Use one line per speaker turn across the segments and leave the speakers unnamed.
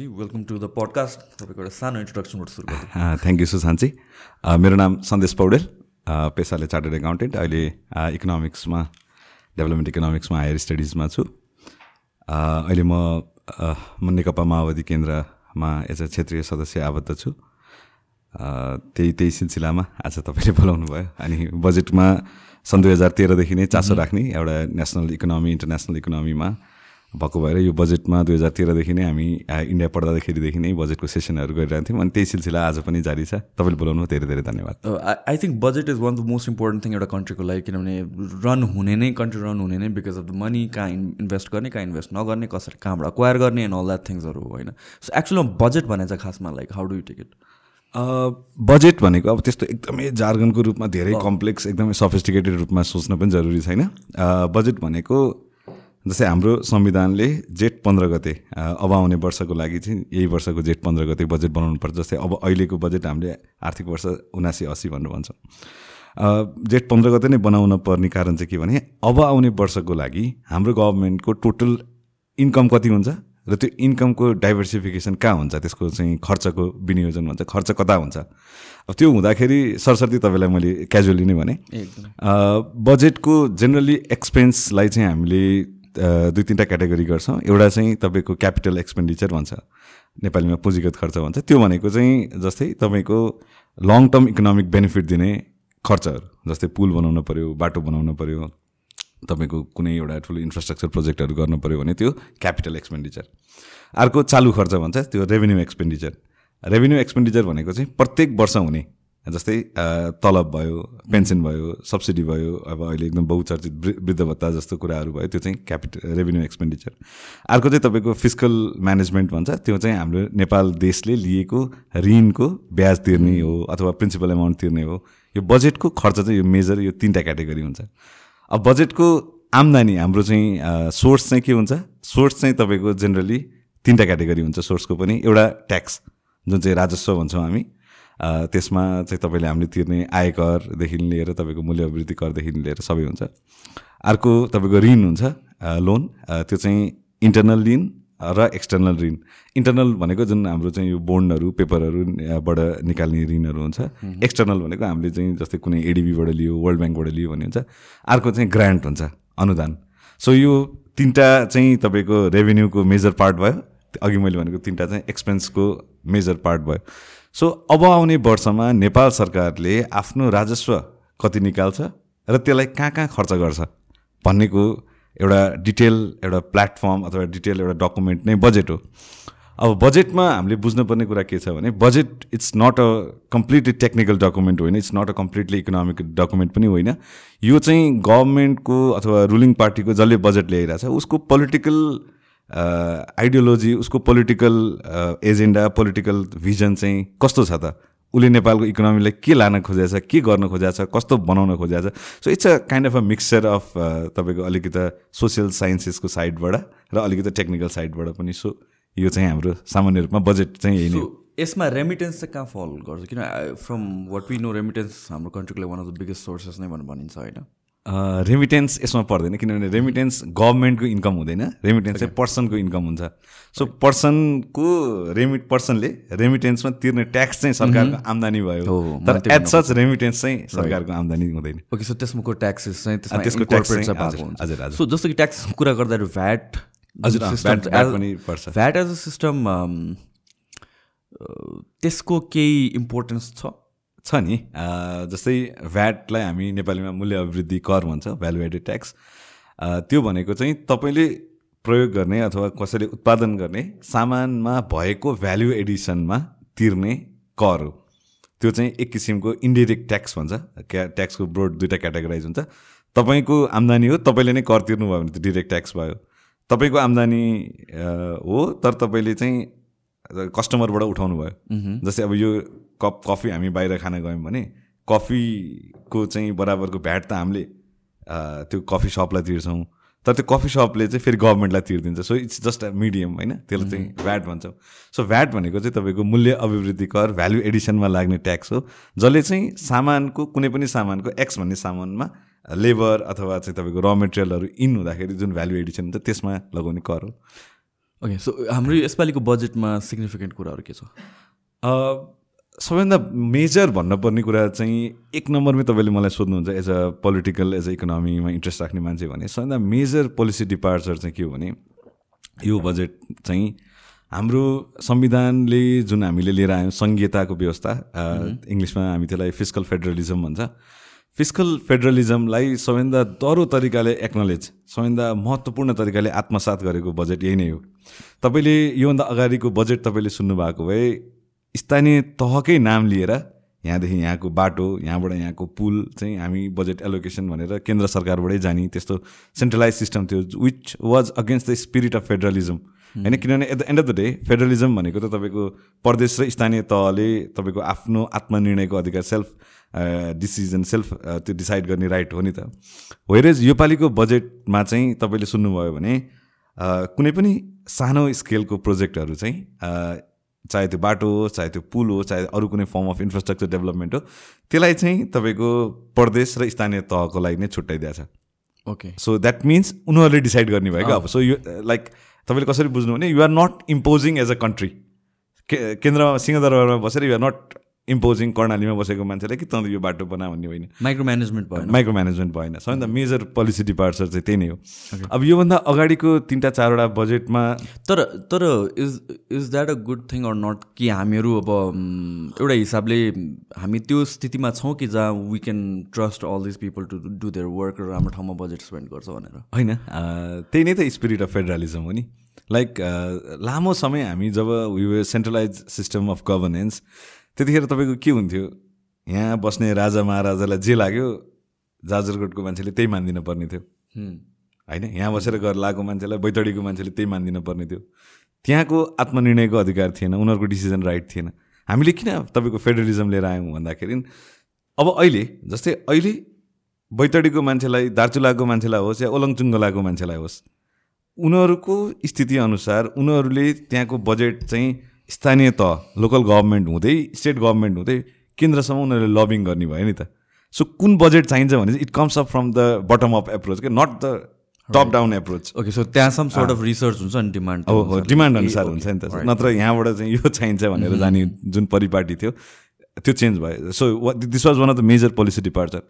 Rajesh ji welcome to the podcast तपाईँको एउटा सानो इन्ट्रोडक्सनबाट सुरु गर्छु
थ्याङ्क यू सुशान्तजी मेरो नाम सन्देश पौडेल। पेसाले चार्टर्ड एकाउन्टेन्ट अहिले इकोनोमिक्समा डेभलपमेन्ट इकोनोमिक्समा हायर स्टडिजमा छु। अहिले म म नेकपा माओवादी केन्द्रमा एज अ क्षेत्रीय सदस्य आबद्ध छु। त्यही त्यही सिलसिलामा आज तपाईँले बोलाउनु भयो। अनि बजेटमा सन् दुई हजार तेह्रदेखि नै चासो राख्ने एउटा नेसनल इकोनोमी इन्टरनेसनल इकोनोमीमा भएको भएर यो बजेटमा दुई हजार तेह्रदेखि नै हामी इन्डिया पढ्दाखेरिदेखि नै बजेटको सेसनहरू गरिरहन्थ्यौँ अनि त्यही सिलसिला आज पनि जारी छ। तपाईँले बोलाउनु धेरै धेरै धन्यवाद।
I think budget is one of the most important thing एउटा कन्ट्रीको लागि किनभने रन हुने नै कन्ट्री रन हुने नै बिकज अफ द मनी कहाँ इन्भेस्ट गर्ने कहाँ इन्भेस्ट नगर्ने कसरी कहाँबाट क्वायर गर्ने एन्ड अल द्याट थिङ्सहरू होइन? सो एक्चुअली बजेट भने चाहिँ खासमा like how do you take it
budget भनेको अब त्यस्तो एकदमै जार्गनको रूपमा धेरै कम्प्लेक्स एकदमै सफिस्टिकेटेड रूपमा सोच्न पनि जरुरी छैन। बजेट भनेको जस्तै हाम्रो संविधानले जेठ पन्ध्र गते अब आउने वर्षको लागि चाहिँ यही वर्षको जेठ पन्ध्र गते बजेट बनाउनु पर्छ। जस्तै अब अहिलेको बजेट हामीले आर्थिक वर्ष उनासी अस्सी भनेर भन्छौँ। जेठ पन्ध्र गते नै बनाउन पर्ने कारण चाहिँ के भने अब आउने वर्षको लागि हाम्रो गभर्मेन्टको टोटल इन्कम कति हुन्छ र त्यो इन्कमको डाइभर्सिफिकेसन कहाँ हुन्छ? त्यसको चाहिँ खर्चको विनियोजन हुन्छ। खर्च कता हुन्छ? अब त्यो हुँदाखेरि सरस्वती तपाईँलाई मैले क्याजुअली नै भने बजेटको जेनरली एक्सपेन्सलाई चाहिँ हामीले दुई तिनवटा क्याटेगोरी गर्छौँ। एउटा चाहिँ तपाईँको क्यापिटल एक्सपेन्डिचर भन्छ नेपालीमा पुँजीगत खर्च भन्छ। त्यो भनेको चाहिँ जस्तै तपाईँको लङ टर्म इकोनोमिक बेनिफिट दिने खर्चहरू जस्तै पुल बनाउनु पऱ्यो बाटो बनाउनु पऱ्यो तपाईँको कुनै एउटा ठुलो इन्फ्रास्ट्रक्चर प्रोजेक्टहरू गर्नु पऱ्यो भने त्यो क्यापिटल एक्सपेन्डिचर अर्को चालु खर्च भन्छ त्यो रेभेन्यू एक्सपेन्डिचर रेभेन्यू एक्सपेन्डिचर भनेको चाहिँ प्रत्येक वर्ष हुने जस्तै तलब भयो पेन्सन भयो सब्सिडी भयो अब अहिले एकदम बहुचर्चित वृद्ध भत्ता जस्तो कुराहरू भयो त्यो चाहिँ क्यापिटल रेभेन्यू एक्सपेन्डिचर अर्को चाहिँ तपाईँको फिजिकल म्यानेजमेन्ट भन्छ त्यो चाहिँ हाम्रो नेपाल देशले लिएको ऋणको ब्याज तिर्ने हो अथवा प्रिन्सिपल एमाउन्ट तिर्ने हो। यो बजेटको खर्च चाहिँ यो मेजर यो तिनवटा क्याटेगोरी हुन्छ। अब बजेटको आम्दानी हाम्रो चाहिँ सोर्स चाहिँ के हुन्छ? सोर्स चाहिँ तपाईँको जेनरली तिनवटा क्याटेगोरी हुन्छ सोर्सको पनि। एउटा ट्याक्स जुन चाहिँ राजस्व भन्छौँ हामी। त्यसमा चाहिँ तपाईँले हामीले तिर्ने आयकरदेखि लिएर तपाईँको मूल्य अभिवृद्धि करदेखि लिएर सबै हुन्छ। अर्को तपाईँको ऋण हुन्छ लोन। त्यो चाहिँ इन्टरनल ऋण र एक्सटर्नल ऋण। इन्टरनल भनेको जुन हाम्रो चाहिँ यो बोन्डहरू पेपरहरूबाट निकाल्ने ऋणहरू हुन्छ। एक्सटर्नल भनेको हामीले चाहिँ जस्तै कुनै एडिबीबाट लियो वर्ल्ड ब्याङ्कबाट लियो भन्ने हुन्छ। अर्को चाहिँ ग्रान्ट हुन्छ अनुदान। सो यो तिनवटा चाहिँ तपाईँको रेभेन्यूको मेजर पार्ट भयो। अघि मैले भनेको तिनवटा चाहिँ एक्सपेन्सको मेजर पार्ट भयो। सो अब आउने वर्षमा नेपाल सरकारले आफ्नो राजस्व कति निकाल्छ र त्यसलाई कहाँ कहाँ खर्च गर्छ भन्नेको एउटा डिटेल एउटा प्लेटफर्म अथवा डिटेल एउटा डकुमेन्ट नै बजेट हो। अब बजेटमा हामीले बुझ्नुपर्ने कुरा के छ भने budget it's not a completely technical document होइन it's not a completely economic document पनि होइन। यो चाहिँ गभर्मेन्टको अथवा रुलिङ पार्टीको जसले बजेट ल्याइरहेछ उसको पोलिटिकल आइडियोलोजी उसको पोलिटिकल एजेन्डा पोलिटिकल भिजन चाहिँ कस्तो छ त? उसले नेपालको इकोनोमीलाई के लान खोजेको छ के गर्न खोजेको छ कस्तो बनाउन खोजेको छ so it's a kind of a mixture of तपाईँको अलिकति सोसियल साइन्सेसको साइडबाट र अलिकति टेक्निकल साइडबाट पनि। सो यो चाहिँ हाम्रो सामान्य रूपमा बजेट चाहिँ यही नै
यसमा रेमिटेन्स चाहिँ कहाँ फल गर्छ? किन from what we know remittance हाम्रो कन्ट्रीको लागि one of the biggest sources नै भनेर भनिन्छ होइन?
रेमिटेन्स यसमा पर्दैन किनभने रेमिटेन्स गभर्मेन्टको इन्कम हुँदैन रेमिटेन्स चाहिँ पर्सनको इन्कम हुन्छ। सो पर्सनको रेमिट पर्सनले रेमिटेन्समा तिर्ने ट्याक्स चाहिँ सरकारको आम्दानी भयो। तर एट सच रेमिटेन्स चाहिँ सरकारको आम्दानी हुँदैन।
ओके सो त्यसमाको ट्याक्सेस चाहिँ त्यसको ट्याक्स सो जस्तो कि ट्याक्स कुरा गर्दाखेरि भ्याट
हजुर भ्याट
एज अ सिस्टम त्यसको केही इम्पोर्टेन्स छ?
छ नि. जस्तै भ्याटलाई हामी नेपालीमा मूल्य अभिवृद्धि कर भन्छ भ्यालु एडेड ट्याक्स त्यो भनेको चाहिँ तपाईँले प्रयोग गर्ने अथवा कसैले उत्पादन गर्ने सामानमा भएको भ्यालु एडिसनमा तिर्ने कर हो। त्यो चाहिँ एक किसिमको इन्डिरेक्ट ट्याक्स भन्छ। क्या ट्याक्सको ब्रोड दुइटा क्याटेगोराइज हुन्छ। तपाईँको आम्दानी हो तपाईँले नै कर तिर्नुभयो भने त डिरेक्ट ट्याक्स भयो। तपाईँको आम्दानी हो तर तपाईँले चाहिँ कस्टमरबाट उठाउनु भयो। जस्तै अब यो कप कफी हामी बाहिर खान गयौँ भने कफीको चाहिँ बराबरको भ्याट त हामीले त्यो कफी सपलाई तिर्छौँ। तर त्यो कफी सपले चाहिँ फेरि गभर्मेन्टलाई तिर्दिन्छ। So it's just a medium होइन? त्यसलाई चाहिँ भ्याट भन्छौँ। सो भ्याट भनेको चाहिँ तपाईँको मूल्य अभिवृद्धि कर भ्यालु एडिसनमा लाग्ने ट्याक्स हो जसले चाहिँ सामानको कुनै पनि सामानको एक्स भन्ने सामानमा लेबर अथवा चाहिँ तपाईँको र मेटेरियलहरू इन हुँदाखेरि जुन भ्यालु एडिसन हुन्छ त्यसमा लगाउने कर हो।
ओके सो हाम्रो यसपालिको बजेटमा सिग्निफिकेन्ट कुराहरू के छ?
सबैभन्दा मेजर भन्नुपर्ने कुरा चाहिँ एक नम्बरमै तपाईँले मलाई सोध्नुहुन्छ as a political as a इकोनोमीमा interest राख्ने मान्छे भने सबैभन्दा मेजर पोलिसी डिपार्चर चाहिँ के हो भने यो बजेट चाहिँ हाम्रो संविधानले जुन हामीले लिएर आयौँ सङ्घीयताको व्यवस्था इङ्ग्लिसमा हामी त्यसलाई फिजिकल फेडरलिजम भन्छ। फिजिकल फेडरलिजमलाई सबैभन्दा दह्रो तरिकाले एक्नोलेज सबैभन्दा महत्त्वपूर्ण तरिकाले आत्मसात गरेको बजेट यही नै हो। तपाईँले योभन्दा अगाडिको बजेट तपाईँले सुन्नुभएको भए स्थानीय तहकै नाम लिएर यहाँदेखि यहाँको बाटो यहाँबाट यहाँको पुल चाहिँ हामी बजेट एलोकेसन भनेर केन्द्र सरकारबाटै जाने त्यस्तो सेन्ट्रलाइज सिस्टम थियो which was against the spirit of federalism होइन किनभने at the end of the day federalism भनेको त तपाईँको प्रदेश र स्थानीय तहले तपाईँको आफ्नो आत्मनिर्णयको अधिकार सेल्फ डिसिजन सेल्फ त्यो डिसाइड गर्ने राइट हो नि त। वेरेज योपालिको बजेटमा चाहिँ तपाईँले सुन्नुभयो भने कुनै पनि सानो स्केलको प्रोजेक्टहरू चाहिँ चाहे त्यो बाटो होस् चाहे त्यो पुल होस् चाहे अरू कुनै फर्म अफ इन्फ्रास्ट्रक्चर डेभलपमेन्ट हो त्यसलाई चाहिँ तपाईँको प्रदेश र स्थानीय तहको लागि नै छुट्याइदिएको छ।
ओके
सो द्याट मिन्स उनीहरूले डिसाइड गर्ने भयो क्या अब। सो यो लाइक तपाईँले कसरी बुझ्नु भने you're not imposing as a country के केन्द्रमा सिंहदरबारमा बसेर युआर नट इम्पोजिङ कर्णालीमा बसेको मान्छेलाई कि तँ यो बाटो बना भन्ने होइन।
माइक्रो म्यानेजमेन्ट भएन।
माइक्रो म्यानेजमेन्ट भएन सबैभन्दा मेजर पोलिसी डिपार्चर चाहिँ त्यही नै हो। अब योभन्दा अगाडिको तिनवटा चारवटा बजेटमा
तर तर is is that a good thing or not कि हामीहरू अब एउटा हिसाबले हामी त्यो स्थितिमा छौँ कि जहाँ we can trust all this people to do their work र राम्रो ठाउँमा बजेट स्पेन्ड गर्छ भनेर।
होइन त्यही नै त स्पिरिट अफ फेडरलिजम हो नि। लाइक लामो समय हामी जब we centralize system of governance त्यतिखेर तपाईँको के हुन्थ्यो? यहाँ बस्ने राजा महाराजालाई जे लाग्यो जाजरकोटको मान्छेले त्यही मानिदिनु पर्ने थियो। होइन? यहाँ बसेर घर लगाएको मान्छेलाई बैतडीको मान्छेले त्यही मानिदिनु पर्ने थियो। त्यहाँको आत्मनिर्णयको अधिकार थिएन उनीहरूको डिसिजन राइट थिएन। हामीले किन तपाईँको फेडरलिजम लिएर आयौँ भन्दाखेरि अब अहिले जस्तै अहिले बैतडीको मान्छेलाई दार्चुलाको मान्छेलाई होस् या ओलङचुङ्गलाको मान्छेलाई होस् उनीहरूको स्थिति अनुसार उनीहरूले त्यहाँको बजेट चाहिँ स्थानीय तह लोकल गभर्मेन्ट हुँदै स्टेट गभर्मेन्ट हुँदै केन्द्रसम्म उनीहरूले लबिङ गर्ने भयो नि त। सो कुन बजेट चाहिन्छ भने चाहिँ it comes up from the bottom up approach क्या not the top down approach
okay so त्यहाँ सम सोर्ट अफ रिसर्च हुन्छ नि डिमान्ड
अब हो डिमान्ड अनुसार हुन्छ नि त। नत्र यहाँबाट चाहिँ यो चाहिन्छ भनेर जाने जुन परिपाटी थियो त्यो चेन्ज भयो। So this was one of the major policy departure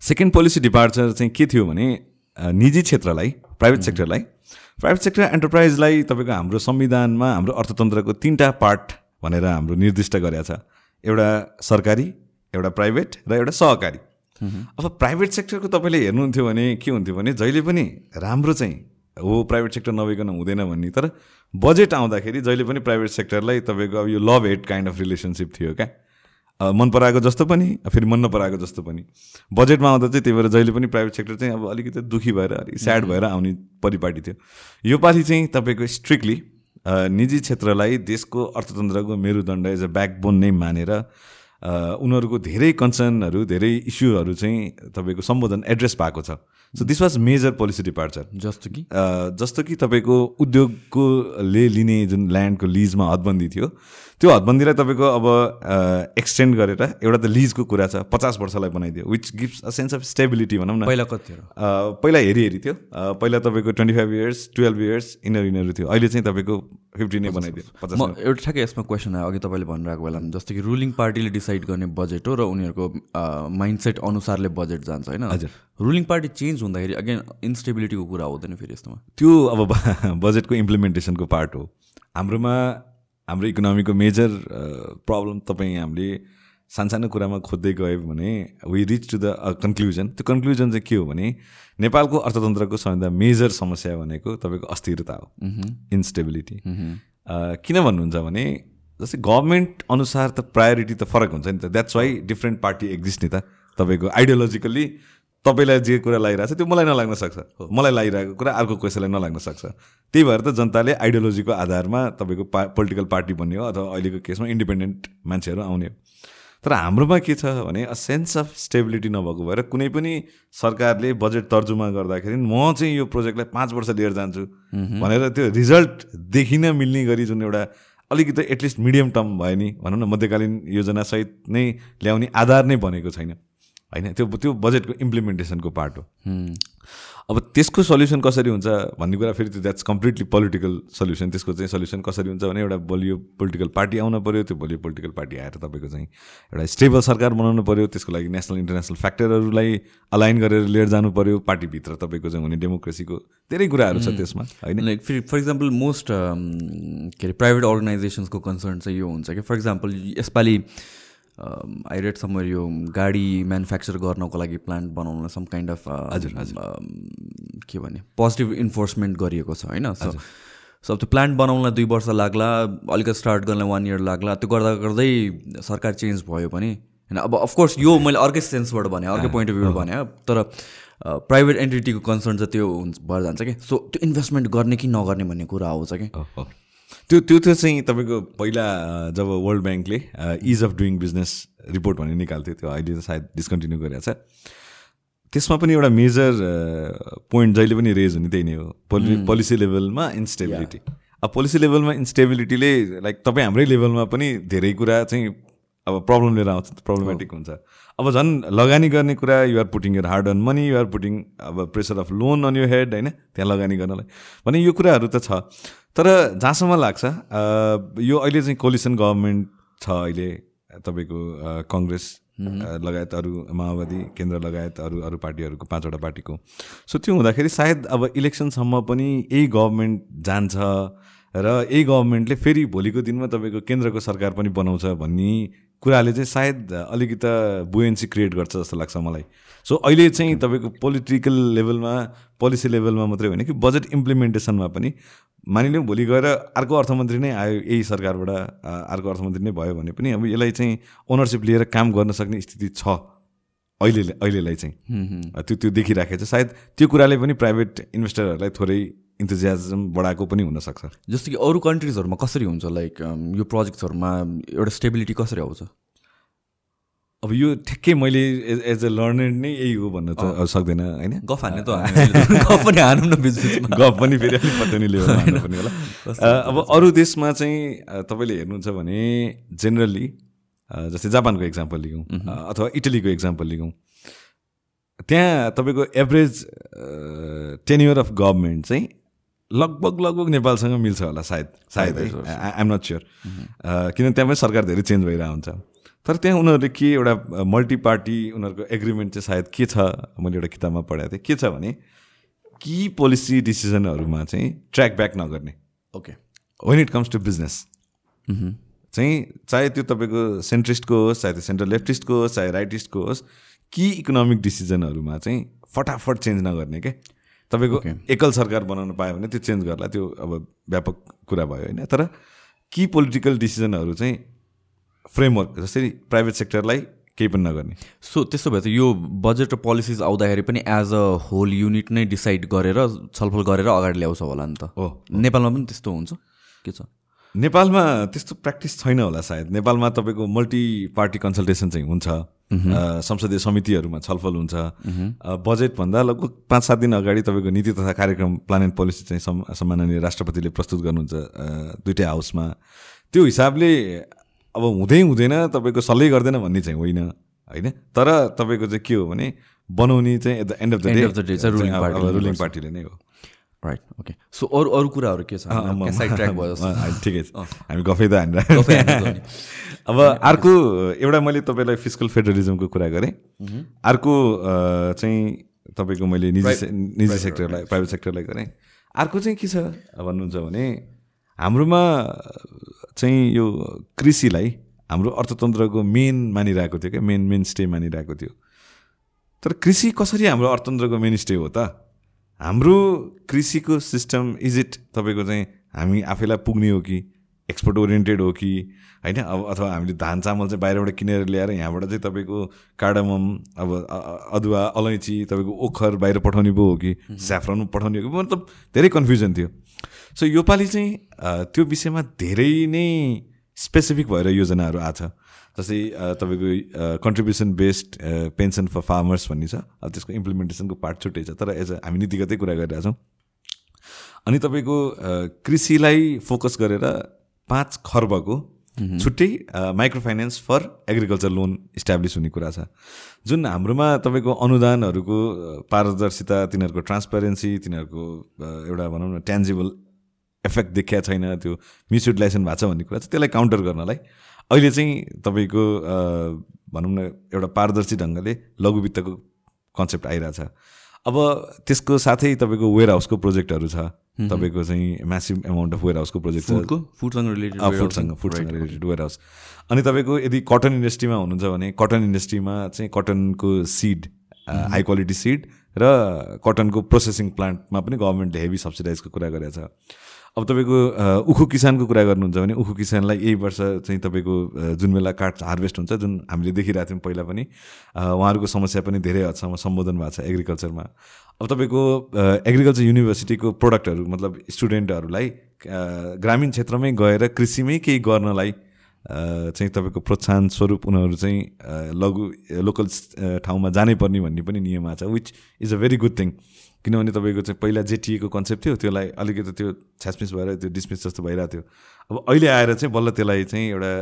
second policy departure चाहिँ के थियो भने निजी क्षेत्रलाई प्राइभेट सेक्टरलाई प्राइभेट सेक्टर एन्टरप्राइजलाई तपाईँको हाम्रो संविधानमा हाम्रो अर्थतन्त्रको तिनवटा पार्ट भनेर हाम्रो निर्दिष्ट गरेको छ। एउटा सरकारी एउटा प्राइभेट र एउटा सहकारी। अब प्राइभेट सेक्टरको तपाईँले हेर्नुहुन्थ्यो भने के हुन्थ्यो भने जहिले पनि राम्रो चाहिँ हो प्राइभेट सेक्टर नभइकन हुँदैन भन्ने। तर बजेट आउँदाखेरि जहिले पनि प्राइभेट सेक्टरलाई तपाईँको अब यो love hate kind of relationship थियो क्या। मन पराएको जस्तो पनि फेरि मन नपराएको जस्तो पनि। बजेटमा आउँदा चाहिँ त्यही भएर जहिले पनि प्राइभेट सेक्टर चाहिँ अब अलिकति दुःखी भएर अलिक स्याड भएर आउने परिपाटी थियो। योपालि चाहिँ तपाईँको स्ट्रिक्टली निजी क्षेत्रलाई देशको अर्थतन्त्रको मेरुदण्ड एज अ ब्याकबोन नै मानेर उनीहरूको धेरै कन्सर्नहरू धेरै इस्युहरू चाहिँ तपाईँको सम्बोधन एड्रेस भएको छ। So this was major policy departure
जस्तो कि?
जस्तो कि तपाईँको उद्योगकोले लिने जुन ल्यान्डको लिजमा हदबन्दी थियो त्यो हदबन्दीलाई तपाईँको अब एक्सटेन्ड गरेर एउटा त लिजको कुरा छ पचास वर्षलाई बनाइदियो which gives a sense of stability भनौँ न।
पहिला कति थियो
पहिला हेरी हेरी थियो। पहिला तपाईँको twenty five years twelve years यिनीहरू यिनीहरू थियो। अहिले चाहिँ तपाईँको फिफ्टी नै बनाइदियो पचास
म एउटा ठ्याक्कै यसमा क्वेसन आयो अघि तपाईँले भनिरहेको बेलामा जस्तो कि रुलिङ पार्टीले डिसाइड गर्ने बजेट हो र उनीहरूको माइन्डसेट अनुसारले बजेट जान्छ होइन?
हजुर।
रुलिङ पार्टी चेन्ज हुँदाखेरि अगेन इन्स्टेबिलिटीको कुरा हुँदैन फेरि यस्तोमा।
त्यो अब बजेटको इम्प्लिमेन्टेसनको पार्ट हो। हाम्रोमा हाम्रो इकोनोमीको मेजर प्रब्लम तपाईँ हामीले सानसानो कुरामा खोज्दै गयो भने we reach to the conclusion त्यो कन्क्लुजन चाहिँ के हो भने नेपालको अर्थतन्त्रको सबैभन्दा मेजर समस्या भनेको तपाईँको अस्थिरता हो इन्स्टेबिलिटी किन भन्नुहुन्छ भने जस्तै गभर्मेन्ट अनुसार त प्रायोरिटी त फरक हुन्छ नि त। That's why different party exist नि त तपाईँको आइडियोलोजिकल्ली तपाईँलाई जे कुरा लागिरहेको छ त्यो मलाई नलाग्न सक्छ। मलाई लागिरहेको कुरा अर्को कसैलाई नलाग्न सक्छ। त्यही भएर त जनताले आइडियोलोजीको आधारमा तपाईँको पा पोलिटिकल पार्टी बन्ने हो अथवा अहिलेको केसमा इन्डिपेन्डेन्ट मान्छेहरू आउने हो। तर हाम्रोमा के छ भने अ सेन्स अफ स्टेबिलिटी नभएको भएर कुनै पनि सरकारले बजेट तर्जुमा गर्दाखेरि म चाहिँ यो प्रोजेक्टलाई पाँच वर्ष लिएर जान्छु भनेर त्यो रिजल्ट देखिन मिल्ने गरी जुन एउटा अलिकति एटलिस्ट मिडियम टर्म भयो नि भनौँ न मध्यकालीन योजनासहित नै ल्याउने आधार नै बनेको छैन। होइन त्यो त्यो बजेटको इम्प्लिमेन्टेसनको पार्ट हो। अब त्यसको सल्युसन कसरी हुन्छ भन्ने कुरा फेरि त्यो द्याट्स कम्प्लिटली पोलिटिकल सल्युसन त्यसको चाहिँ सल्युसन कसरी हुन्छ भने एउटा बलियो पोलिटिकल पार्टी आउनु पऱ्यो त्यो बलियो पोलिटिकल पार्टी आएर तपाईँको चाहिँ एउटा स्टेबल सरकार बनाउनु पऱ्यो त्यसको लागि नेसनल इन्टरनेसनल फ्याक्टरहरूलाई अलाइन गरेर लिएर जानु पऱ्यो पार्टीभित्र तपाईँको चाहिँ हुने डेमोक्रेसीको धेरै कुराहरू छ त्यसमा होइन?
लाइक फेरि फर इक्जाम्पल मोस्ट के अरे प्राइभेट अर्गनाइजेसन्सको कन्सर्न चाहिँ यो हुन्छ कि फर इक्जाम्पल यसपालि आई रेड समर यो गाडी म्यानुफ्याक्चर गर्नको लागि प्लान्ट बनाउन सम काइन्ड अफ
हजुर, हजुर।
के भने पोजिटिभ इन्फोर्समेन्ट गरिएको छ होइन? सो सो त्यो प्लान्ट बनाउनलाई दुई वर्ष लाग्ला अलिकति स्टार्ट गर्नलाई वान इयर लाग्ला त्यो गर्दा गर्दै सरकार चेन्ज भयो पनि। होइन अब अफकोर्स यो मैले अर्कै सेन्सबाट भने अर्कै पोइन्ट अफ भ्यूबाट भने तर प्राइभेट एन्टिटीको कन्सर्न चाहिँ त्यो भएर जान्छ कि? सो त्यो इन्भेस्टमेन्ट गर्ने कि नगर्ने भन्ने कुरा आउँछ कि।
त्यो त्यो त्यो चाहिँ तपाईँको पहिला जब वर्ल्ड ब्याङ्कले ease of doing business report भन्ने निकाल्थ्यो त्यो अहिले त सायद डिस्कन्टिन्यू गरेको छ त्यसमा पनि एउटा मेजर पोइन्ट जहिले पनि रेज हुने त्यही नै हो। पोलि पोलिसी लेभलमा इन्स्टेबिलिटी अब पोलिसी लेभलमा इन्स्टेबिलिटीले लाइक तपाईँ हाम्रै लेभलमा पनि धेरै कुरा चाहिँ अब प्रब्लम लिएर आउँछ प्रब्लमेटिक हुन्छ। अब झन् लगानी गर्ने कुरा you're putting your hard on money you're putting अब प्रेसर अफ लोन अन यो हेड होइन? त्यहाँ लगानी गर्नलाई। भने यो कुराहरू त छ। तर जहाँसम्म लाग्छ यो अहिले चाहिँ कोलिसन गभर्मेन्ट छ अहिले तपाईँको कङ्ग्रेस लगायत अरू माओवादी केन्द्र लगायत अरू अरू पार्टीहरूको पाँचवटा पार्टीको। सो त्यो हुँदाखेरि सायद अब इलेक्सनसम्म पनि यही गभर्मेन्ट जान्छ र यही गभर्मेन्टले फेरि भोलिको दिनमा तपाईँको केन्द्रको सरकार पनि बनाउँछ भन्ने कुराले चाहिँ सायद अलिकति बुएन्सी क्रिएट गर्छ जस्तो लाग्छ मलाई। सो अहिले चाहिँ तपाईँको पोलिटिकल लेभलमा पोलिसी लेभलमा मात्रै होइन कि बजेट इम्प्लिमेन्टेसनमा पनि मानिलिउँ भोलि गएर अर्को अर्थमन्त्री नै आयो यही सरकारबाट अर्को अर्थमन्त्री नै भयो भने पनि अब यसलाई चाहिँ ओनरसिप लिएर काम गर्न सक्ने स्थिति छ अहिले अहिलेलाई चाहिँ। त्यो त्यो देखिराखेको छ। सायद त्यो कुराले पनि प्राइभेट इन्भेस्टरहरूलाई थोरै इन्थुजियाजम बढाएको पनि हुनसक्छ।
जस्तो कि अरू कन्ट्रिजहरूमा कसरी हुन्छ? लाइक यो प्रोजेक्ट्सहरूमा एउटा स्टेबिलिटी कसरी आउँछ?
अब यो ठ्याक्कै मैले एज एज अ लर्नर नै यही हो भन्न त सक्दैन होइन?
गफ हान्ने त गफ पनि हानौँ न बिच बिचमा
गफ पनि फेरि अलिक पत्तनी लेभलमा पनि होला। अब अरू देशमा चाहिँ तपाईँले हेर्नुहुन्छ भने जेनरली जस्तै जापानको इक्जाम्पल अ, अथवा इटलीको इक्जाम्पल लिगौँ त्यहाँ तपाईँको एभरेज टेन्युर अफ गभर्मेन्ट चाहिँ लगभग लगभग नेपालसँग मिल्छ होला सायद सायद। है आइएम नट स्योर किनभने त्यहाँ पनि सरकार धेरै चेन्ज भइरहेको हुन्छ। तर त्यहाँ उनीहरूले के एउटा मल्टी पार्टी उनीहरूको एग्रिमेन्ट चाहिँ सायद के छ मैले एउटा किताबमा पढाएको थिएँ। के छ भने कि पोलिसी डिसिजनहरूमा चाहिँ ट्र्याक ब्याक नगर्ने।
Okay
when it comes to business चाहिँ चाहे त्यो तपाईँको सेन्ट्रिस्टको होस् चाहे त्यो सेन्ट्रल लेफ्टिस्टको होस् चाहे राइटिस्टको होस् कि इकोनोमिक डिसिजनहरूमा चाहिँ फटाफट चेन्ज नगर्ने के? तपाईँको एकल सरकार बनाउन पायो भने त्यो चेन्ज गर्ला त्यो अब व्यापक कुरा भयो होइन? तर कि पोलिटिकल डिसिजनहरू चाहिँ फ्रेमवर्क जस्तै प्राइभेट सेक्टरलाई केही पनि नगर्ने।
सो त्यस्तो भए त यो बजेट र पोलिसिज आउँदाखेरि पनि एज अ होल युनिट नै डिसाइड गरेर छलफल गरेर अगाडि ल्याउँछ होला नि त।
हो
नेपालमा पनि त्यस्तो हुन्छ? के छ?
नेपालमा त्यस्तो प्र्याक्टिस छैन होला सायद। नेपालमा तपाईँको मल्टी पार्टी कन्सल्टेसन चाहिँ हुन्छ। संसदीय समितिहरूमा छलफल हुन्छ। बजेटभन्दा लगभग पाँच सात दिन अगाडि तपाईँको नीति तथा कार्यक्रम प्लान एन्ड पोलिसी चाहिँ सम् सम्माननीय राष्ट्रपतिले प्रस्तुत गर्नुहुन्छ दुइटै हाउसमा। त्यो हिसाबले अब हुँदै हुँदैन तपाईँको सल्लै गर्दैन भन्ने चाहिँ होइन होइन? तर तपाईँको चाहिँ के हो भने बनाउने चाहिँ at the end of the day
of the day चाहिँ
रुलिङ। पार्टीले नै हो।
राइट ओके सो अरू अरू कुराहरू के छ
ठिकै छ। हामी गफै त
नि।
अब अर्को एउटा मैले तपाईँलाई फिजिकल फेडरलिजमको कुरा गरेँ। अर्को अ, चाहिँ तपाईँको मैले निजी निजी सेक्टरलाई प्राइभेट सेक्टरलाई गरेँ। अर्को चाहिँ के छ भन्नुहुन्छ भने हाम्रोमा चाहिँ यो कृषिलाई हाम्रो अर्थतन्त्रको मेन मानिरहेको थियो क्या मेन मेन स्टे मानिरहेको थियो। तर कृषि कसरी हाम्रो अर्थतन्त्रको मेन स्टे हो त? हाम्रो कृषिको सिस्टम इज इट तपाईँको चाहिँ हामी आफैलाई पुग्ने हो कि? एक्सपोर्ट ओरिएन्टेड हो कि होइन अब अथवा हामीले धान चामल चाहिँ बाहिरबाट किनेर ल्याएर यहाँबाट चाहिँ तपाईँको कार्डमम अब अदुवा अलैँची तपाईँको ओखर बाहिर पठाउने पो हो कि स्याफ्रन पठाउने हो कि मतलब धेरै कन्फ्युजन थियो। सो योपालि चाहिँ त्यो विषयमा धेरै नै स्पेसिफिक भएर योजनाहरू आएको छ। जस्तै तपाईँको contribution based pension for farmers भन्ने छ अब त्यसको इम्प्लिमेन्टेसनको पार्ट छुट्टै छ तर एज अ हामी नीतिगतै कुरा गरिरहेछौँ। अनि तपाईँको कृषिलाई फोकस गरेर पाँच खर्बको छुट्टै micro finance for agriculture loan establish हुने कुरा छ। जुन हाम्रोमा तपाईँको अनुदानहरूको पारदर्शिता तिनीहरूको ट्रान्सपेरेन्सी तिनीहरूको एउटा भनौँ न ट्यान्जिबल इफेक्ट देखिया छैन त्यो मिसयुटिलाइजेसन भएको छ भन्ने कुरा छ त्यसलाई काउन्टर गर्नलाई अहिले चाहिँ तपाईँको भनौँ न एउटा पारदर्शी ढङ्गले लघु वित्तको कन्सेप्ट आइरहेछ। अब त्यसको साथै तपाईँको वेयर हाउसको प्रोजेक्टहरू छ। तपाईँको चाहिँ म्यासिभ एमाउन्ट अफ वेयर हाउसको प्रोजेक्ट छ
फुडसँग रिलेटेड
फुडसँग फुडसँग रिलेटेड वेयर हाउस अनि तपाईँको यदि कटन इन्डस्ट्रीमा हुनुहुन्छ भने कटन इन्डस्ट्रीमा चाहिँ कटनको सिड हाई क्वालिटी सिड र कटनको प्रोसेसिङ प्लान्टमा पनि गभर्मेन्टले हेभी सब्सिडाइजको कुरा गरेको छ अब तपाईँको उखु किसानको कुरा गर्नुहुन्छ भने उखु किसानलाई यही वर्ष चाहिँ तपाईँको जुन बेला काठ हार्भेस्ट हुन्छ जुन हामीले देखिरहेको थियौँ पहिला पनि उहाँहरूको समस्या पनि धेरै हदसम्म सम्बोधन भएको छ एग्रिकल्चरमा अब तपाईँको एग्रिकल्चर युनिभर्सिटीको प्रोडक्टहरू मतलब स्टुडेन्टहरूलाई ग्रामीण क्षेत्रमै गएर कृषिमै केही गर्नलाई चाहिँ तपाईँको प्रोत्साहन स्वरूप उनीहरू चाहिँ लघु लोकल ठाउँमा जानै पर्ने भन्ने पनि नियम आएको छ which is a very good thing किनभने तपाईँको चाहिँ पहिला जेटिएको कन्सेप्ट थियो त्यसलाई अलिकति त्यो छ्यासमिस भएर त्यो डिसमिस जस्तो भइरहेको थियो। अब अहिले आएर चाहिँ बल्ल त्यसलाई चाहिँ एउटा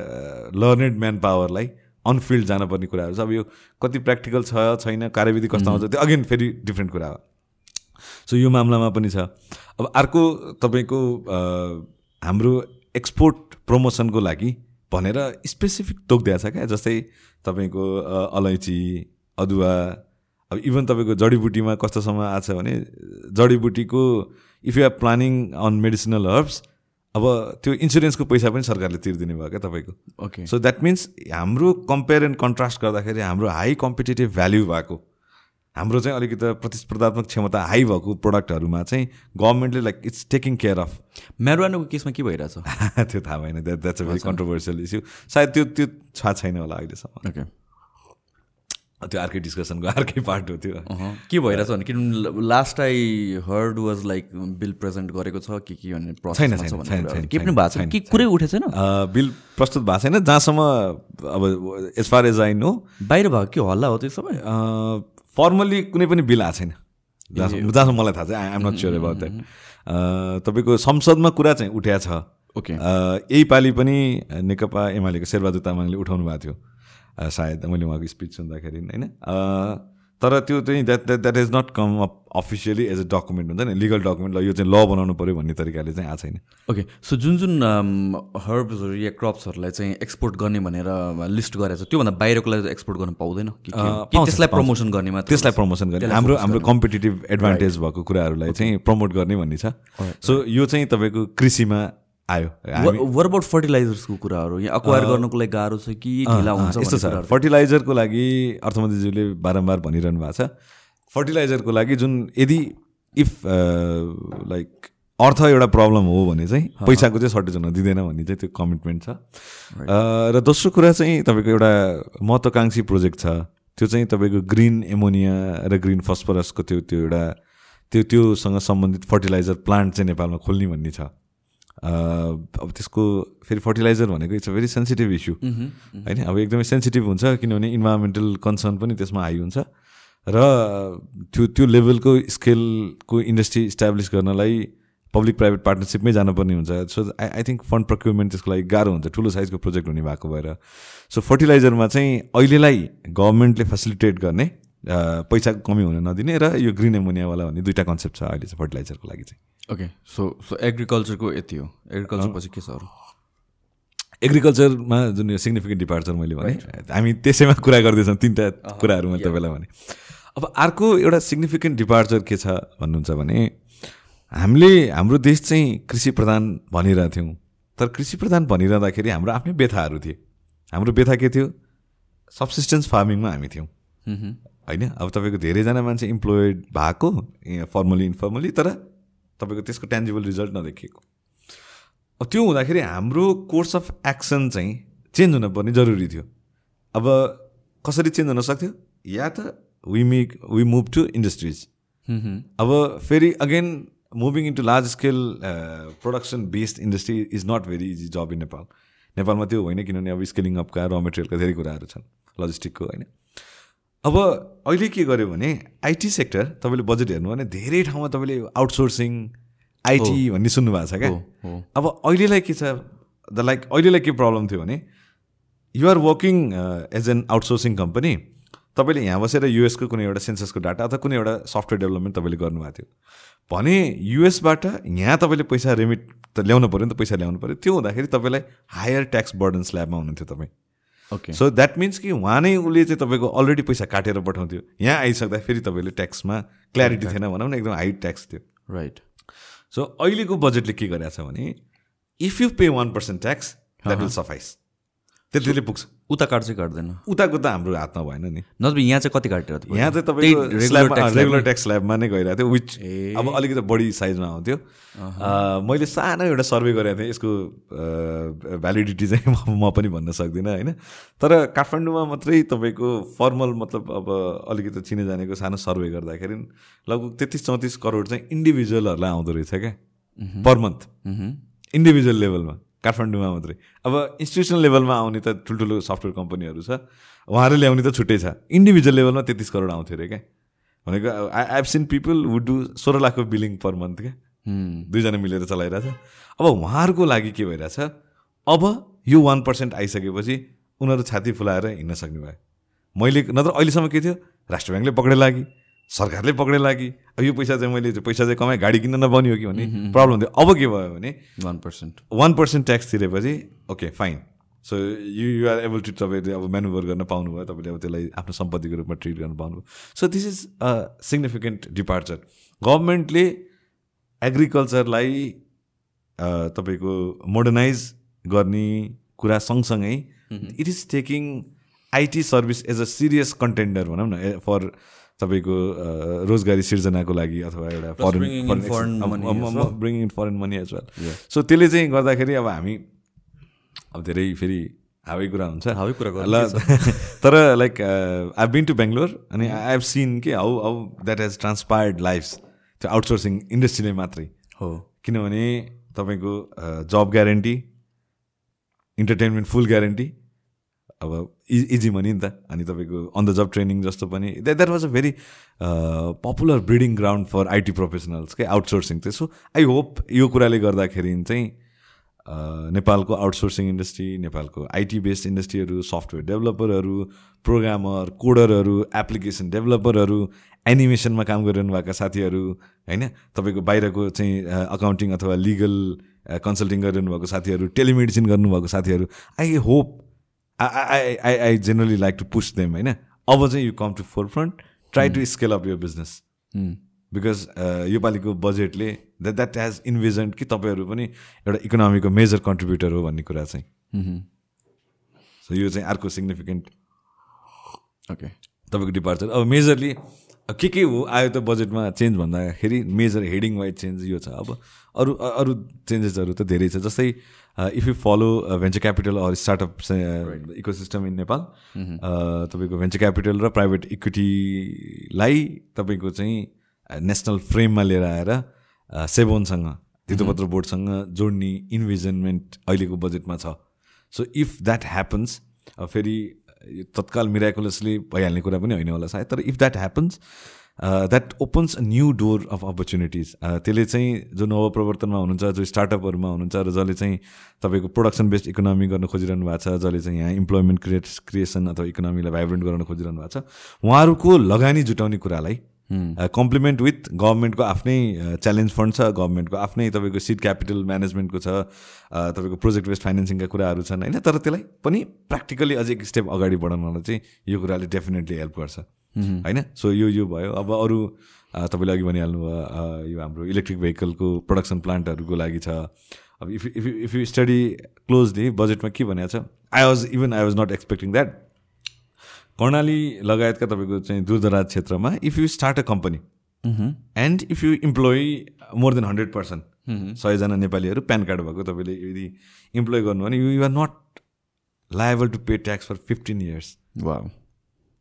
लर्नेड म्यान पावरलाई अनफिल्ड जानुपर्ने कुराहरू छ अब यो कति प्र्याक्टिकल छ छैन कार्यविधि कस्तो आउँछ त्यो अगेन फेरि डिफ्रेन्ट कुरा हो। सो यो मामलामा पनि छ। अब अर्को तपाईँको हाम्रो एक्सपोर्ट प्रमोसनको लागि भनेर स्पेसिफिक तोकिदिएको छ क्या जस्तै तपाईँको अलैँची अदुवा अब इभन तपाईँको जडीबुटीमा कस्तोसम्म आएको छ भने जडीबुटीको if you are planning on medicinal herbs अब त्यो इन्सुरेन्सको पैसा पनि सरकारले तिर्दिने भयो क्या तपाईँको।
ओके
सो द्याट मिन्स हाम्रो कम्पेयर एन्ड कन्ट्रास्ट गर्दाखेरि हाम्रो हाई कम्पिटेटिभ भ्याल्यु भएको हाम्रो चाहिँ अलिकति प्रतिस्पर्धात्मक क्षमता हाई भएको प्रोडक्टहरूमा चाहिँ गभर्मेन्टले like it's taking care of
म्यारोवानको केसमा के भइरहेछ?
त्यो थाहा भएन that that's a very controversial issue सायद त्यो त्यो थाहा छैन होला अहिलेसम्म।
ओके
त्यो अर्कै डिस्कसनको अर्कै पार्ट हो त्यो।
के भइरहेछ भने? किनभने last I heard was like bill present गरेको छ कि के भन्ने
छैन
के पनि भएको छैन? के कुरै उठेको छैन
बिल प्रस्तुत भएको छैन जहाँसम्म अब as far as I know
बाहिर भएको के हल्ला हो त्यो सबै?
फर्मल्ली कुनै पनि बिल आएको छैन। जहाँसम्म मलाई थाहा छ I am not sure about that तपाईँको संसदमा कुरा चाहिँ उठ्या छ।
ओके।
यही पालि पनि नेकपा एमालेको शेरबहादुर तामाङले उठाउनु भएको थियो। सायद मैले उहाँको स्पिच सुन्दाखेरि होइन? तर त्यो चाहिँ that that that is not come up officially as a document हुन्छ नि? लिगल डकुमेन्ट ल यो चाहिँ ल बनाउनु पऱ्यो भन्ने तरिकाले चाहिँ आएको छैन।
ओके सो जुन जुन हर्ब्सहरू या क्रप्सहरूलाई चाहिँ एक्सपोर्ट गर्ने भनेर लिस्ट गरेको छ त्योभन्दा बाहिरको लागि एक्सपोर्ट गर्न पाउँदैन? त्यसलाई प्रमोसन गर्ने मात्र
त्यसलाई प्रमोसन गर्ने हाम्रो हाम्रो कम्पिटेटिभ एडभान्टेज भएको कुराहरूलाई चाहिँ प्रमोट गर्ने भन्ने छ। सो यो चाहिँ तपाईँको कृषिमा आयो।
वरबाउट फर्टिलाइजर्सको कुराहरू? यहाँ अक्वायर गर्नुको लागि गाह्रो छ कि ढिला हुन्छ
यस्तो छ। फर्टिलाइजरको लागि अर्थमन्त्रीज्यूले बारम्बार भनिरहनु भएको छ। फर्टिलाइजरको लागि जुन यदि इफ लाइक अर्थ एउटा प्रब्लम हो भने चाहिँ पैसाको चाहिँ सर्टेज हुन दिँदैन भन्ने चाहिँ त्यो कमिटमेन्ट छ। र दोस्रो कुरा चाहिँ तपाईँको एउटा महत्त्वकाङ्क्षी प्रोजेक्ट छ। त्यो चाहिँ तपाईँको ग्रिन एमोनिया र ग्रिन फस्फरसको त्यो त्यो एउटा त्यो त्योसँग सम्बन्धित फर्टिलाइजर प्लान्ट चाहिँ नेपालमा खोल्ने भन्ने छ। अब त्यसको फेरि फर्टिलाइजर भनेको it's a very sensitive issue होइन अब एकदमै सेन्सिटिभ हुन्छ किनभने इन्भाइरोमेन्टल कन्सर्न पनि त्यसमा हाई हुन्छ। र त्यो त्यो लेभलको स्केलको इन्डस्ट्री इस्टाब्लिस गर्नलाई पब्लिक प्राइभेट पार्टनरसिपमै जानुपर्ने हुन्छ। So I I think fund procurement त्यसको लागि गाह्रो हुन्छ। ठुलो साइजको प्रोजेक्ट हुने भएको भएर। सो फर्टिलाइजरमा चाहिँ अहिलेलाई गभर्मेन्टले फेसिलिटेट गर्ने। पैसाको कमी हुन नदिने र यो ग्रिन एमोनियावाला भन्ने दुइटा कन्सेप्ट छ अहिले चाहिँ फर्टिलाइजरको लागि चाहिँ।
ओके सो सो एग्रिकल्चरको यति हो। एग्रिकल्चर पछि के छ अरू?
एग्रिकल्चरमा जुन यो सिग्निफिकेन्ट डिपार्चर मैले भने हामी त्यसैमा कुरा गर्दैछौँ तिनवटा कुराहरू मैले तपाईँलाई भने। अब अर्को एउटा सिग्निफिकेन्ट डिपार्चर के छ भन्नुहुन्छ भने हामीले हाम्रो देश चाहिँ कृषि प्रधान भनिरहेको थियौँ। तर कृषि प्रधान भनिरहँदाखेरि हाम्रो आफ्नै व्यथाहरू थिए। हाम्रो व्यथा के थियो? सब्सिस्टेन्स फार्मिङमा हामी थियौँ। होइन? अब तपाईँको धेरैजना मान्छे इम्प्लोइड भएको फर्मली इन्फर्मली तर तपाईँको त्यसको ट्यान्जिबल रिजल्ट नदेखिएको। अब त्यो हुँदाखेरि हाम्रो कोर्स अफ एक्सन चाहिँ चेन्ज हुनुपर्ने जरुरी थियो। अब कसरी चेन्ज हुन सक्थ्यो? या त we make we move to industries अब फेरि again moving into large scale production based industry is not very easy job in Nepal नेपालमा त्यो होइन किनभने अब स्केलिङ अपका र मेटेरियलका धेरै कुराहरू छन्। लजिस्टिकको होइन? अब अहिले के गर्यो भने आइटी सेक्टर तपाईँले बजेट हेर्नु भने धेरै ठाउँमा तपाईँले आउटसोर्सिङ आइटी भन्ने सुन्नुभएको छ क्या। अब अहिलेलाई के छ द लाइक अहिलेलाई के प्रब्लम थियो भने you're working as an outsourcing company तपाईँले यहाँ बसेर युएसको कुनै एउटा सेन्ससको डाटा अथवा कुनै एउटा सफ्टवेयर डेभलपमेन्ट तपाईँले गर्नुभएको थियो। भने युएसबाट यहाँ तपाईँले पैसा रेमिट त ल्याउनु पऱ्यो नि त पैसा ल्याउनु पऱ्यो त्यो हुँदाखेरि तपाईँलाई हायर ट्याक्स बर्डन स्ल्याबमा हुनुहुन्थ्यो तपाईँ।
ओके
सो द्याट मिन्स कि उहाँ नै उसले चाहिँ तपाईँको अलरेडी पैसा काटेर पठाउँथ्यो। यहाँ आइसक्दा फेरि तपाईँले ट्याक्समा क्ल्यारिटी थिएन भनौँ न एकदम हाई ट्याक्स थियो।
राइट
सो अहिलेको बजेटले के गरेको छ भने if you pay one percent tax that will suffice त्यतिले पुग्छ।
उता काट चाहिँ काट्दैन?
उताको त हाम्रो हातमा भएन नि।
नत्र यहाँ चाहिँ कति काटेर?
यहाँ चाहिँ तपाईँको रेगुलर ट्याक्स स्ल्याबमा नै गइरहेको थियो विच। अब अलिकति बढी साइजमा आउँथ्यो। मैले सानो एउटा सर्वे गरेको थिएँ यसको भ्यालिडिटी चाहिँ म पनि भन्न सक्दिनँ होइन? तर काठमाडौँमा मात्रै तपाईँको फर्मल मतलब अब अलिकति चिने जानेको सानो सर्वे गर्दाखेरि लगभग तेत्तिस चौतिस करोड चाहिँ इन्डिभिजुअलहरूलाई आउँदो रहेछ क्या पर मन्थ। इन्डिभिजुअल लेभलमा काठमाडौँमा मात्रै। अब इन्स्टिट्युसनल लेभलमा आउने त ठुल्ठुलो सफ्टवेयर कम्पनीहरू छ। उहाँहरू ल्याउने त छुट्टै छ। इन्डिभिजुअल लेभलमा तेत्तिस करोड आउँथ्यो अरे क्या। भनेको I I've seen people would do सोह्र लाखको बिलिङ पर मन्थ क्या। दुईजना मिलेर चलाइरहेछ। अब उहाँहरूको लागि के भइरहेछ? अब यो वान पर्सेन्ट आइसकेपछि उनीहरू छाती फुलाएर हिँड्न सक्ने भयो। मैले नत्र अहिलेसम्म के थियो? राष्ट्र ब्याङ्कले पक्रे लागि सरकारले पक्रे लागि। अब यो पैसा चाहिँ मैले पैसा चाहिँ कमाएँ गाडी किन्न हो कि भन्ने प्रब्लम थियो। अब के भयो भने
one percent
one percent tax तिरेपछि okay fine so you you are able to तपाईँले अब म्यानुभर गर्न पाउनुभयो तपाईँले अब त्यसलाई आफ्नो सम्पत्तिको रूपमा ट्रिट गर्न पाउनुभयो। So this is a significant departure गभर्मेन्टले एग्रिकल्चरलाई तपाईँको मोडर्नाइज गर्ने कुरा सँगसँगै it is taking IT service as a serious contender भनौँ न फर तपाईँको रोजगारी सिर्जनाको लागि अथवा एउटा
well.
Bring in foreign money as well so त्यसले चाहिँ गर्दाखेरि अब हामी अब धेरै फेरि हावै कुरा हुन्छ।
हावै कुरा
ल तर like I been to Bangalore अनि आई हेभ सिन के how how that has transpired life's त्यो आउटसोर्सिङ इन्डस्ट्रीले मात्रै।
हो।
किनभने तपाईँको जब ग्यारेन्टी इन्टरटेनमेन्ट फुल ग्यारेन्टी अब इजी मनी नि त। अनि तपाईँको अन द जब ट्रेनिङ जस्तो पनि। That was a very popular breeding ground for IT professionals के आउटसोर्सिङ चाहिँ। सो आई होप यो कुराले गर्दाखेरि चाहिँ अ, नेपालको आउटसोर्सिङ इन्डस्ट्री नेपालको आइटी बेस्ड इन्डस्ट्रीहरू सफ्टवेयर डेभलपरहरू प्रोग्रामर कोडरहरू एप्लिकेसन डेभलपरहरू एनिमेसनमा काम गरिरहनु भएका साथीहरू होइन? तपाईँको बाहिरको चाहिँ अकाउन्टिङ अथवा लिगल कन्सल्टिङ गरिरहनु भएको साथीहरू टेलिमेडिसिन गर्नुभएको साथीहरू I hope I I I generally like to push them होइन अब चाहिँ you come to forefront try to scale up your business. Because योपालिको बजेटले द्याट द्याट हेज इन्भिजन कि तपाईँहरू पनि एउटा इकोनोमीको मेजर कन्ट्रिब्युटर हो भन्ने कुरा चाहिँ। सो यो चाहिँ अर्को सिग्निफिकेन्ट
ओके
तपाईँको डिपार्चर अब मेजरली के के हो? आयो त बजेटमा चेन्ज भन्दाखेरि मेजर हेडिङ वाइज चेन्ज यो छ अब। अरू अरू चेन्जेसहरू त धेरै छ। जस्तै if you follow venture capital or startup ecosystem in Nepal तपाईँको भेन्चर क्यापिटल र प्राइभेट इक्विटीलाई तपाईँको चाहिँ नेसनल फ्रेममा लिएर आएर सेबोनसँग धितोपत्र बोर्डसँग जोड्ने इन्भिजनमेन्ट अहिलेको बजेटमा छ. सो इफ द्याट ह्यापन्स फेरि यो तत्काल मिराकुलसली भइहाल्ने कुरा पनि होइन होला सायद तर if that happens that opens a new door of opportunities त्यसले चाहिँ जो नवप्रवर्तनमा हुनुहुन्छ जो स्टार्टअपहरूमा हुनुहुन्छ र जसले चाहिँ तपाईँको प्रोडक्सन बेस्ड इकोनोमी गर्न खोजिरहनु भएको छ जसले चाहिँ यहाँ इम्प्लोइमेन्ट क्रिएट क्रिएसन अथवा इकोनोमीलाई भाइब्रेन्ट गराउन खोजिरहनु भएको छ उहाँहरूको लगानी जुटाउने कुरालाई कम्प्लिमेन्ट विथ गभर्मेन्टको आफ्नै च्यालेन्ज फन्ड छ गभर्मेन्टको आफ्नै तपाईँको सिड क्यापिटल म्यानेजमेन्टको छ अ, तपाईँको प्रोजेक्ट बेस्ड फाइनेन्सिङका कुराहरू छन् होइन? तर त्यसलाई पनि प्र्याक्टिकली अझै एक स्टेप अगाडि बढाउनलाई चाहिँ यो कुराले डेफिनेटली हेल्प गर्छ। होइन सो यो यो भयो अब अरू तपाईँले अघि भनिहाल्नु भयो यो हाम्रो इलेक्ट्रिक भेहिकलको प्रोडक्सन प्लान्टहरूको लागि छ अब if if if you study closely बजेटमा के भनेको छ I was even I was not expecting that Karnali लगायतका तपाईँको चाहिँ दूरदराज क्षेत्रमा if you start a company and if you employ more than hundred percent सयजना नेपालीहरू प्यान कार्ड भएको तपाईँले यदि इम्प्लोइ गर्नु भने you are not liable to pay tax for fifteen years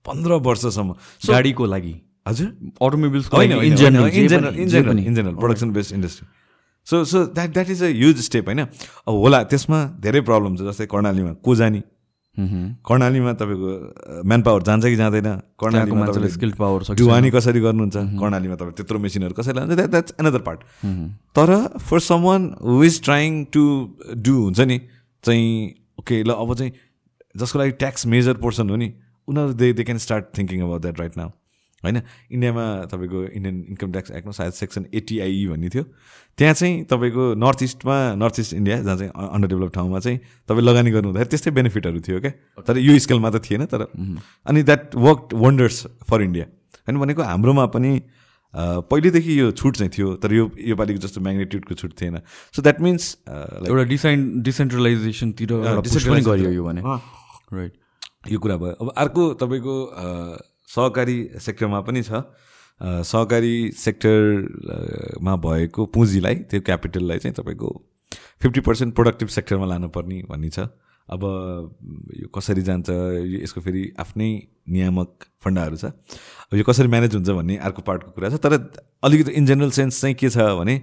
पन्ध्र वर्षसम्म।
गाडीको लागि।
हजुर?
अटोमोबिल्सको
होइन
लागि
in
in
general
general
in general in general in general production based industry so so that that is a huge step होइन? अब होला त्यसमा धेरै प्रब्लम छ जस्तै कर्णालीमा को जाने कर्णालीमा तपाईँको म्यान पावर जान्छ कि जाँदैन? कर्णालीमा तपाईँले
स्किल्ड पावर सक्छ।
ढुवानी कसरी गर्नुहुन्छ? कर्णालीमा तपाईँ त्यत्रो मेसिनहरू कसरी लान्छ? द्याट द्याट्स एनदर पार्ट तर for someone who is trying to do हुन्छ नि? चाहिँ ओके ल अब चाहिँ जसको लागि ट्याक्स मेजर पोर्सन हो नि उनीहरू they they can start thinking about that right now होइन? इन्डियामा तपाईँको इन्डियन इन्कम ट्याक्स एक्टमा सायद सेक्सन एटिआई भन्ने थियो। त्यहाँ चाहिँ तपाईँको नर्थ इस्टमा नर्थ इस्ट इन्डिया जहाँ चाहिँ अन्डर डेभलप ठाउँमा चाहिँ तपाईँ लगानी गर्नु हुँदाखेरि त्यस्तै बेनिफिटहरू थियो क्या तर यो स्केलमा त थिएन तर अनि that work wonders for India होइन भनेको हाम्रोमा पनि पहिलेदेखि यो छुट चाहिँ थियो तर यो योपालिको जस्तो म्याग्नेट्युडको छुट थिएन। सो द्याट मिन्स
एउटा डिसाइन डिसेन्ट्रलाइजेसनतिर गरियो यो भने। राइट
यो कुरा भयो। अब अर्को तपाईँको सहकारी सेक्टरमा पनि छ। सहकारी सेक्टरमा भएको पुँजीलाई त्यो क्यापिटललाई चाहिँ तपाईँको फिफ्टी पर्सेन्ट प्रोडक्टिभ सेक्टरमा लानुपर्ने भन्ने छ। अब यो कसरी जान्छ यसको फेरि आफ्नै नियामक फन्डाहरू छ। अब यो कसरी म्यानेज हुन्छ भन्ने अर्को पार्टको कुरा छ। तर अलिकति इन जेनरल सेन्स चाहिँ के छ भने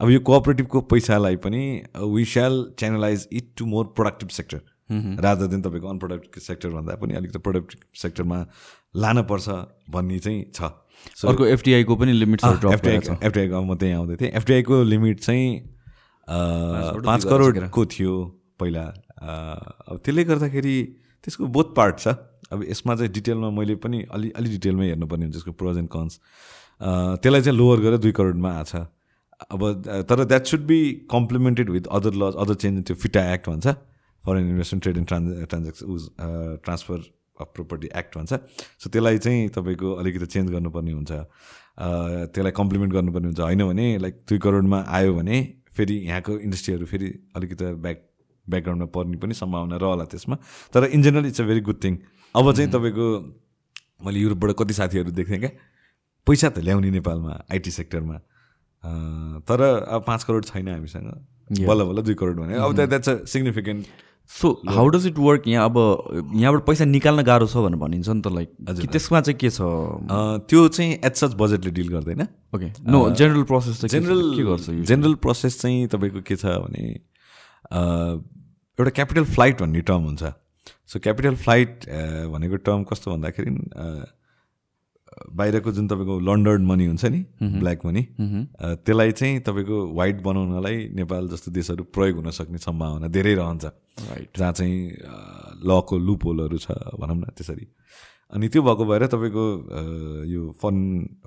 अब यो कोअपरेटिभको पैसालाई पनि we shall channelize it to more productive sector rather than तपाईँको अनप्रोडक्टिभ सेक्टर भन्दा पनि अलिकति प्रोडक्टिभ सेक्टरमा लानुपर्छ भन्ने चाहिँ छ।
अर्को एफटिआईको पनि लिमिट
एफटिआई एफटिआईको म त्यहीँ आउँदै थिएँ। एफटिआईको लिमिट चाहिँ पाँच करोडको थियो पहिला। अब त्यसले गर्दाखेरि त्यसको बोथ पार्ट छ। अब यसमा चाहिँ डिटेलमा मैले पनि अलि अलि डिटेलमै हेर्नुपर्ने हुन्छ त्यसको प्रोज एन्ड कन्स त्यसलाई चाहिँ लोवर गरेर दुई करोडमा आएको छ। अब तर that should be complemented with other laws other change त्यो फिटा एक्ट भन्छ। Foreign investment trade and trans transaction uz transfer of property act भन्छ। सो त्यसलाई चाहिँ तपाईँको अलिकति चेन्ज गर्नुपर्ने हुन्छ। त्यसलाई कम्प्लिमेन्ट गर्नुपर्ने हुन्छ। होइन भने लाइक दुई करोडमा आयो भने फेरि यहाँको इन्डस्ट्रीहरू फेरि अलिकति ब्याक ब्याकग्राउन्डमा पर्ने पनि सम्भावना रहला त्यसमा। तर in general it's a very good thing अब चाहिँ तपाईँको मैले युरोपबाट कति साथीहरू देख्थेँ क्या। पैसा त ल्याउने नेपालमा आइटी सेक्टरमा तर अब पाँच करोड छैन हामीसँग। बल्ल बल्ल दुई करोड भने। अब that's a significant
so how does it work यहाँ अब यहाँबाट पैसा निकाल्न गाह्रो छ भनेर भनिन्छ नि त लाइक हजुर त्यसमा चाहिँ के छ?
त्यो चाहिँ एट सच बजेटले डिल गर्दैन।
ओके नो जेनरल प्रोसेस चाहिँ
जेनरल
के गर्छ
जेनरल प्रोसेस चाहिँ तपाईँको के छ भने एउटा क्यापिटल फ्लाइट भन्ने टर्म हुन्छ। सो क्यापिटल फ्लाइट भनेको टर्म कस्तो भन्दाखेरि बाहिरको जुन तपाईँको लन्डन मनी हुन्छ नि ब्ल्याक मनी त्यसलाई चाहिँ तपाईँको वाइट बनाउनलाई नेपाल जस्तो देशहरू प्रयोग हुन सक्ने सम्भावना धेरै रहन्छ। राइट जहाँ चाहिँ लको लुपोलहरू छ भनौँ न त्यसरी। अनि त्यो भएको भएर तपाईँको यो फन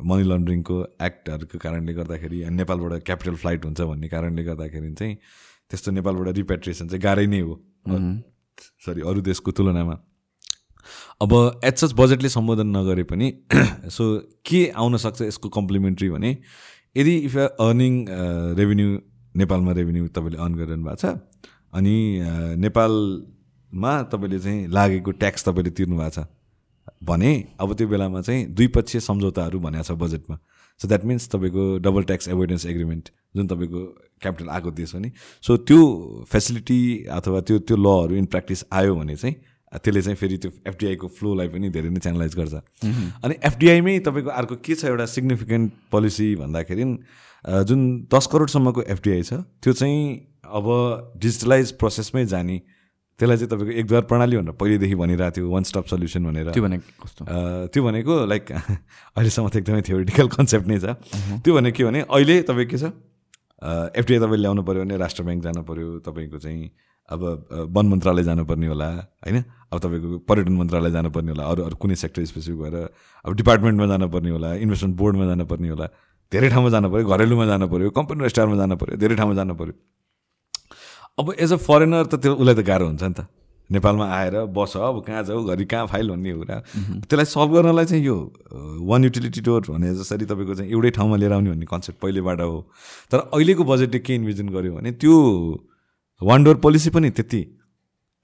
मनी लन्ड्रिङको एक्टहरूको कारणले गर्दाखेरि नेपालबाट क्यापिटल फ्लाइट हुन्छ भन्ने कारणले गर्दाखेरि चाहिँ त्यस्तो नेपालबाट रिपेट्रिएसन चाहिँ गाह्रै नै हो। सरी अरू देशको तुलनामा। अब एचएच बजेटले सम्बोधन नगरे पनि सो के आउन सक्छ यसको कम्प्लिमेन्ट्री भने यदि इफ अर्निङ रेभेन्यू नेपालमा रेभेन्यू तपाईँले अर्न गरिरहनु भएको छ अनि नेपालमा तपाईँले चाहिँ लागेको ट्याक्स तपाईँले तिर्नु भएको छ भने अब त्यो बेलामा चाहिँ द्विपक्षीय सम्झौताहरू भनेको छ बजेटमा सो द्याट मिन्स तपाईँको डबल ट्याक्स एभोइडेन्स एग्रिमेन्ट जुन तपाईँको क्यापिटल आएको देश हो नि। सो त्यो फेसिलिटी अथवा त्यो त्यो लहरू इन प्र्याक्टिस आयो भने चाहिँ त्यसले चाहिँ फेरि त्यो एफडिआईको फ्लोलाई पनि धेरै नै च्यानलाइज गर्छ। अनि एफडिआईमै तपाईँको अर्को के छ एउटा सिग्निफिकेन्ट पोलिसी भन्दाखेरि जुन दस करोडसम्मको एफडिआई छ त्यो चाहिँ अब डिजिटलाइज प्रोसेसमै जाने त्यसलाई चाहिँ तपाईँको एकद्वार प्रणाली भनेर पहिलेदेखि भनिरहेको थियो वान स्टप सल्युसन भनेर।
त्यो भनेको कस्तो?
त्यो भनेको लाइक अहिलेसम्म त एकदमै थियोरिटिकल कन्सेप्ट नै छ। त्यो भनेको के भने अहिले तपाईँ के छ? एफडिआई तपाईँले ल्याउनु पऱ्यो भने राष्ट्र ब्याङ्क जानु पऱ्यो तपाईँको चाहिँ अब वन मन्त्रालय जानुपर्ने होला होइन? अब तपाईँको पर्यटन मन्त्रालय जानुपर्ने होला अरू अरू कुनै सेक्टर स्पेसिफिक भएर अब डिपार्टमेन्टमा जानुपर्ने होला इन्भेस्टमेन्ट बोर्डमा जानुपर्ने होला धेरै ठाउँमा जानु पऱ्यो घरेलुमा जानु पऱ्यो कम्पनी र स्टारमा जानु पऱ्यो धेरै ठाउँमा जानु पऱ्यो अब एज अ फरेनर त त्यो उसलाई त गाह्रो हुन्छ नि त। नेपालमा आएर बस अब कहाँ जाऊ घरि कहाँ फाइल भन्ने कुरा। त्यसलाई सल्भ गर्नलाई चाहिँ यो वान युटिलिटी डोर भने जसरी तपाईँको चाहिँ एउटै ठाउँमा लिएर आउने भन्ने कन्सेप्ट पहिलेबाट हो। तर अहिलेको बजेटले के इन्भिजन गर्यो भने त्यो वान डोर पोलिसी पनि त्यति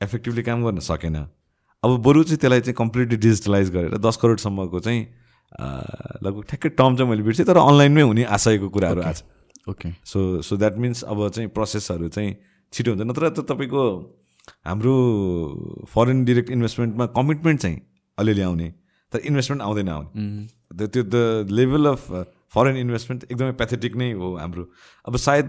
इफेक्टिभली काम गर्न सकेन। अब बरु चाहिँ त्यसलाई चाहिँ कम्प्लिटली डिजिटलाइज गरेर दस करोडसम्मको चाहिँ लगभग ठ्याक्कै टर्म चाहिँ मैले बिर्सेँ तर अनलाइनमै हुने आशयको कुराहरू आज।
Okay
so so that means अब चाहिँ प्रोसेसहरू चाहिँ छिटो हुन्छ नत्र त तपाईँको हाम्रो फरेन डिरेक्ट इन्भेस्टमेन्टमा कमिटमेन्ट चाहिँ अलिअलि आउने तर इन्भेस्टमेन्ट आउँदैन आउने। त्यो the level of foreign investment एकदमै पेथेटिक नै हो हाम्रो। अब सायद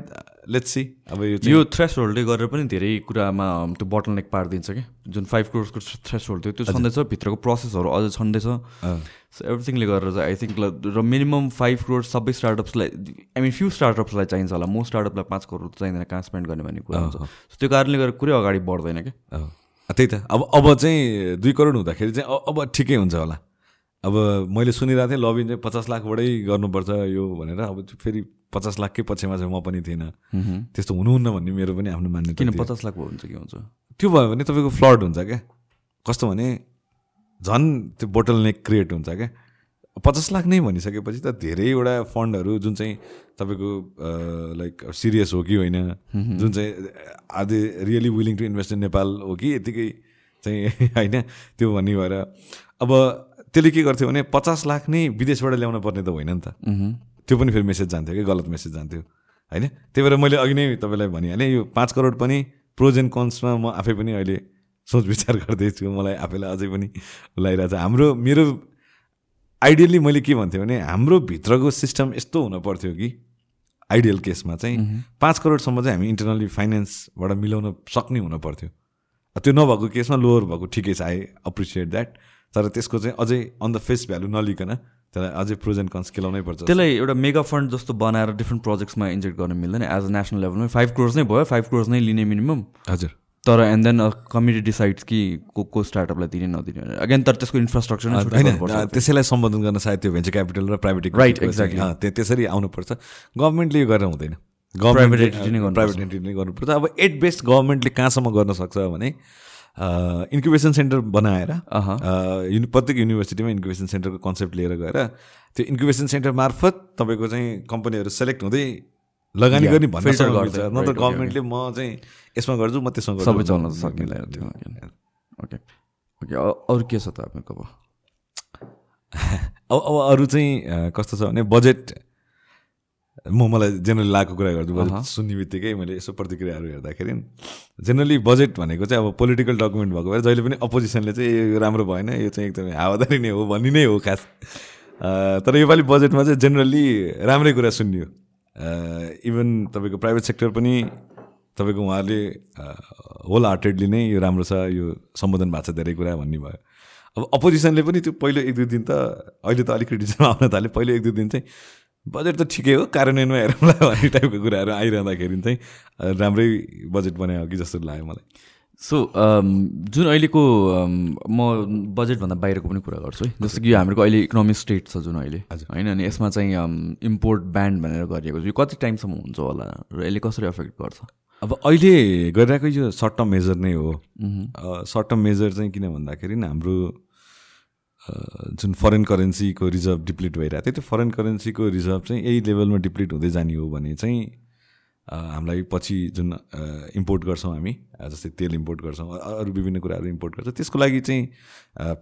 लेट्स सी अब यो
यो थ्रेस होल्डले गरेर पनि धेरै कुरामा त्यो बटल नेक पारिदिन्छ कि जुन फाइभ क्रोर्सको थ्रेस होल्ड थियो त्यो छँदैछ भित्रको प्रोसेसहरू अझ छँदैछ। सो एभ्रिथिङले गरेर चाहिँ आई थिङ्क र मिनिमम फाइभ क्रोड सबै स्टार्टअप्सलाई आई मिन फ्यु स्टार्टअप्सलाई चाहिन्छ होला। मोस्ट स्टार्टअपलाई पाँच करोड त चाहिँदैन कहाँ स्पेन्ड गर्ने भन्ने कुरा हुन्छ। त्यो कारणले गर्दा कुरै अगाडि बढ्दैन कि
अँ, त्यही त। अब अब चाहिँ दुई करोड हुँदाखेरि चाहिँ अब ठिकै हुन्छ होला। अब मैले सुनिरहेको थिएँ लबिन चाहिँ पचास लाखबाटै गर्नुपर्छ यो भनेर। अब फेरि पचास लाखकै पछिमा चाहिँ म पनि थिइनँ। त्यस्तो हुनुहुन्न भन्ने मेरो पनि आफ्नो मान्यता
किन। पचास लाख भयो हुन्छ के हुन्छ?
त्यो भयो भने तपाईँको फ्लड हुन्छ क्या। कस्तो भने झन् त्यो बोटल नेक क्रिएट हुन्छ क्या। पचास लाख नै भनिसकेपछि त धेरैवटा फन्डहरू जुन चाहिँ तपाईँको लाइक सिरियस हो कि होइन जुन चाहिँ आधे really willing to invest in Nepal हो कि यतिकै चाहिँ होइन त्यो भन्ने भएर अब त्यसले के गर्थ्यो भने पचास लाख नै विदेशबाट ल्याउन पर्ने त होइन नि त। त्यो पनि फेरि मेसेज जान्थ्यो कि गलत मेसेज जान्थ्यो। होइन? त्यही भएर मैले अघि नै तपाईँलाई भनिहालेँ यो पाँच करोड पनि प्रोज एन्ड कन्समा म आफै पनि अहिले सोच विचार गर्दैछु मलाई आफैलाई अझै पनि लगाइरहेको छ हाम्रो मेरो आइडियल्ली मैले के भन्थेँ भने हाम्रो भित्रको सिस्टम यस्तो हुन पर्थ्यो कि आइडियल केसमा चाहिँ पाँच करोडसम्म चाहिँ हामी इन्टरनली फाइनेन्सबाट मिलाउन सक्ने हुन पर्थ्यो। त्यो नभएको केसमा लोवर भएको ठिकै छ आई अप्रिसिएट द्याट तर त्यसको चाहिँ अझै अन द फेस भ्यालु नलिकन त्यसलाई अझै प्रोज एन्ड कन्स केलाउनै पर्छ
त्यसलाई एउटा मेगा फन्ड जस्तो बनाएर डिफ्रेन्ट प्रोजेक्ट्समा इन्जेक्ट गर्न मिल्दैन। एज अ नेसनल लेभलमा फाइभ क्रोर्स नै भयो फाइभ क्रोर्स नै लिने मिनिमम
हजुर।
तर एन्ड देन कमिटी डिसाइड्स कि को को स्टार्टअपलाई दिने नदिने अगेन तर त्यसको इन्फ्रास्ट्रक्चर नै छुट्टै
होइन। त्यसैलाई सम्बोधन गर्न सायद त्यो भेन्चर क्यापिटल र प्राइभेट
Right, exactly.
त्यसरी आउनुपर्छ। गभर्मेन्टले यो गरेर हुँदैन।
गर्नुपर्छ।
प्राइभेट एन्टिटी नै गर्नुपर्छ। अब एट बेस्ट गभर्मेन्टले कहाँसम्म गर्न सक्छ भने इन्क्युबेसन सेन्टर बनाएर युनि प्रत्येक युनिभर्सिटीमा इन्क्युबेसन सेन्टरको कन्सेप्ट लिएर गएर त्यो इन्क्युबेसन सेन्टर मार्फत तपाईँको चाहिँ कम्पनीहरू सेलेक्ट हुँदै लगानी गर्ने भन्न। नत्र
right, okay,
गभर्मेन्टले म चाहिँ यसमा गर्छु म त्यसमा गर्छु
सबै चल्न त सकिँदैन त्यो ओके ओके अरू के छ त अब
अब अरू चाहिँ कस्तो छ भने बजेट म मलाई जेनरली लागेको कुरा गर्छु बजेट सुन्ने बित्तिकै मैले यसो प्रतिक्रियाहरू हेर्दाखेरि जेनरली बजेट भनेको चाहिँ अब पोलिटिकल डकुमेन्ट भएको भएर जहिले पनि अपोजिसनले चाहिँ यो राम्रो भएन यो चाहिँ एकदमै हावादारी नै हो भन्ने नै हो खास। तर योपालि बजेटमा चाहिँ जेनरली राम्रै कुरा सुनियो। इभन तपाईँको प्राइभेट सेक्टर पनि तपाईँको उहाँहरूले होल हार्टेडली नै यो राम्रो छ यो सम्बोधन भएको छ धेरै कुरा भन्ने भयो। अब अपोजिसनले पनि त्यो पहिलो एक दुई दिन त अहिले त अलिक क्रिटिसिजम आउन थाल्यो पहिलो एक दुई दिन चाहिँ बजेट त ठिकै हो कार्यान्वयनमा हेरौँला भन्ने टाइपको कुराहरू आइरहँदाखेरि चाहिँ राम्रै बजेट बनायो कि जस्तो लाग्यो मलाई।
सो जुन अहिलेको म बजेटभन्दा बाहिरको पनि कुरा गर्छु है। जस्तो कि हाम्रो अहिले इकोनोमिक स्टेट छ जुन अहिले। होइन अनि यसमा चाहिँ इम्पोर्ट ब्यान्ड भनेर गरिएको छ। यो कति टाइमसम्म हुन्छ होला र यसले कसरी एफेक्ट गर्छ?
अब अहिले गरिरहेको यो सर्ट टर्म मेजर नै हो। सर्ट टर्म मेजर चाहिँ किन भन्दाखेरि हाम्रो जुन फरेन करेन्सीको रिजर्भ डिप्लिट भइरहेको थियो त्यो फरेन करेन्सीको रिजर्भ चाहिँ यही लेभलमा डिप्लिट हुँदै जाने हो भने चाहिँ हामीलाई पछि जुन इम्पोर्ट गर्छौँ हामी जस्तै तेल इम्पोर्ट गर्छौँ अरू विभिन्न कुराहरू इम्पोर्ट गर्छौँ त्यसको लागि चाहिँ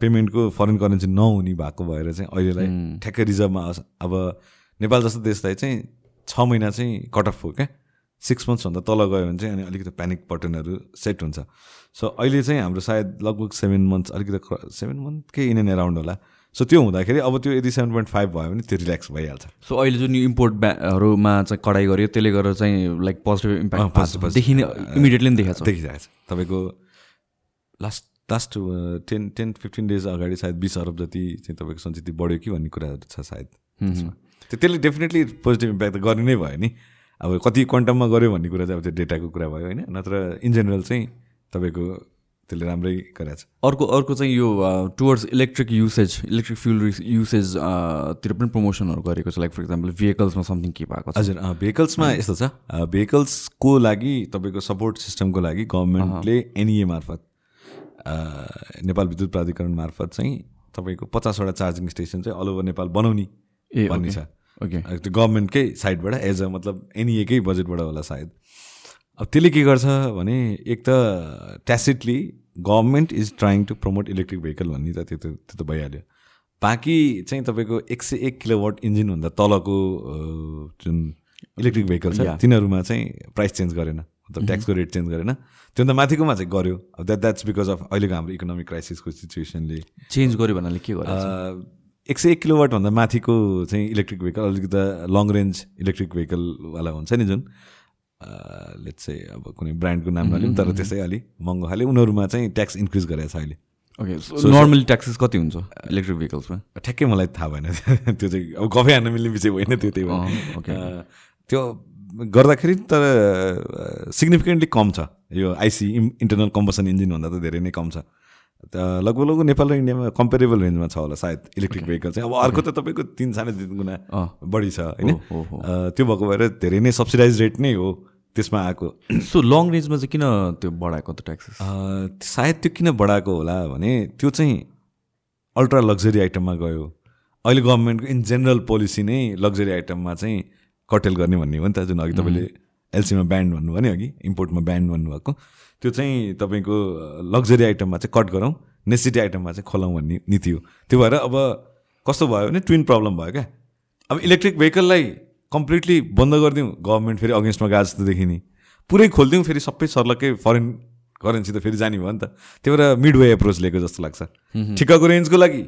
पेमेन्टको फरेन करेन्सी नहुने भएको भएर चाहिँ अहिलेलाई ठ्याक्कै रिजर्भमा अब नेपाल जस्तो देशलाई चाहिँ छ महिना चाहिँ कट अफ हो क्या। सिक्स मन्थ्सभन्दा तल गयो भने चाहिँ अनि अलिकति प्यानिक बटनहरू सेट हुन्छ। सो अहिले चाहिँ हाम्रो सायद लगभग सेभेन मन्थ्स अलिकति सेभेन मन्थकै इन एन्ड एराउन्ड होला। सो त्यो हुँदाखेरि अब त्यो यदि सेभेन पोइन्ट फाइभ भयो भने त्यो रिल्याक्स भइहाल्छ।
सो अहिले जुन इम्पोर्ट ब्याहरूमा चाहिँ कडाइ गर्यो त्यसले गर्दा चाहिँ लाइक पोजिटिभ इम्प्याक्ट. देखिने इमिडिएटली देखाएको छ
देखिरहेको छ तपाईँको last last ten ten fifteen days अगाडि सायद बिस अरब जति चाहिँ तपाईँको सञ्चित बढ्यो कि भन्ने कुराहरू छ सायद। त्यसले डेफिनेटली पोजिटिभ इम्प्याक्ट त गर्ने नै भयो नि। अब कति क्वान्टममा गऱ्यो भन्ने कुरा चाहिँ अब त्यो डेटाको कुरा भयो होइन? नत्र इन जेनरल चाहिँ तपाईँको त्यसले राम्रै गरेको छ।
अर्को अर्को चाहिँ यो towards electric usage electric fuel usage तिर पनि प्रमोसनहरू गरेको छ। लाइक फर इक्जाम्पल भेहिकल्समा समथिङ के भएको छ?
हजुर भेहिकल्समा यस्तो छ। भेहिकल्सको लागि तपाईँको सपोर्ट सिस्टमको लागि गभर्मेन्टले एनइए मार्फत नेपाल विद्युत प्राधिकरण मार्फत चाहिँ तपाईँको पचासवटा चार्जिङ स्टेसन चाहिँ अल ओभर नेपाल बनाउने
ए
भन्ने छ।
ओके
त्यो गभर्मेन्टकै साइडबाट एज अ मतलब एनइएकै बजेटबाट होला सायद। अब त्यसले के गर्छ भने एक त tacitly government is trying to promote electric vehicle भन्ने त त्यो त त्यो त भइहाल्यो। बाँकी चाहिँ तपाईँको एक सय एक किलोवाट इन्जिनभन्दा तलको जुन इलेक्ट्रिक भेहिकल छ तिनीहरूमा चाहिँ प्राइस चेन्ज गरेन मतलब ट्याक्सको रेट चेन्ज गरेन। त्योभन्दा माथिकोमा चाहिँ गर्यो। द्याट द्याट्स बिकज अफ अहिलेको हाम्रो इकोनोमिक क्राइसिसको सिचुएसनले
चेन्ज गर्यो भन्नाले के गर्यो
एक सय एक किलोवाटभन्दा माथिको चाहिँ इलेक्ट्रिक भेहिकल अलिकति लङ रेन्ज इलेक्ट्रिक भेहिकलवाला हुन्छ नि जुन। लेट्स चाहिँ अब कुनै ब्रान्डको नाम नलिउँ तर त्यसै अलिक महँगो खाले उनीहरूमा चाहिँ ट्याक्स इन्क्रिज गरेको छ अहिले।
ओके नर्मली ट्याक्सेस कति हुन्छ इलेक्ट्रिक भेहिकल्समा?
ठ्याक्कै मलाई थाहा भएन। त्यो चाहिँ अब गफै हान्न मिल्ने विषय होइन त्यो त्यही भएर। त्यो गर्दाखेरि तर सिग्निफिकेन्टली कम छ। यो आइसी इन्टरनल कम्बसन इन्जिनभन्दा त धेरै नै कम छ। लगभग लगभग नेपाल र इन्डियामा कम्पेरेबल रेन्जमा छ होला सायद इलेक्ट्रिक भेहिकल चाहिँ। अब अर्को त तपाईँको तिन साढे तिन गुणा। बढी छ होइन? त्यो भएको भएर धेरै नै सब्सिडाइज रेट नै हो त्यसमा आएको।
सो लङ रेन्जमा चाहिँ किन त्यो बढाएको त ट्याक्सेस
अँ, सायद त्यो किन बढाएको होला भने त्यो चाहिँ अल्ट्रा लग्जरी आइटममा गयो। अहिले गभर्मेन्टको इन जेनरल पोलिसी नै लग्जरी आइटममा चाहिँ कटेल गर्ने भन्ने हो नि त जुन अघि तपाईँले एलसीमा ब्यान्ड भन्नुभयो नि अघि इम्पोर्टमा ब्यान्ड भन्नुभएको। त्यो चाहिँ तपाईँको लग्जरी आइटममा चाहिँ कट गरौँ नेसिटी आइटममा चाहिँ खोलाउँ भन्ने नीति हो। त्यो भएर अब कस्तो भयो भने ट्विन प्रब्लम भयो क्या। अब इलेक्ट्रिक भेहिकललाई कम्प्लिटली बन्द गरिदिउँ गभर्मेन्ट फेरि अगेन्स्टमा गए जस्तो देखिने पुरै खोलिदिउँ फेरि सबै सर्लक्कै फरेन करेन्सी त फेरि जाने भयो नि त। त्यही भएर मिड वे एप्रोच लिएको जस्तो लाग्छ। ठिक्कको रेन्जको लागि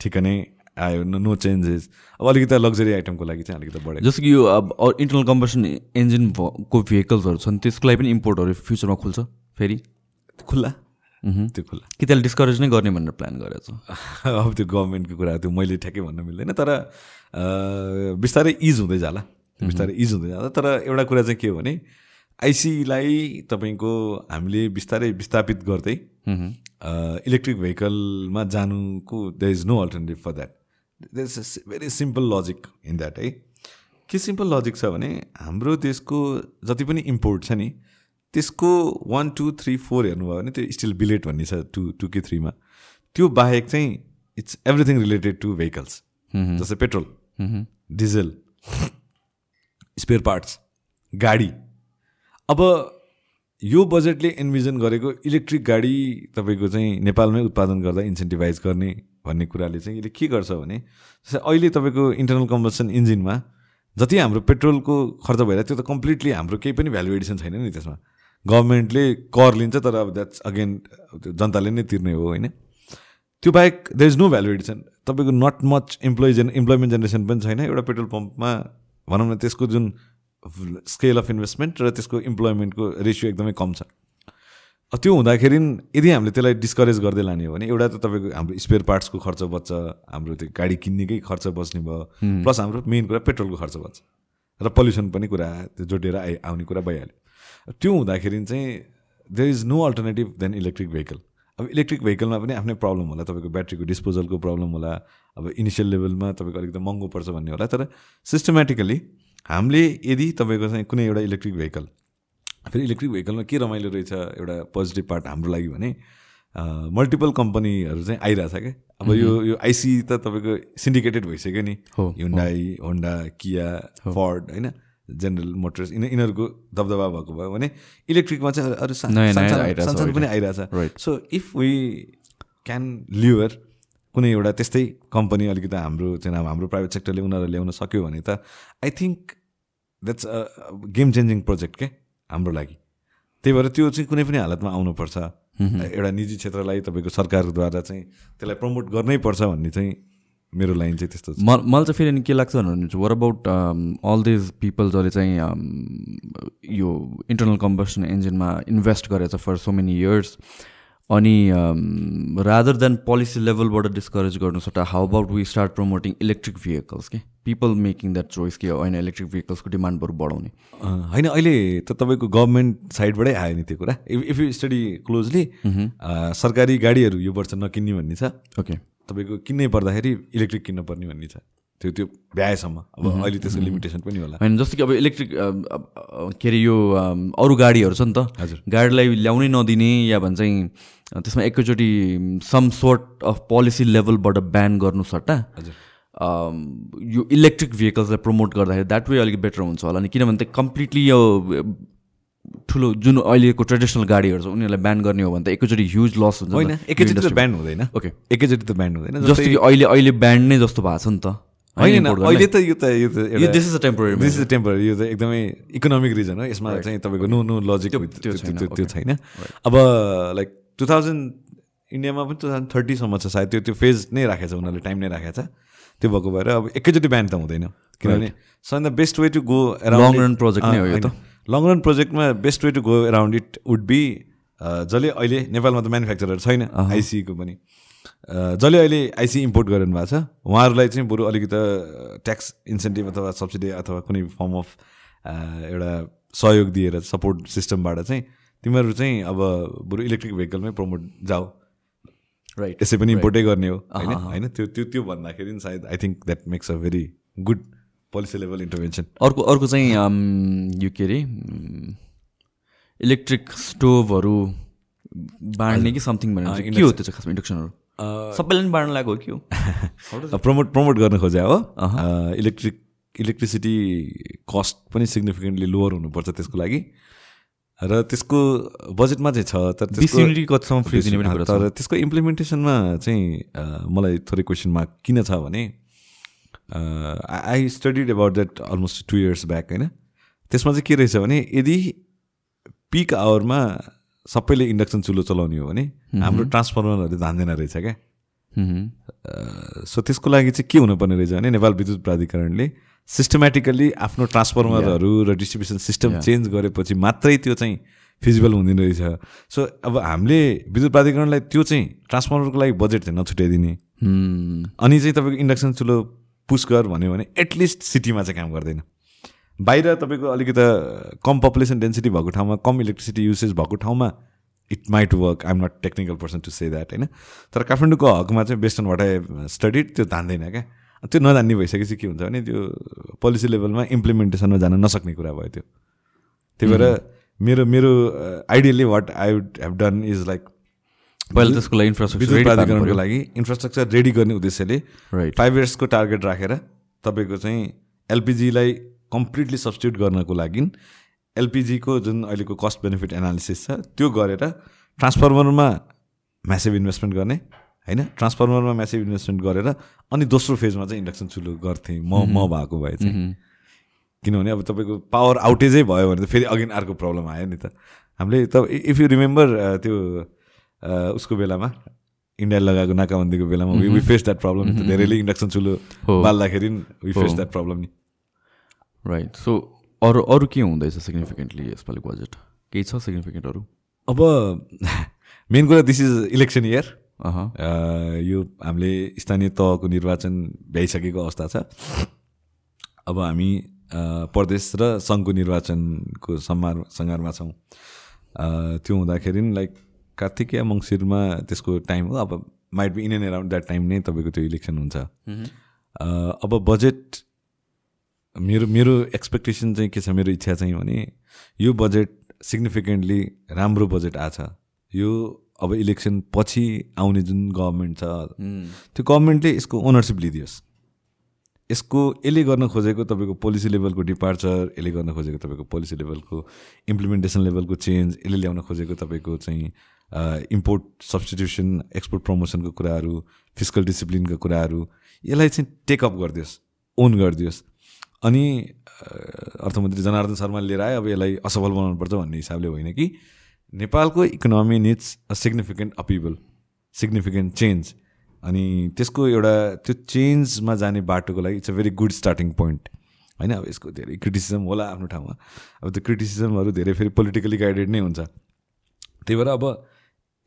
ठिक्क नै आयो नो चेन्जेस अब अलिकति लग्जरी आइटमको लागि चाहिँ अलिकति बढेको।
जस्तो कि यो अब इन्टरनल कम्बसन इन्जिन को भेहिकल्सहरू छन् त्यसको लागि पनि इम्पोर्टहरू फ्युचरमा खुल्छ? फेरि?
खुल्ला? त्यो खुल्ला।
कि त्यसलाई डिस्करेज नै गर्ने भनेर प्लान गरेको छ?
अब त्यो गभर्मेन्टको कुरा त्यो मैले ठ्याक्कै भन्न मिल्दैन तर बिस्तारै इज हुँदै जाला। बिस्तारै इज हुँदै जाला तर एउटा कुरा चाहिँ के हो भने आइसीलाई तपाईँको हामीले बिस्तारै विस्थापित गर्दै इलेक्ट्रिक भेहिकलमा जानुको there is no alternative for that there is very simple logic in that है के सिम्पल लजिक छ भने हाम्रो देशको जति पनि इम्पोर्ट छ नि त्यसको वान टू थ्री फोर हेर्नुभयो भने त्यो स्टिल बिलेट भन्ने छ टू टू के थ्रीमा त्यो बाहेक चाहिँ it's everything related to vehicles जस्तै पेट्रोल डिजल स्पेयर पार्ट्स गाडी। अब यो बजेटले इन्भिजन गरेको इलेक्ट्रिक गाडी तपाईँको चाहिँ नेपालमै उत्पादन गर्दा इन्सेन्टिभाइज गर्ने भन्ने कुराले चाहिँ यसले के गर्छ भने जस्तै अहिले तपाईँको इन्टरनल कम्बसन इन्जिनमा जति हाम्रो पेट्रोलको खर्च भइरहेको त्यो त कम्प्लिटली हाम्रो केही पनि भ्यालु एडिसन छैन नि त्यसमा। गभर्मेन्टले कर लिन्छ तर अब द्याट्स अगेन जनताले नै तिर्ने हो होइन? त्यो बाहेक there is no value addition तपाईँको not much employ gen employment generation पनि छैन एउटा पेट्रोल पम्पमा भनौँ न त्यसको जुन स्केल अफ इन्भेस्टमेन्ट र त्यसको इम्प्लोइमेन्टको रेसियो एकदमै कम छ। त्यो हुँदाखेरि यदि हामीले त्यसलाई डिस्करेज गर्दै लाने हो भने एउटा त तपाईँको हाम्रो स्पेयर पार्ट्सको खर्च बच्छ हाम्रो त्यो गाडी किन्नेकै खर्च बच्ने भयो प्लस हाम्रो मेन कुरा पेट्रोलको खर्च बच्छ र पल्युसन पनि कुरा त्यो जोडिएर आइ आउने कुरा भइहाल्यो। त्यो हुँदाखेरि चाहिँ there is no alternative than electric vehicle अब इलेक्ट्रिक भेहिकलमा पनि आफ्नै प्रब्लम होला तपाईँको ब्याट्रीको डिस्पोजलको प्रब्लम होला अब इनिसियल लेभलमा तपाईँको अलिकति महँगो पर्छ भन्ने होला तर सिस्टमेटिकली हामीले यदि तपाईँको चाहिँ कुनै एउटा इलेक्ट्रिक भेहिकल फेरि इलेक्ट्रिक भेहिकलमा के रमाइलो रहेछ एउटा पोजिटिभ पार्ट हाम्रो लागि भने मल्टिपल कम्पनीहरू चाहिँ आइरहेछ क्या अब यो यो आइसी त तपाईँको सिन्डिकेटेड भइसक्यो नि।
हो,
हुन्डाई होन्डा किया फर्ड होइन? जेनरल मोटर्स यिनी यिनीहरूको दबदबा भएको भयो भने इलेक्ट्रिकमा चाहिँ अरू सा-
नयाँ नयाँ
सानसानो-
आइरहेछ
सानसानो पनि. आइरहेछ। So if we can lever कुनै एउटा त्यस्तै कम्पनी अलिकति हाम्रो चाहिँ अब हाम्रो प्राइभेट सेक्टरले उनीहरू ल्याउन सक्यो भने त I think that's a game changing project के? हाम्रो लागि। त्यही भएर त्यो चाहिँ कुनै पनि हालतमा आउनुपर्छ। एउटा निजी क्षेत्रलाई तपाईँको सरकारद्वारा चाहिँ त्यसलाई प्रमोट गर्नै पर्छ भन्ने चाहिँ मेरो लाइन चाहिँ त्यस्तो छ।
म मलाई चाहिँ फेरि के लाग्छ भने चाहिँ worry about all these people जसले चाहिँ um, यो इन्टरनल कम्बसन इन्जिनमा इन्भेस्ट गरेछ फर सो मेनी इयर्स अनि रादर देन पोलिसी लेभलबाट डिस्करेज गर्नु सट्टा how about we start promoting electric vehicles के? पिपल मेकिङ द्याट चोइस कि होइन इलेक्ट्रिक भेहिकल्सको डिमान्ड बरु बढाउने।
होइन अहिले त तपाईँको गभर्मेन्ट साइडबाटै आयो नि त्यो कुरा। If if you study closely सरकारी गाडीहरू यो वर्ष नकिन्ने भन्ने छ।
ओके
तपाईँको किन्नै पर्दाखेरि इलेक्ट्रिक किन्न पर्ने भन्ने छ। त्यो त्यो भ्याएसम्म अब अहिले त्यसको लिमिटेसन पनि होला।
होइन जस्तो कि अब इलेक्ट्रिक के अरे यो अरू गाडीहरू छ नि त।
हजुर।
गाडीलाई ल्याउनै नदिने या भन्छ त्यसमा एकैचोटि सम सोर्ट अफ पोलिसी लेभलबाट ब्यान गर्नु सट्टा।
हजुर।
यो इलेक्ट्रिक भेहिकल्सलाई प्रमोट गर्दाखेरि द्याट वे अलिक बेटर हुन्छ होला नि। किनभने त्यो कम्प्लिटली यो अ, ठुलो जुन अहिलेको ट्रेडिसनल गाडीहरू छ उनीहरूलाई ब्यान गर्ने हो भने त एकैचोटि ह्युज लस हुन्छ
होइन
त।
एकैचोटि त। ब्यान्ड हुँदैन।
ओके
एकैचोटि त ब्यान्ड हुँदैन
जस्तो कि अहिले अहिले ब्यान्ड नै जस्तो भएको छ नि त।
होइन। अहिले त यो त यो त
this is a temporary
this is temporary यो त एकदमै इकोनोमिक रिजन हो। यसमा चाहिँ तपाईँको नो नो लजिक
त्यो. छैन।
अब लाइक टु थाउजन्ड इन्डियामा पनि टु थाउजन्ड थर्टीसम्म छ सायद त्यो त्यो फेज नै राखेको छ उनीहरूले टाइम नै राखेको छ। त्यो भएको भएर अब एकैचोटि ब्यान त हुँदैन। किनभने so the best way to go
Long run project नै हो यो त।
Long run प्रोजेक्टमा best way to go around it would be जसले अहिले नेपालमा त म्यानुफ्याक्चरहरू छैन आइसीको पनि। अ, जसले अहिले आइसी इम्पोर्ट गरिरहनु भएको छ उहाँहरूलाई चाहिँ बरु अलिकति ट्याक्स इन्सेन्टिभ अथवा सब्सिडी अथवा कुनै फर्म अफ एउटा सहयोग दिएर सपोर्ट सिस्टमबाट चाहिँ तिमीहरू चाहिँ अब बरु इलेक्ट्रिक भेहिकलमै प्रमोट जाऊ।
राइट
यसै पनि इम्पोर्टै गर्ने हो होइन? होइन? त्यो त्यो त्यो भन्दाखेरि नि सायद I think that makes a very good policy level intervention
अर्को अर्को चाहिँ अम, यो के अरे? इलेक्ट्रिक स्टोभहरू बाँड्ने कि समथिङ भनेर के हो त्यो चाहिँ खासमा इन्डक्सनहरू? सबैले पनि बाँड्न लागेको हो कि हो?
प्रमोट प्रमोट गर्न खोजे हो? इलेक्ट्रिक इलेक्ट्रिसिटी कस्ट पनि सिग्निफिकेन्टली लोवर हुनुपर्छ त्यसको लागि। र त्यसको बजेटमा चाहिँ छ तर तर त्यसको इम्प्लिमेन्टेसनमा चाहिँ मलाई थोरै क्वेसन मार्क किन छ भने I studied about that almost two years back होइन? त्यसमा चाहिँ के रहेछ भने यदि पिक आवरमा सबैले इन्डक्सन चुलो चलाउने हो भने हाम्रो ट्रान्सफर्मरहरू धान्दैन रहेछ क्या। सो त्यसको लागि चाहिँ के हुनुपर्ने रहेछ भने नेपाल विद्युत प्राधिकरणले सिस्टमेटिकल्ली आफ्नो ट्रान्सफर्मरहरू र डिस्ट्रिब्युसन सिस्टम चेन्ज गरेपछि मात्रै त्यो चाहिँ फिजिबल हुँदैन रहेछ। सो अब हामीले विद्युत प्राधिकरणलाई त्यो चाहिँ ट्रान्सफर्मरको लागि बजेट चाहिँ नछुट्याइदिने।
मह्म।
अनि चाहिँ तपाईँको इन्डक्सन चुलो पुस गर भन्यो भने एटलिस्ट सिटीमा चाहिँ काम गर्दैन। बाहिर तपाईँको अलिकति कम पपुलेसन डेन्सिटी भएको ठाउँमा कम इलेक्ट्रिसिटी युसेज भएको ठाउँमा it might work I'm not technical person to say that होइन? तर काठमाडौँको हकमा चाहिँ best on what I studied त्यो धान्दैन क्या। त्यो नजान्ने भइसकेपछि के हुन्छ भने त्यो पोलिसी लेभलमा इम्प्लिमेन्टेसनमा जान नसक्ने कुरा भयो त्यो। त्यही भएर मेरो मेरो ideally what I would have done is like
पहिला त्यसको लागि इन्फ्रास्ट्रक्चर
प्राधिकरणको। लागि इन्फ्रास्ट्रक्चर रेडी गर्ने उद्देश्यले
राइट
फाइभ इयर्सको टार्गेट राखेर तपाईँको चाहिँ एलपिजीलाई कम्प्लिटली सब्स्टिट्युट गर्नको लागि एलपिजीको जुन अहिलेको कस्ट बेनिफिट एनालिसिस छ त्यो गरेर ट्रान्सफर्मरमा म्यासिभ इन्भेस्टमेन्ट गर्ने होइन? ट्रान्सफर्मरमा म्यासिभ इन्भेस्टमेन्ट गरेर अनि दोस्रो फेजमा चाहिँ इन्डक्सन चुलो गर्थेँ। म म भएको भए चाहिँ। किनभने अब तपाईँको पावर आउटेजै भयो भने त फेरि अगेन अर्को प्रब्लम आयो नि त। हामीले त इफ यु रिमेम्बर त्यो उसको बेलामा इन्डिया लगाएको नाकाबन्दीको बेलामा वी फेस द्याट प्रब्लम धेरैले इन्डक्सन चुलो। बाल्दाखेरि वी फेस। द्याट प्रब्लम नि।
राइट सो अरू अरू के हुँदैछ सिग्निफिकेन्टली यसपालि बजेट केही छ सिग्निफिकेन्टहरू
अब मेन कुरा दिस इज इलेक्सन इयर यो हामीले स्थानीय तहको निर्वाचन भ्याइसकेको अवस्था छ। अब हामी प्रदेश र सङ्घको निर्वाचनको सम्मार सङ्घारमा छौँ। त्यो हुँदाखेरि लाइक कार्तिक या मङ्सिरमा त्यसको टाइम हो। अब might be in and around that time नै तपाईँको त्यो इलेक्सन हुन्छ। अब बजेट मेरो मेरो एक्सपेक्टेसन चाहिँ के छ? मेरो इच्छा चाहिँ भने यो बजेट सिग्निफिकेन्टली राम्रो बजेट आछ। यो अब इलेक्सन पछि आउने जुन गभर्मेन्ट छ त्यो गभर्मेन्टले यसको ओनरसिप लिइदियोस्। यसको यसले गर्न खोजेको तपाईँको पोलिसी लेभलको डिपार्चर यसले गर्न खोजेको तपाईँको पोलिसी लेभलको इम्प्लिमेन्टेसन लेभलको चेन्ज यसले ल्याउन खोजेको तपाईँको चाहिँ इम्पोर्ट सब्सटिट्युसन एक्सपोर्ट प्रमोसनको कुराहरू फिजिकल डिसिप्लिनका कुराहरू यसलाई चाहिँ टेकअप गरिदियोस् ओन गरिदियोस्। अनि अर्थमन्त्री जनार्दन शर्माले लिएर आयो अब यसलाई असफल बनाउनुपर्छ भन्ने हिसाबले होइन कि नेपालको economy needs a significant upheaval significant change अनि त्यसको एउटा त्यो चेन्जमा जाने बाटोको लागि it's a very good starting point होइन? अब यसको धेरै क्रिटिसिजम होला आफ्नो ठाउँमा। अब त्यो क्रिटिसिजमहरू धेरै फेरि पोलिटिकली गाइडेड नै हुन्छ। त्यही भएर अब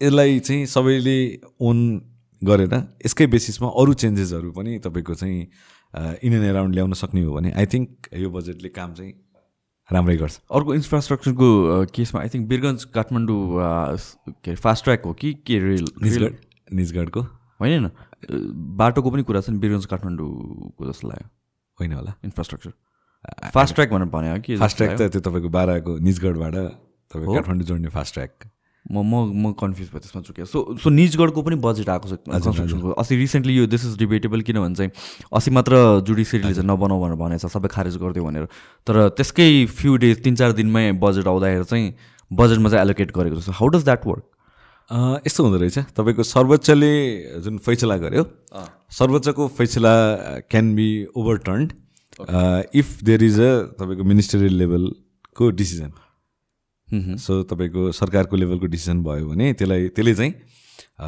यसलाई चाहिँ सबैले ओन गरेर यसकै बेसिसमा अरू चेन्जेसहरू पनि तपाईँको चाहिँ इन एन्ड एराउन्ड ल्याउन सक्ने हो भने आई थिङ्क यो बजेटले काम चाहिँ राम्रै गर्छ।
अर्को इन्फ्रास्ट्रक्चरको केसमा आई थिङ्क बिरगन्ज काठमाडौँ के अरे फास्ट ट्र्याक हो कि के रेल?
निजगढ निजगढको।
होइन बाटोको पनि कुरा छ नि बिरगन्ज काठमाडौँको जस्तो लाग्यो।
होइन होला।
इन्फ्रास्ट्रक्चर। फास्ट ट्र्याक भनेर भने हो कि
फास्ट ट्र्याक त त्यो तपाईँको बाह्रको निजगढबाट तपाईँको काठमाडौँ जोड्ने फास्ट ट्र्याक
म म म कन्फ्युज भयो त्यसमा चुक्यो सो सो निजगढको पनि बजेट आएको छ कन्स्ट्रक्सनको अस्ति रिसेन्टली यो दिस इज डिबेटेबल किनभने चाहिँ अस्ति मात्र जुडिसियरीले चाहिँ नबनाऊ भनेर भनेको छ सबै खारेज गरिदियो भनेर। तर त्यसकै फ्यु डेज तिन चार दिनमै बजेट आउँदाखेरि चाहिँ बजेटमा चाहिँ एलोकेट गरेको छ। हाउ डज द्याट वर्क
यस्तो हुँदो रहेछ। तपाईँको सर्वोच्चले जुन फैसला गर्यो सर्वोच्चको फैसला can be overturned if there is a तपाईँको मिनिस्टरियल लेभलको डिसिजन सो तपाईँको सरकारको लेभलको डिसिजन भयो भने त्यसलाई त्यसले चाहिँ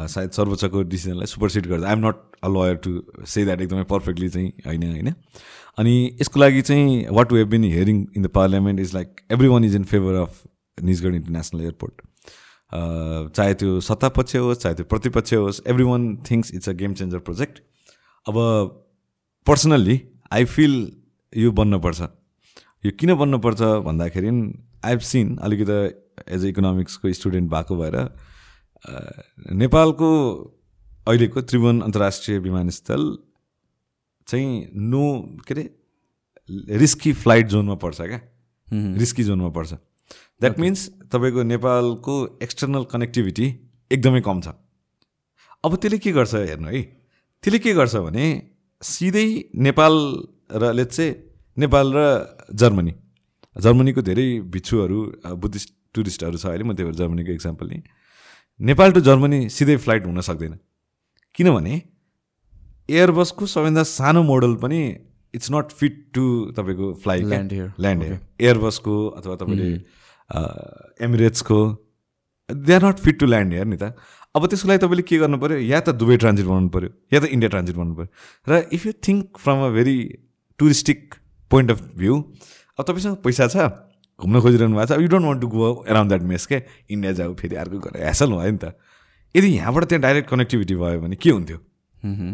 सायद सर्वोच्चको डिसिजनलाई सुपरसिड गर्छ। I'm not a lawyer to say that एकदमै पर्फेक्टली चाहिँ होइन होइन। अनि यसको लागि चाहिँ what we have been hearing in the parliament is like every one is in favour of Nijgadh international airport चाहे त्यो सत्तापक्ष होस् चाहे त्यो प्रतिपक्ष होस् every one things it's a game changer project अब पर्सनल्ली आई फिल यो बन्नुपर्छ। यो किन बन्नुपर्छ भन्दाखेरि आई हेभ सिन अलिकति एज अ इकोनोमिक्सको स्टुडेन्ट भएको भएर नेपालको अहिलेको त्रिभुवन अन्तर्राष्ट्रिय विमानस्थल चाहिँ नो के अरे रिस्की फ्लाइट जोनमा पर्छ क्या? रिस्की जोनमा पर्छ। द्याट मिन्स तपाईँको नेपालको एक्सटर्नल कनेक्टिभिटी एकदमै कम छ। अब त्यसले के गर्छ हेर्नु है? त्यसले के गर्छ भने सिधै नेपाल र लेट चाहिँ नेपाल र जर्मनी। जर्मनीको धेरै भिक्षुहरू बुद्धिस्ट टुरिस्टहरू छ अहिले म त्यही भएर जर्मनीको इक्जाम्पल लिएँ। नेपाल टु जर्मनी सिधै फ्लाइट हुन सक्दैन। किनभने एयरबसको सबैभन्दा सानो मोडल पनि इट्स नट फिट टु तपाईँको fly
Land here.
Land here एयरबसको अथवा तपाईँले एमिरेट्सको they are not fit to land here नि त। अब त्यसको लागि तपाईँले के गर्नु पऱ्यो या त दुबई ट्रान्जिट बनाउनु पऱ्यो या त इन्डिया ट्रान्जिट बनाउनु पऱ्यो र if you think from a very touristic point of view अब तपाईँसँग पैसा छ घुम्न खोजिरहनु भएको छ you don't want to go around that mess के इन्डिया जाऊ फेरि अर्को गरेर ह्यासल भयो नि त। यदि यहाँबाट त्यहाँ डाइरेक्ट कनेक्टिभिटी भयो भने के हुन्थ्यो?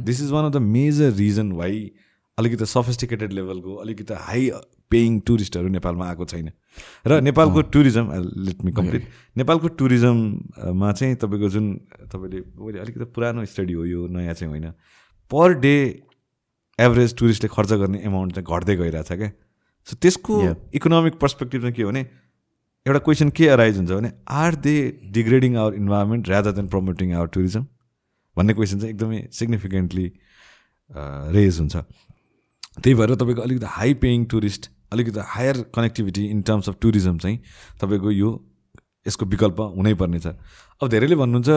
This is one of the major reason why अलिकति सफिस्टिकेटेड लेभलको अलिकति हाई पेइङ टुरिस्टहरू नेपालमा आएको छैन। र नेपालको टुरिज्म लेट मी कम्प्लिट नेपालको टुरिज्ममा चाहिँ तपाईँको जुन तपाईँले अहिले अलिकति पुरानो स्टडी हो यो नयाँ चाहिँ होइन। पर डे एभरेज टुरिस्टले खर्च गर्ने एमाउन्ट चाहिँ घट्दै गइरहेछ क्या सो त्यसको. इकोनोमिक पर्सपेक्टिभ चाहिँ के हो भने एउटा क्वेसन के अराइज हुन्छ भने are they degrading our environment rather than promoting our tourism भन्ने क्वेसन चाहिँ एकदमै सिग्निफिकेन्टली रेज हुन्छ। त्यही भएर तपाईँको अलिकति हाई पेइङ टुरिस्ट अलिकति higher connectivity in terms of tourism चाहिँ तपाईँको यो यसको विकल्प हुनैपर्ने छ अब धेरैले भन्नुहुन्छ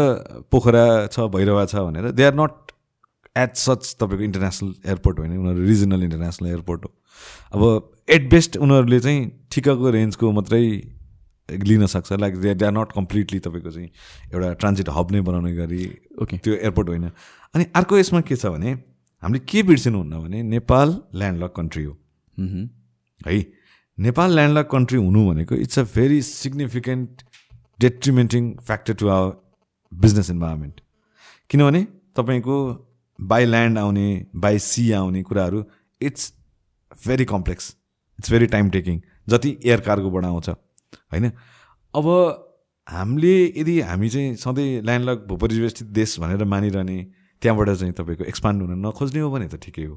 पोखरा छ भैरवा छ भनेर they are not at such तपाईँको इन्टरनेसनल एयरपोर्ट होइन उनीहरू रिजनल इन्टरनेसनल एयरपोर्ट हो। अब एट बेस्ट उनीहरूले चाहिँ ठिक्कको रेन्जको मात्रै लिन सक्छ। Like they they are not completely तपाईँको चाहिँ एउटा ट्रान्जिट हब नै बनाउने गरी
ओके
त्यो एयरपोर्ट होइन। अनि अर्को यसमा के छ भने हामीले के बिर्सिनुहुन्न भने नेपाल ल्यान्डलक कन्ट्री हो। है? नेपाल ल्यान्डलक कन्ट्री हुनु भनेको it's a very significant detrimenting factor to our business environment किनभने तपाईँको बाई ल्यान्ड आउने बाई सी आउने कुराहरू it's very complex it's very time taking जति एयर कार्गोबाट आउँछ होइन? अब हामीले यदि हामी चाहिँ सधैँ ल्यान्डलक भूपरिवेष्टित देश भनेर मानिरहने त्यहाँबाट चाहिँ तपाईँको एक्सपान्ड हुन नखोज्ने हो भने त ठिकै हो।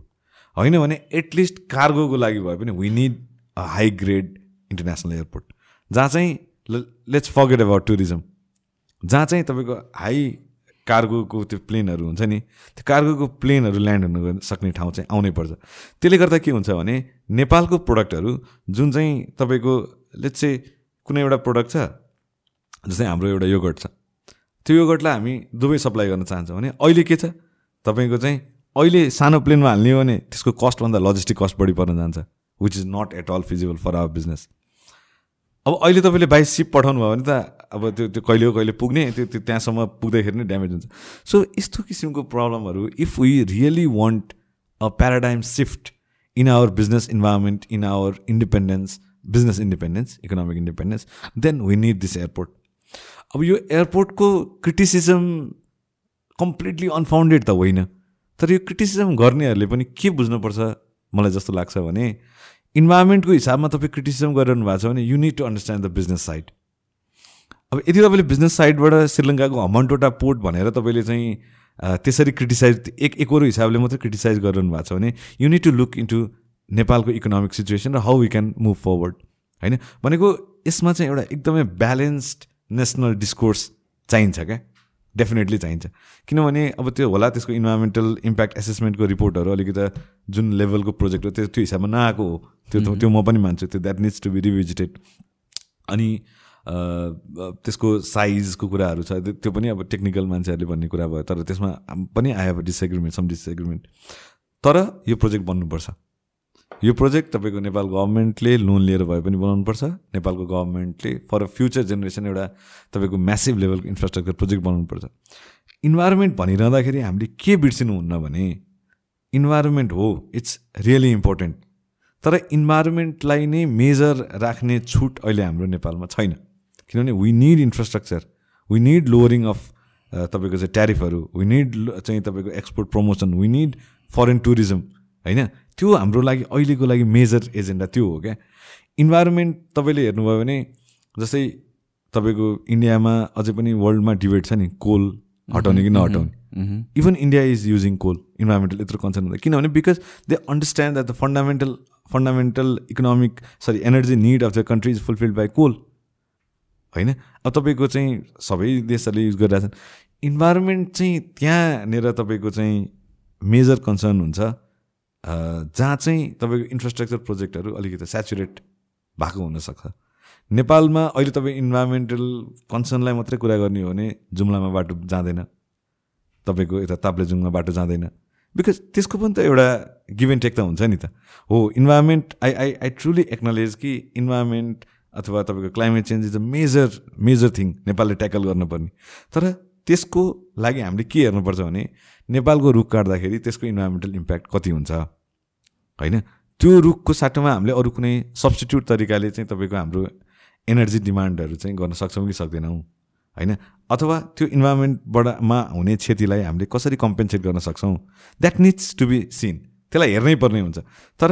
होइन भने एटलिस्ट कार्गोको लागि भए पनि we need a high grade international airport जहाँ चाहिँ लेट्स फर्गेट अबाउट टुरिज्म जहाँ चाहिँ तपाईँको हाई कार्गोको त्यो प्लेनहरू हुन्छ नि त्यो कार्गोको प्लेनहरू ल्यान्ड हुनु सक्ने ठाउँ चाहिँ आउनै पर्छ। त्यसले गर्दा के हुन्छ भने नेपालको प्रोडक्टहरू जुन चाहिँ तपाईँको लेट्स चाहिँ कुनै एउटा प्रोडक्ट छ जस्तै हाम्रो एउटा योगर्ट छ त्यो योगर्टलाई हामी दुवै सप्लाई गर्न चाहन्छौँ भने अहिले के छ? तपाईँको चाहिँ अहिले सानो प्लेनमा हाल्ने हो भने त्यसको कस्टभन्दा लजिस्टिक कस्ट बढी पर्न जान्छ which is not at all feasible for our business अब अहिले तपाईँले बाई सिप पठाउनु भयो भने त अब त्यो त्यो कहिले कहिले पुग्ने त्यो त्यो त्यहाँसम्म पुग्दाखेरि नै ड्यामेज हुन्छ। सो यस्तो किसिमको प्रब्लमहरू if we really want a paradigm shift in our business environment in our independence business independence economic independence then we need this airport अब यो एयरपोर्टको क्रिटिसिजम कम्प्लिटली अनफाउन्डेड त होइन। तर यो क्रिटिसिजम गर्नेहरूले पनि के बुझ्नुपर्छ मलाई जस्तो लाग्छ भने इन्भाइरोमेन्टको हिसाबमा तपाईँ क्रिटिसिजम गरिरहनु भएको छ भने you need to understand the business side अब यदि तपाईँले बिजनेस साइडबाट श्रीलङ्काको हमनटोटा पोर्ट भनेर तपाईँले चाहिँ त्यसरी क्रिटिसाइज एक एकरो हिसाबले मात्रै क्रिटिसाइज गरिरहनु भएको छ भने you need to look into नेपालको इकोनोमिक सिचुएसन र how we can move forward होइन? भनेको यसमा चाहिँ एउटा एकदमै ब्यालेन्स्ड नेसनल डिस्कोर्स चाहिन्छ क्या? डेफिनेटली चाहिन्छ। किनभने अब त्यो होला त्यसको इन्भाइरोमेन्टल इम्प्याक्ट एसेसमेन्टको रिपोर्टहरू अलिकति जुन लेभलको प्रोजेक्ट हो त्यो त्यो हिसाबमा नआएको हो। त्यो त्यो म पनि मान्छु त्यो that needs to be revisited अनि त्यसको साइजको कुराहरू छ। त्यो पनि अब टेक्निकल मान्छेहरूले भन्ने कुरा भयो तर त्यसमा पनि I have disagreement some disagreement तर यो प्रोजेक्ट बन्नुपर्छ। यो प्रोजेक्ट तपाईँको नेपाल गभर्मेन्टले लोन लिएर भए पनि बनाउनुपर्छ। नेपालको गभर्मेन्टले फर अ फ्युचर जेनेरेसन एउटा तपाईँको म्यासिभ लेभलको इन्फ्रास्ट्रक्चर प्रोजेक्ट बनाउनुपर्छ। इन्भाइरोमेन्ट भनिरहँदाखेरि हामीले के बिर्सिनुहुन्न भने इन्भाइरोमेन्ट हो इट्स रियली इम्पोर्टेन्ट। तर इन्भाइरोमेन्टलाई नै मेजर राख्ने छुट अहिले हाम्रो नेपालमा छैन। किनभने we need infrastructure we need lowering of तपाईँको चाहिँ ट्यारिफहरू वी निड चाहिँ तपाईँको export promotion we need foreign tourism होइन? त्यो हाम्रो लागि अहिलेको लागि मेजर एजेन्डा त्यो हो क्या? इन्भाइरोमेन्ट तपाईँले हेर्नुभयो भने जस्तै तपाईँको इन्डियामा अझै पनि वर्ल्डमा डिबेट छ नि कोल हटाउने कि नहटाउने? Even India is using coal environmental यत्रो कन्सर्न हुँदा। किनभने because they understand that the fundamental fundamental economic sorry energy need of the country is fulfilled by coal होइन? अब तपाईँको चाहिँ सबै देशहरूले युज गरिरहेछन् इन्भाइरोमेन्ट चाहिँ त्यहाँनिर तपाईँको चाहिँ मेजर कन्सर्न हुन्छ। जहाँ चाहिँ तपाईँको इन्फ्रास्ट्रक्चर प्रोजेक्टहरू अलिकति सेचुरेट भएको हुनसक्छ। नेपालमा अहिले तपाईँ इन्भाइरोमेन्टल कन्सर्नलाई मात्रै कुरा गर्ने हो भने जुम्लामा बाटो जाँदैन। तपाईँको यता ताप्लेजुङमा बाटो जाँदैन। बिकज त्यसको पनि त एउटा गिभ एन्ड टेक त हुन्छ नि त। हो environment I I I truly acknowledge कि इन्भाइरोमेन्ट अथवा तपाईँको climate change is a major major thing नेपालले ट्याकल गर्नुपर्ने। तर त्यसको लागि हामीले के हेर्नुपर्छ भने नेपालको रुख काट्दाखेरि त्यसको इन्भाइरोमेन्टल इम्प्याक्ट कति हुन्छ? होइन? त्यो रुखको साटोमा हामीले अरू कुनै सब्सटिट्युट तरिकाले चाहिँ तपाईँको हाम्रो एनर्जी डिमान्डहरू चाहिँ गर्न सक्छौँ कि सक्दैनौँ? होइन? अथवा त्यो इन्भाइरोमेन्टबाट मा हुने क्षतिलाई हामीले कसरी कम्पेन्सेट गर्न सक्छौँ? That needs to be seen त्यसलाई हेर्नै पर्ने हुन्छ। तर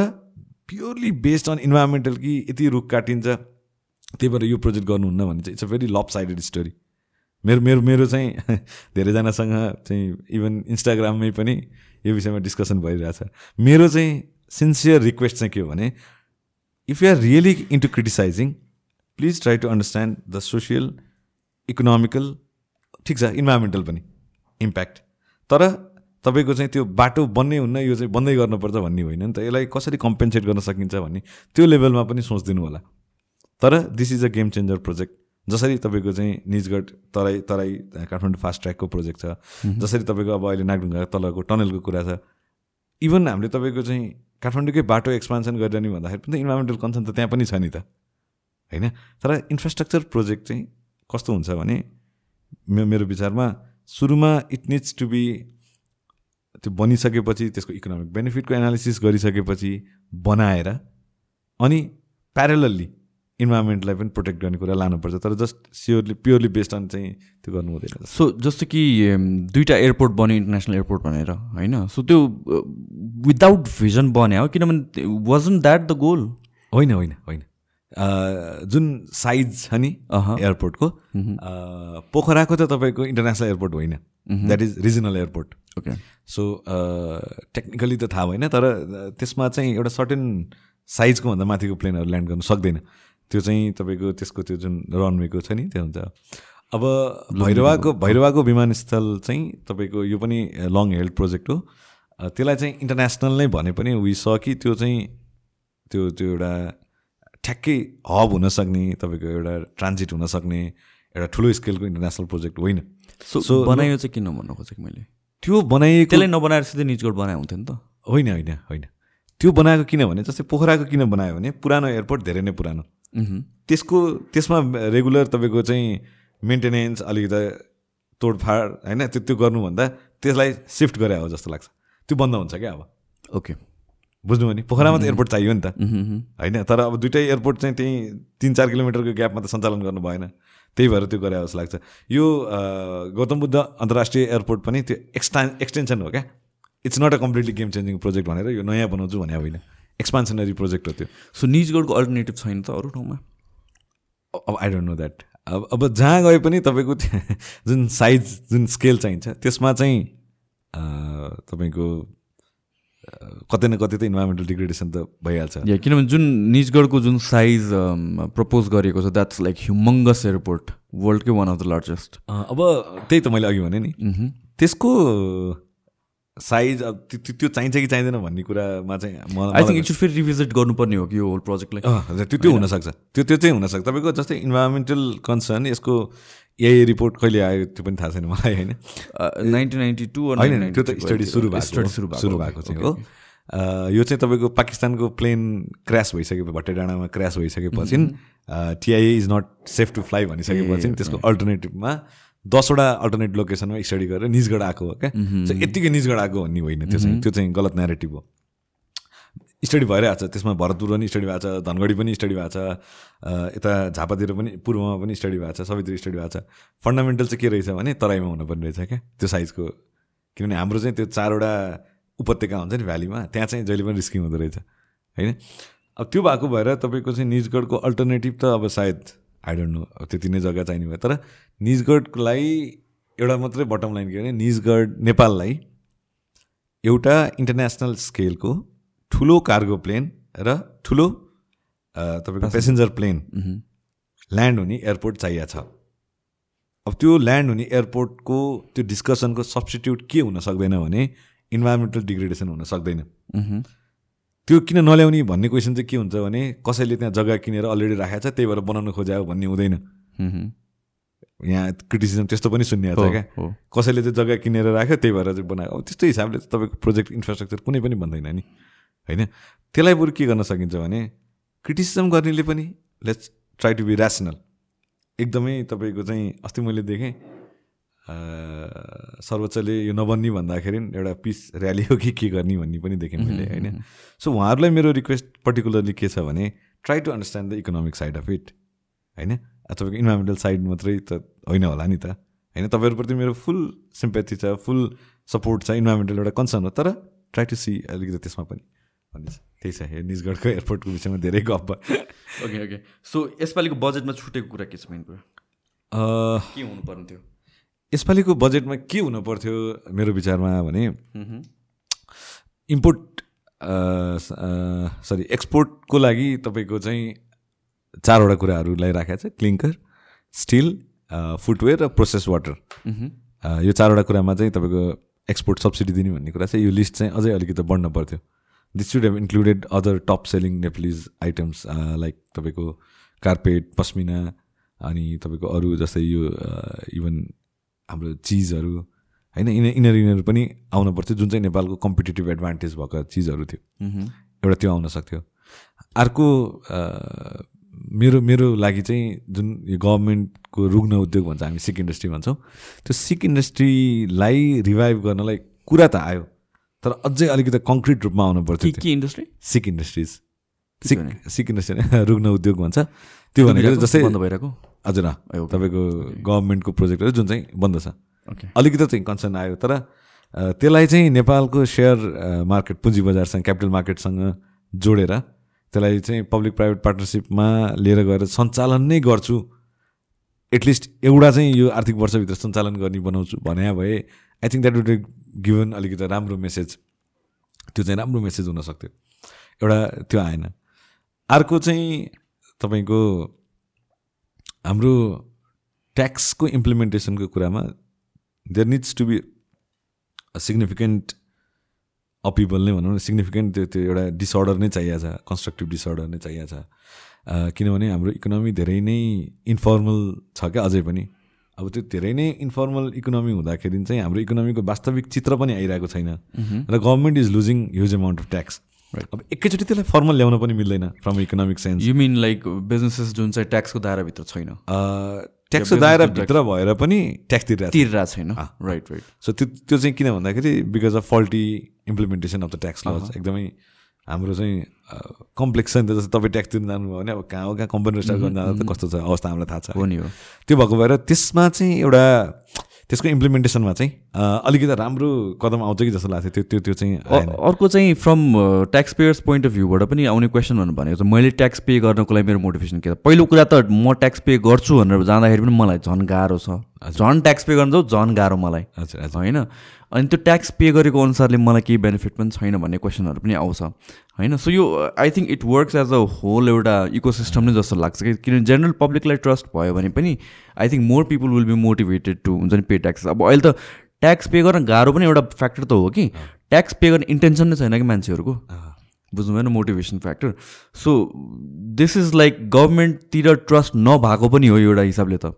प्योरली बेस्ड अन इन्भाइरोमेन्टल कि यति रुख काटिन्छ त्यही भएर यो प्रोजेक्ट गर्नुहुन्न भने चाहिँ it's a very lopsided story मेरो मेरो मेरो चाहिँ धेरैजनासँग चाहिँ इभन इन्स्टाग्राममै पनि यो विषयमा डिस्कसन भइरहेछ। मेरो चाहिँ सिन्सियर रिक्वेस्ट चाहिँ के हो भने if you are really into criticising please try to understand the social economical ठिक छ इन्भाइरोमेन्टल पनि इम्प्याक्ट तर तपाईँको चाहिँ त्यो बाटो बन्नै हुन्न यो चाहिँ बन्दै गर्नुपर्छ भन्ने होइन नि त। यसलाई कसरी कम्पेन्सेट गर्न सकिन्छ भन्ने त्यो लेभलमा पनि सोचिदिनु होला तर this is a game changer project जसरी तपाईँको चाहिँ निजगढ तराई तराई काठमाडौँ फास्ट ट्र्याकको प्रोजेक्ट छ जसरी तपाईँको अब अहिले नागढुङ्गा तलको टनलको कुरा छ इभन हामीले तपाईँको चाहिँ काठमाडौँकै बाटो एक्सपान्सन गरिरहने भन्दाखेरि पनि त इन्भाइरोमेन्टल कन्सर्न त त्यहाँ पनि छ नि त होइन? तर इन्फ्रास्ट्रक्चर प्रोजेक्ट चाहिँ कस्तो हुन्छ भने मेरो विचारमा सुरुमा इट निड्स टु बी त्यो बनिसकेपछि त्यसको इकोनोमिक बेनिफिटको एनालिसिस गरिसकेपछि बनाएर अनि प्यारलल्ली इन्भाइरोमेन्टलाई पनि प्रोटेक्ट गर्ने कुरा लानुपर्छ तर just surely purely based on चाहिँ त्यो गर्नु हुँदैन
सो जस्तो कि दुइटा एयरपोर्ट बन्यो इन्टरनेसनल एयरपोर्ट भनेर होइन? सो त्यो विदाउट भिजन बन्यो हो? किनभने वाजन द्याट द गोल
होइन होइन होइन। जुन साइज छ नि एयरपोर्टको पोखराको त तपाईँको इन्टरनेसनल एयरपोर्ट होइन। That is regional airport
okay
so technically त थाहा भएन तर त्यसमा चाहिँ एउटा सर्टेन साइजको भन्दा माथिको प्लेनहरू ल्यान्ड गर्नु सक्दैन। त्यो चाहिँ तपाईँको त्यसको त्यो जुन रनवेको छ नि त्यो हुन्छ। अब भैरवाको भैरवाको विमानस्थल चाहिँ तपाईँको यो पनि लङ हेल्ड प्रोजेक्ट हो। त्यसलाई चाहिँ इन्टरनेसनल नै भने पनि वी स कि त्यो चाहिँ त्यो त्यो एउटा ठ्याक्कै हब हुनसक्ने तपाईँको एउटा ट्रान्जिट हुनसक्ने एउटा ठुलो स्केलको इन्टरनेसनल प्रोजेक्ट होइन।
सो बनायो चाहिँ किन भन्नु खोजेको मैले?
त्यो बनाइएको
त्यसलाई नबनाएर सिधै निजगढ बनाए हुन्थ्यो नि त।
होइन होइन होइन। त्यो बनाएको किन भने जस्तै पोखराको किन बनायो भने पुरानो एयरपोर्ट धेरै नै पुरानो। त्यसको त्यसमा रेगुलर तपाईँको चाहिँ मेन्टेनेन्स अलिकति तोडफाड होइन त्यो त्यो गर्नुभन्दा त्यसलाई सिफ्ट गरे हो जस्तो लाग्छ। त्यो बन्द हुन्छ क्या अब।
ओके
बुझ्नु भने पोखरामा त एयरपोर्ट चाहियो नि त। होइन तर अब दुइटै एयरपोर्ट चाहिँ त्यहीँ तिन चार किलोमिटरको ग्यापमा त सञ्चालन गर्नु भएन। त्यही भएर त्यो गरे जस्तो लाग्छ। यो गौतम बुद्ध अन्तर्राष्ट्रिय एयरपोर्ट पनि त्यो एक्सटा एक्सटेन्सन हो क्या? It's not a completely game changing project भनेर यो नयाँ बनाउँछु भने होइन। एक्सपान्सनरी प्रोजेक्ट हो त्यो.
सो निजगढको अल्टरनेटिभ छैन त अरू ठाउँमा?
अब आई डोन्ट नो द्याट अब अब जहाँ गए पनि तपाईँको जुन साइज जुन स्केल चाहिन्छ त्यसमा चाहिँ तपाईँको कतै न कतै त इन्भाइरोमेन्टल डिग्रेडेसन त भइहाल्छ।
या किनभने जुन निजगढको जुन साइज प्रपोज गरेको छ द्याट्स लाइक ह्युमङ्गस एयरपोर्ट वर्ल्डकै वान अफ द लार्जेस्ट
अब त्यही त मैले अघि भने नि। त्यसको साइज अब त्यो चाहिन्छ कि चाहिँदैन भन्ने कुरामा चाहिँ
म आई थिङ्क एकचोटि फेरि रिभिजिट गर्नुपर्ने हो कि यो होल प्रोजेक्टलाई
त्यो त्यो हुनसक्छ। त्यो त्यो चाहिँ हुनसक्छ। तपाईँको जस्तै इन्भाइरोमेन्टल कन्सर्न यसको यही रिपोर्ट कहिले आयो त्यो पनि थाहा छैन मलाई होइन?
नाइन्टिन नाइन्टी टू
होइन त्यो त स्टडी सुरु भएको सुरु भएको सुरु भएको चाहिँ हो। यो चाहिँ तपाईँको पाकिस्तानको प्लेन क्रास भइसके भट्टे डाँडामा क्रास भइसकेपछि TIA is not safe to fly भनिसकेपछि त्यसको अल्टरनेटिभमा दसवटा अल्टरनेट लोकेसनमा स्टडी गरेर निजगढ आएको हो क्या? सो यत्तिकै निजगढ आएको भन्ने होइन त्यो चाहिँ त्यो चाहिँ गलत नेरेटिभ हो। स्टडी भइरहेको छ त्यसमा भरतपुर पनि स्टडी भएको छ धनगढी पनि स्टडी भएको छ यता झापातिर पनि पूर्वमा पनि स्टडी भएको छ सबैतिर स्टडी भएको छ। फन्डामेन्टल चाहिँ के रहेछ भने तराईमा हुनुपर्ने रहेछ क्या? त्यो साइजको किनभने हाम्रो चाहिँ त्यो चारवटा उपत्यका हुन्छ नि भ्यालीमा त्यहाँ चाहिँ जहिले पनि रिस्किङ हुँदो रहेछ होइन? अब त्यो भएको भएर तपाईँको चाहिँ निजगढको अल्टरनेटिभ त अब सायद आई डोन्ट नो अब त्यति नै जग्गा चाहिने भयो तर निजगढलाई एउटा मात्रै बटम लाइन के भने निजगढ नेपाललाई एउटा इन्टरनेसनल स्केलको ठुलो कार्गो प्लेन र ठुलो तपाईँको पेसेन्जर प्लेन ल्यान्ड हुने एयरपोर्ट चाहिएको छ। अब त्यो ल्यान्ड हुने एयरपोर्टको त्यो डिस्कसनको सब्सटिट्युट के हुन सक्दैन भने इन्भाइरोमेन्टल डिग्रेडेसन हुन सक्दैन। त्यो किन नल्याउने भन्ने क्वेसन चाहिँ के हुन्छ भने कसैले त्यहाँ जग्गा किनेर अलरेडी राखेको छ त्यही भएर बनाउन खोज्यो भन्ने हुँदैन। यहाँ क्रिटिसिजम त्यस्तो पनि सुन्ने छ क्या। कसैले चाहिँ जग्गा किनेर राख्यो त्यही भएर चाहिँ बनायो। अब त्यस्तो हिसाबले चाहिँ तपाईँको प्रोजेक्ट इन्फ्रास्ट्रक्चर कुनै पनि भन्दैन नि। होइन? त्यसलाई बरु के गर्न सकिन्छ भने क्रिटिसिजम गर्नेले पनि let's try to be rational एकदमै तपाईँको चाहिँ अस्ति मैले देखेँ सर्वोच्चले यो नबन्ने भन्दाखेरि एउटा पिस ऱ्याली हो कि के गर्ने भन्ने पनि देखेँ मैले होइन? सो उहाँहरूलाई मेरो रिक्वेस्ट पर्टिकुलरली के छ भने try to understand the economic side of it होइन? तपाईँको इन्भाइरोमेन्टल साइड मात्रै त होइन होला नि त। होइन तपाईँहरूप्रति मेरो फुल सिम्पेथी छ फुल सपोर्ट छ इन्भाइरोमेन्टल एउटा कन्सर्न हो तर ट्राई टु सी अलिकति त्यसमा पनि। भन्ने छ। त्यही छ निजगढको एयरपोर्टको विषयमा धेरै गफ भयो।
ओके ओके सो यसपालिको बजेटमा छुटेको कुरा के छ मेन कुरा? के हुनुपर्ने थियो
यसपालिको बजेटमा के हुनु पर्थ्यो मेरो विचारमा भने इम्पोर्ट सरी एक्सपोर्टको लागि तपाईँको चाहिँ चारवटा कुराहरूलाई राखेको छ। क्लिङ्कर स्टिल फुटवेयर र प्रोसेस वाटर यो चारवटा कुरामा चाहिँ तपाईँको एक्सपोर्ट सब्सिडी दिने भन्ने कुरा चाहिँ यो लिस्ट चाहिँ अझै अलिकति बढ्न पर्थ्यो। This should have included other top selling Nepalese items like तपाईँको कार्पेट पस्मिना अनि तपाईँको अरू जस्तै यो इभन हाम्रो चिजहरू होइन यिनी यिनीहरू यिनीहरू पनि आउन पर्थ्यो। जुन चाहिँ नेपालको कम्पिटेटिभ एडभान्टेज भएको चिजहरू थियो। एउटा त्यो आउन सक्थ्यो। अर्को मेरो मेरो लागि चाहिँ जुन यो गभर्मेन्टको रुग्न उद्योग भन्छ हामी सिक इन्डस्ट्री भन्छौँ त्यो सिक इन्डस्ट्रीलाई रिभाइभ गर्नलाई कुरा त आयो तर अझै अलिकति कङ्क्रिट रूपमा आउनु पर्थ्यो
के industry?
Sick industries. Sick? Sick industry रुग्न उद्योग भन्छ। त्यो भनेको जस्तै
बन्द भइरहेको?
हजुर। तपाईँको गभर्मेन्टको प्रोजेक्टहरू जुन चाहिँ बन्द छ। अलिकति चाहिँ कन्सर्न आयो तर त्यसलाई चाहिँ नेपालको सेयर मार्केट पुँजी बजारसँग क्यापिटल मार्केटसँग जोडेर त्यसलाई चाहिँ पब्लिक प्राइभेट पार्टनरसिपमा लिएर गएर सञ्चालन नै गर्छु। एटलिस्ट एउटा चाहिँ यो आर्थिक वर्षभित्र सञ्चालन गर्ने बनाउँछु भने भए I think that would given अलिकति राम्रो मेसेज त्यो चाहिँ राम्रो मेसेज हुनसक्थ्यो एउटा त्यो आएन। अर्को चाहिँ तपाईँको हाम्रो ट्याक्सको इम्प्लिमेन्टेसनको कुरामा there needs to be significant upheaval नै भनौँ न सिग्निफिकेन्ट त्यो त्यो एउटा डिसअर्डर नै चाहिएको छ कन्स्ट्रक्टिभ डिसअर्डर नै चाहिएको छ। किनभने हाम्रो इकोनोमी धेरै नै इन्फर्मल छ क्या अझै पनि। अब त्यो धेरै नै इन्फर्मल इकोनोमी हुँदाखेरि चाहिँ हाम्रो इकोनोमीको वास्तविक चित्र पनि आइरहेको छैन। र government is losing huge amount of tax. अब एकैचोटि त्यसलाई फर्मल ल्याउन पनि मिल्दैन from economic sense
you mean like businesses जुन चाहिँ ट्याक्सको दायराभित्र छैन? Business
दायराभित्र भएर पनि ट्याक्स तिरिरहेको
तिरिरहेको छैन। राइट राइट
सो त्यो त्यो चाहिँ किन भन्दाखेरि because of faulty implementation of the tax laws एकदमै हाम्रो चाहिँ कम्प्लेक्स छ नि त जस्तो तपाईँ ट्याक्स तिर्नु जानुभयो भने अब कहाँ हो कहाँ कम्पनी स्टार्ट गर्नु जाँदा त कस्तो छ अवस्था हामीलाई थाहा छ।
हो नि हो।
त्यो भएको भएर त्यसमा चाहिँ एउटा त्यसको इम्प्लिमेन्टेसनमा चाहिँ अलिकति राम्रो कदम आउँछ कि जस्तो लाग्छ? त्यो त्यो त्यो चाहिँ
अर्को चाहिँ from tax payers point of भ्यूबाट पनि आउने क्वेसन भन्नु भनेको चाहिँ मैले ट्याक्स पे गर्नको लागि मेरो मोटिभेसन के पहिलो कुरा त म ट्याक्स पे गर्छु भनेर जाँदाखेरि पनि मलाई झन् गाह्रो छ। झन् ट्याक्स पे गर्न जाउँ झन् गाह्रो मलाई। होइन? अनि त्यो ट्याक्स पे गरेको अनुसारले मलाई केही बेनिफिट पनि छैन भन्ने क्वेसनहरू पनि आउँछ। होइन? सो यो I think it works as a whole एउटा इकोसिस्टम नै जस्तो लाग्छ कि? किनभने जेनरल पब्लिकलाई ट्रस्ट भयो भने पनि I think more people will be motivated to हुन्छ नि पे ट्याक्स अब अहिले त ट्याक्स पे गर्न गाह्रो पनि एउटा फ्याक्टर त हो कि? ट्याक्स पे गर्ने इन्टेन्सन नै छैन कि मान्छेहरूको? बुझ्नु भएन motivation factor so this is like गभर्मेन्टतिर trust नभएको पनि हो एउटा हिसाबले त।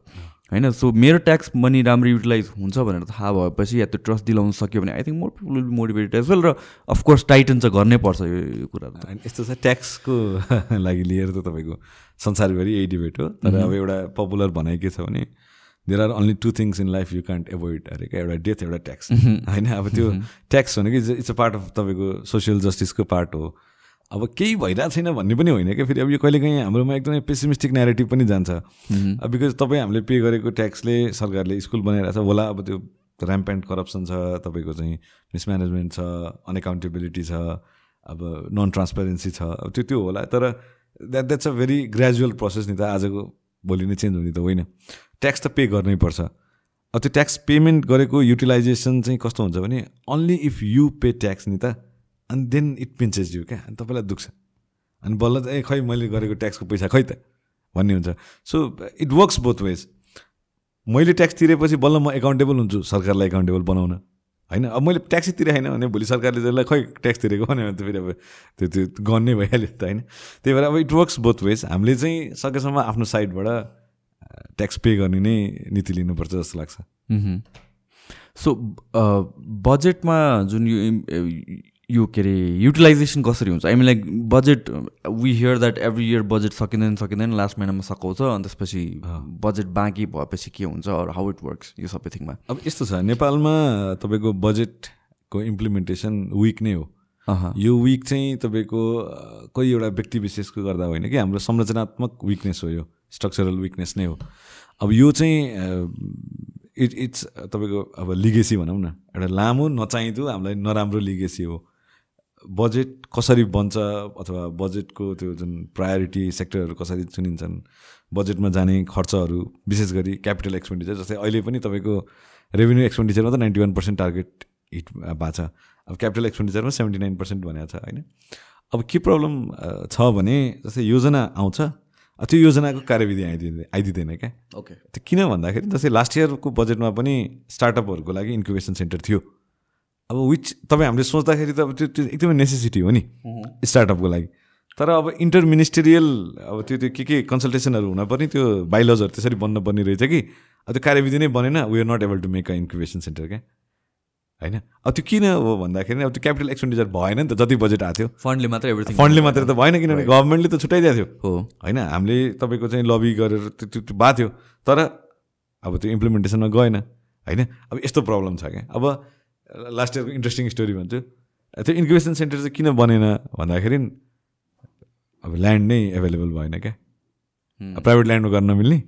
होइन सो मेरो ट्याक्स मनी राम्रो युटिलाइज हुन्छ भनेर थाहा भएपछि या त्यो ट्रस्ट दिलाउन सक्यो भने I think more people will motivated as well र अफकोर्स टाइटन चाहिँ गर्नै पर्छ यो कुरा त।
यस्तो छ ट्याक्सको लागि लिएर त तपाईँको संसारभरि यही डिबेट हो। तर अब एउटा पपुलर भनाइ के छ भने there are only two things in life you can't avoid अरे क्या? एउटा डेथ एउटा ट्याक्स होइन अब त्यो ट्याक्स भनेको इट्स अ पार्ट अफ तपाईँको सोसियल जस्टिसको पार्ट हो। अब केही भइरहेको छैन भन्ने पनि होइन क्या। फेरि अब यो कहिलेकाहीँ हाम्रोमा एकदमै पेसिमिस्टिक नेरेटिभ पनि जान्छ। अब बिकज तपाईँ हामीले पे गरेको ट्याक्सले सरकारले स्कुल बनाइरहेको छ होला अब त्यो ऱ्याम्पेन्ट करप्सन छ तपाईँको चाहिँ मिसम्यानेजमेन्ट छ अनएकाउन्टेबिलिटी छ अब नन ट्रान्सपेरेन्सी छ अब त्यो त्यो होला। तर that that's a very gradual process नि त आजको भोलि नै चेन्ज हुने त होइन। ट्याक्स त पे गर्नै पर्छ। अब त्यो ट्याक्स पेमेन्ट गरेको युटिलाइजेसन चाहिँ कस्तो हुन्छ भने only if you pay tax नि त। अनि देन इट पिन्चेस यु क्या अनि तपाईँलाई दुख्छ। अनि बल्ल चाहिँ ए खै मैले गरेको ट्याक्सको पैसा खै त? भन्ने हुन्छ। So it works both ways मैले ट्याक्स तिरेपछि बल्ल म एकाउन्टेबल हुन्छु सरकारलाई एकाउन्टेबल बनाउन। होइन? अब मैले ट्याक्सै तिरेन भने भोलि सरकारले जसलाई खै ट्याक्स तिरेको भने त फेरि अब त्यो त्यो गर्नै भइहाल्यो त होइन? त्यही भएर अब इट वर्क्स बोथ वेज हामीले चाहिँ सकेसम्म आफ्नो साइडबाट ट्याक्स पे गर्ने नै नीति लिनुपर्छ जस्तो लाग्छ।
सो बजेटमा जुन यो यो के अरे युटिलाइजेसन कसरी हुन्छ? I mean like budget we hear that every year budget सकिँदैन सकिँदैन लास्ट महिनामा सकाउँछ अनि त्यसपछि बजेट बाँकी भएपछि के हुन्छ हाउ इट वर्क्स यो सबै थिङमा
अब यस्तो छ नेपालमा तपाईँको बजेटको इम्प्लिमेन्टेसन विक नै हो। यो विक चाहिँ तपाईँको कोही एउटा व्यक्ति विशेषको गर्दा होइन कि हाम्रो संरचनात्मक विकनेस हो यो स्ट्रक्चरल विकनेस नै हो। अब यो चाहिँ इट इट्स तपाईँको अब लिगेसी भनौँ न एउटा लामो नचाहिँदो हामीलाई नराम्रो लिगेसी हो। बजेट कसरी बन्छ अथवा बजेटको त्यो जुन प्रायोरिटी सेक्टरहरू कसरी चुनिन्छन् बजेटमा जाने खर्चहरू विशेष गरी क्यापिटल एक्सपेन्डिचर जस्तै अहिले पनि तपाईँको रेभेन्यू एक्सपेन्डिचरमा त ninety one percent target hit भएको छ। अब क्यापिटल एक्सपेन्डिचरमा सेभेन्टी नाइन पर्सेन्ट भनेको छ होइन? अब के प्रब्लम छ भने जस्तै योजना आउँछ। त्यो योजनाको कार्यविधि आइदिँदैन आइदिँदैन क्या।
ओके
त्यो किन भन्दाखेरि जस्तै लास्ट इयरको बजेटमा पनि स्टार्टअपहरूको लागि इन्क्युबेसन सेन्टर थियो। अब विच तपाईँ हामीले सोच्दाखेरि त अब त्यो त्यो एकदमै नेसेसिटी हो नि स्टार्टअपको लागि। तर अब इन्टर मिनिस्टेरियल अब त्यो त्यो के के कन्सल्टेसनहरू हुनपर्ने त्यो बाइलजहरू त्यसरी बन्न पर्ने रहेछ कि? अब त्यो कार्यविधि नै बनेन we are not able to make a incubation centre क्या? होइन? अब त्यो किन हो भन्दाखेरि अब त्यो क्यापिटल एक्सपेन्डिचर भएन नि त जति बजेट आएको थियो।
फन्डले मात्रै एभ्रिथिङ
फन्डले मात्रै त भएन किनभने गभर्मेन्टले त छुट्याइदिएको थियो।
हो।
होइन? हामीले तपाईँको चाहिँ लबी गरेर त्यो त्यो भएको थियो। तर अब त्यो इम्प्लिमेन्टेसनमा गएन। होइन? अब यस्तो प्रब्लम छ क्या? अब लास्ट इयरको इन्ट्रेस्टिङ स्टोरी भन्छु। त्यो इन्क्युबेसन सेन्टर चाहिँ किन बनेन भन्दाखेरि अब ल्यान्ड नै एभाइलेबल भएन क्या। प्राइभेट ल्यान्डमा गर्न नमिल्ने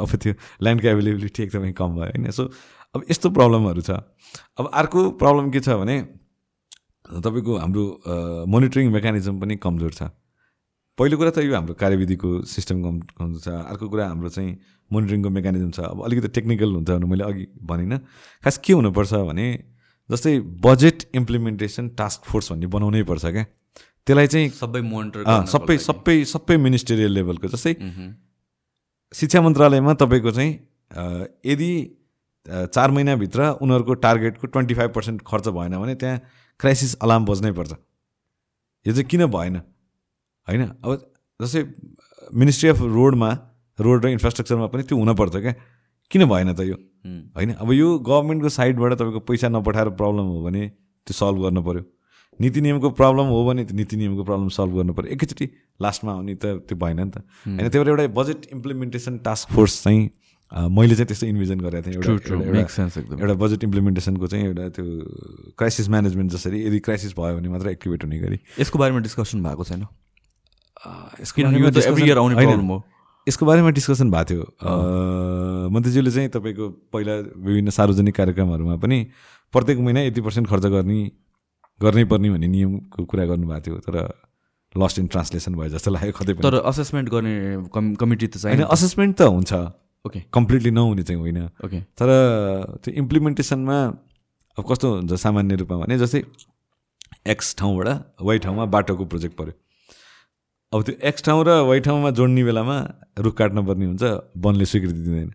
अब त्यो ल्यान्डको एभाइलेबिलिटी एकदमै कम भयो होइन। सो अब यस्तो प्रब्लमहरू छ। अब अर्को प्रब्लम के छ भने तपाईँको हाम्रो मोनिटरिङ मेकानिजम पनि कमजोर छ। पहिलो कुरा त यो हाम्रो कार्यविधिको सिस्टम कम कमजोर छ। अर्को कुरा हाम्रो चाहिँ मोनिटरिङको मेकानिजम छ। अब अलिकति टेक्निकल हुन्छ भने मैले अघि भनिनँ। खास के हुनुपर्छ भने जस्तै बजेट इम्प्लिमेन्टेसन टास्क फोर्स भन्ने बनाउनै पर्छ क्या। त्यसलाई चाहिँ
सबै मोनिटर
सबै सबै सबै मिनिस्टेरियल लेभलको जस्तै शिक्षा मन्त्रालयमा तपाईँको चाहिँ यदि चार महिनाभित्र उनीहरूको टार्गेटको ट्वेन्टी फाइभ पर्सेन्ट खर्च भएन भने त्यहाँ क्राइसिस अलार्म बज्नै पर्छ। यो चाहिँ किन भएन? होइन? अब जस्तै मिनिस्ट्री अफ रोडमा रोड र इन्फ्रास्ट्रक्चरमा पनि त्यो हुनपर्छ क्या। किन भएन त यो? होइन? अब यो गभर्मेन्टको साइडबाट तपाईँको पैसा नपठाएर प्रब्लम हो भने त्यो सल्भ गर्नु पऱ्यो नीति नियमको प्रब्लम हो भने त्यो नीति नियमको प्रब्लम सल्भ गर्नु पऱ्यो एकैचोटि लास्टमा आउने त त्यो भएन नि त। होइन? त्यही भएर एउटा बजेट इम्प्लिमेन्टेसन टास्क फोर्स चाहिँ मैले चाहिँ त्यस्तो इन्भिजन गरेको थिएँ। एउटा एउटा बजेट इम्प्लिमेन्टेसनको चाहिँ एउटा त्यो क्राइसिस म्यानेजमेन्ट जसरी यदि क्राइसिस भयो भने मात्र एक्टिभेट हुने गरी।
यसको बारेमा डिस्कसन भएको छैन।
यसको यसको बारेमा डिस्कसन भएको थियो। मन्त्रीज्यूले चाहिँ तपाईँको पहिला विभिन्न सार्वजनिक कार्यक्रमहरूमा पनि प्रत्येक महिना यति पर्सेन्ट खर्च गर्ने गर्नै पर्ने भन्ने नियमको कुरा गर्नुभएको थियो। तर लस्ट इन ट्रान्सलेसन भयो जस्तो लाग्यो कतै
तर असेसमेन्ट गर्ने कमिटी त
होइन असेसमेन्ट त हुन्छ।
ओके
कम्प्लिटली नहुने चाहिँ होइन।
ओके
तर त्यो इम्प्लिमेन्टेसनमा अब कस्तो हुन्छ सामान्य रूपमा भने जस्तै एक्स ठाउँबाट वाइ ठाउँमा बाटोको प्रोजेक्ट पऱ्यो अब त्यो एक्स ठाउँ र वाइ ठाउँमा जोड्ने बेलामा रुख काट्न पर्ने हुन्छ वनले स्वीकृति दिँदैन।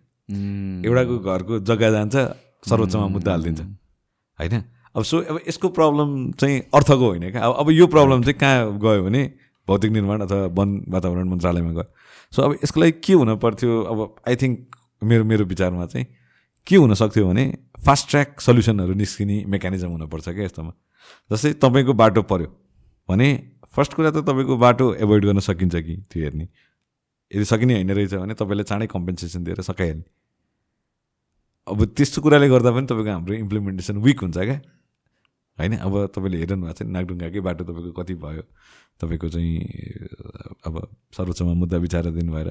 एउटाको घरको जग्गा जान्छ सर्वोच्चमा मुद्दा हालिदिन्छ। होइन? अब सो अब यसको प्रब्लम चाहिँ अर्थको होइन क्या? अब अब यो प्रब्लम चाहिँ कहाँ गयो भने भौतिक निर्माण अथवा वन वातावरण मन्त्रालयमा गयो। सो अब यसको लागि के हुन पर्थ्यो? अब आई थिङ्क मेरो मेरो विचारमा चाहिँ के हुनसक्थ्यो भने फास्ट ट्र्याक सल्युसनहरू निस्किने मेकानिजम हुनपर्छ क्या यस्तोमा। जस्तै तपाईँको बाटो पऱ्यो भने फर्स्ट कुरा त तपाईँको बाटो एभोइड गर्न सकिन्छ कि त्यो हेर्ने। यदि सकिने होइन रहेछ भने तपाईँले चाँडै कम्पेन्सेसन दिएर सकाइहाल्ने। अब त्यस्तो कुराले गर्दा पनि तपाईँको हाम्रो इम्प्लिमेन्टेसन विक हुन्छ क्या। होइन? अब तपाईँले हेर्नु भएको छ नागडुङ्गाकै बाटो तपाईँको कति भयो तपाईँको चाहिँ अब सर्वोच्चमा मुद्दा विचाराधीन भएर।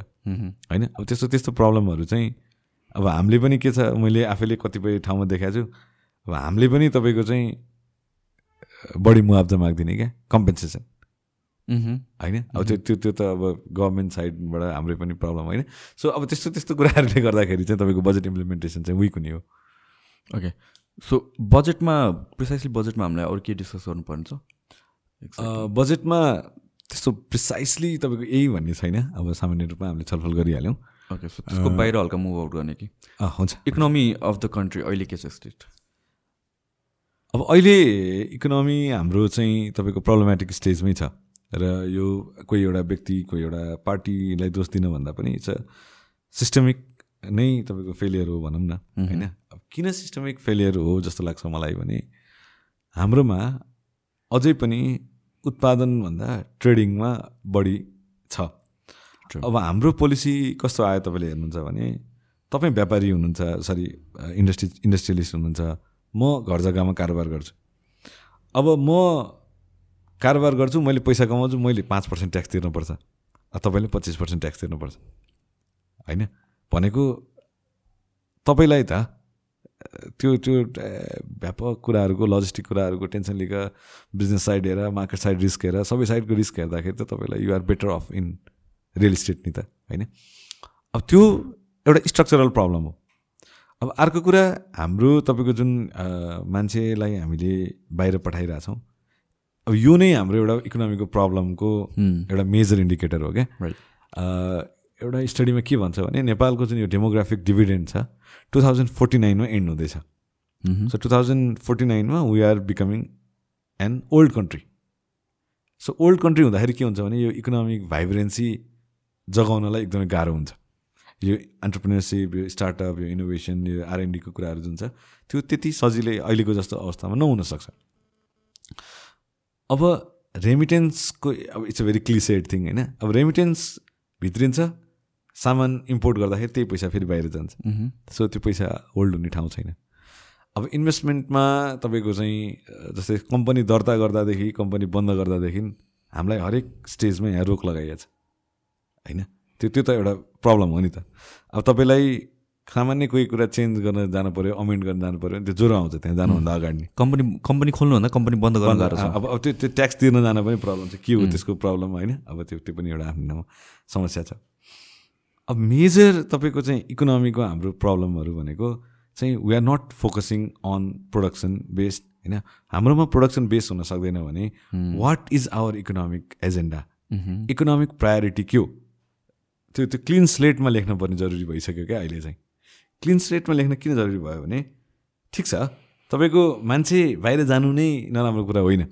होइन? अब त्यस्तो त्यस्तो प्रब्लमहरू चाहिँ अब हामीले पनि के छ मैले आफैले कतिपय ठाउँमा देखाएको छु। अब हामीले पनि तपाईँको चाहिँ बढी मुआवजा माग्दिने क्या कम्पेन्सेसन होइन? अब त्यो त्यो त्यो त अब गभर्मेन्ट साइडबाट हाम्रै पनि प्रब्लम होइन। सो अब त्यस्तो त्यस्तो कुराहरूले गर्दाखेरि चाहिँ तपाईँको बजेट इम्प्लिमेन्टेसन चाहिँ विक हुने हो।
ओके सो बजेटमा प्रिसाइसली बजेटमा हामीलाई अरू के डिस्कस गर्नुपर्ने छ?
बजेटमा त्यस्तो प्रिसाइसली तपाईँको यही भन्ने छैन। अब सामान्य रूपमा हामीले छलफल गरिहाल्यौँ।
ओके सो त्यसको बाहिर हल्का मुभ आउट गर्ने कि?
हुन्छ।
इकोनोमी अफ द कन्ट्री अहिले के छ स्टेट
अब अहिले इकोनोमी हाम्रो चाहिँ तपाईँको प्रब्लमेटिक स्टेजमै छ। र यो कोही एउटा व्यक्ति कोही एउटा पार्टीलाई दोष दिनभन्दा पनि इट्स अ सिस्टमिक नै तपाईँको फेलियर हो भनौँ न होइन? अब किन सिस्टमिक फेलियर हो जस्तो लाग्छ मलाई भने हाम्रोमा अझै पनि उत्पादनभन्दा ट्रेडिङमा बढी छ। अब हाम्रो पोलिसी कस्तो आयो तपाईँले हेर्नुहुन्छ भने तपाईँ व्यापारी हुनुहुन्छ सरी इन्डस्ट्री इन्डस्ट्रियलिस्ट हुनुहुन्छ म घर जग्गामा कारोबार गर्छु। अब म कारोबार गर्छु मैले पैसा कमाउँछु मैले पाँच पर्सेन्ट ट्याक्स तिर्नुपर्छ। तपाईँले पच्चिस पर्सेन्ट ट्याक्स तिर्नुपर्छ। होइन? भनेको तपाईँलाई त त्यो त्यो व्यापक कुराहरूको लजिस्टिक कुराहरूको टेन्सन लिएर बिजनेस साइड हेरेर मार्केट साइड रिस्क हेरेर सबै साइडको रिस्क हेर्दाखेरि त तपाईँलाई you're better off in real estate नि त होइन? अब त्यो एउटा स्ट्रक्चरल प्रब्लम हो। अब अर्को कुरा हाम्रो तपाईँको जुन मान्छेलाई हामीले बाहिर पठाइरहेछौँ अब यो नै हाम्रो एउटा इकोनोमीको प्रब्लमको एउटा मेजर इन्डिकेटर हो क्या एउटा स्टडीमा के भन्छ भने नेपालको जुन यो डेमोग्राफिक डिभिडेन्ड छ टु थाउजन्ड फोर्टी नाइनमा एन्ड हुँदैछ। सो टु थाउजन्ड फोर्टी नाइनमा we are becoming an old country so old country हुँदाखेरि के हुन्छ भने यो इकोनोमिक भाइब्रेन्सी जगाउनलाई एकदमै गाह्रो हुन्छ। यो एन्टरप्रिनरसिप यो स्टार्टअप यो इनोभेसन यो आरएनडीको कुराहरू जुन छ त्यो त्यति सजिलै अहिलेको जस्तो अवस्थामा नहुनसक्छ अब रेमिटेन्सको अब it's a very clichéd thing होइन? अब रेमिटेन्स भित्रिन्छ सामान इम्पोर्ट गर्दाखेरि त्यही पैसा फेरि बाहिर जान्छ। सो त्यो पैसा होल्ड हुने ठाउँ छैन। अब इन्भेस्टमेन्टमा तपाईँको चाहिँ जस्तै कम्पनी दर्ता गर्दादेखि कम्पनी बन्द गर्दादेखि हामीलाई हरेक स्टेजमा यहाँ रोक लगाइएको छ। होइन? त्यो त्यो त एउटा प्रब्लम हो नि त। अब तपाईँलाई सामान्य कोही कुरा चेन्ज गर्न जानु पऱ्यो अमेन्ड गर्न जानु पऱ्यो त्यो ज्वरो आउँछ त्यहाँ जानुभन्दा अगाडि।
कम्पनी कम्पनी खोल्नुभन्दा कम्पनी बन्द गर्न
अब अब त्यो त्यो ट्याक्स तिर्न जान पनि प्रब्लम छ। के हो त्यसको प्रब्लम होइन? अब त्यो त्यो पनि एउटा आफ्नो समस्या छ। अब मेजर तपाईँको चाहिँ इकोनोमीको हाम्रो प्रब्लमहरू भनेको चाहिँ we are not focusing on production based होइन? हाम्रोमा प्रोडक्सन बेस्ड हुन सक्दैन भने what is our economic agenda economic priority के हो? त्यो त्यो क्लिन स्लेटमा लेख्नुपर्ने जरुरी भइसक्यो क्या अहिले चाहिँ। क्लिन स्लेटमा लेख्न किन जरुरी भयो भने ठिक छ तपाईँको मान्छे बाहिर जानु नै नराम्रो कुरा होइन।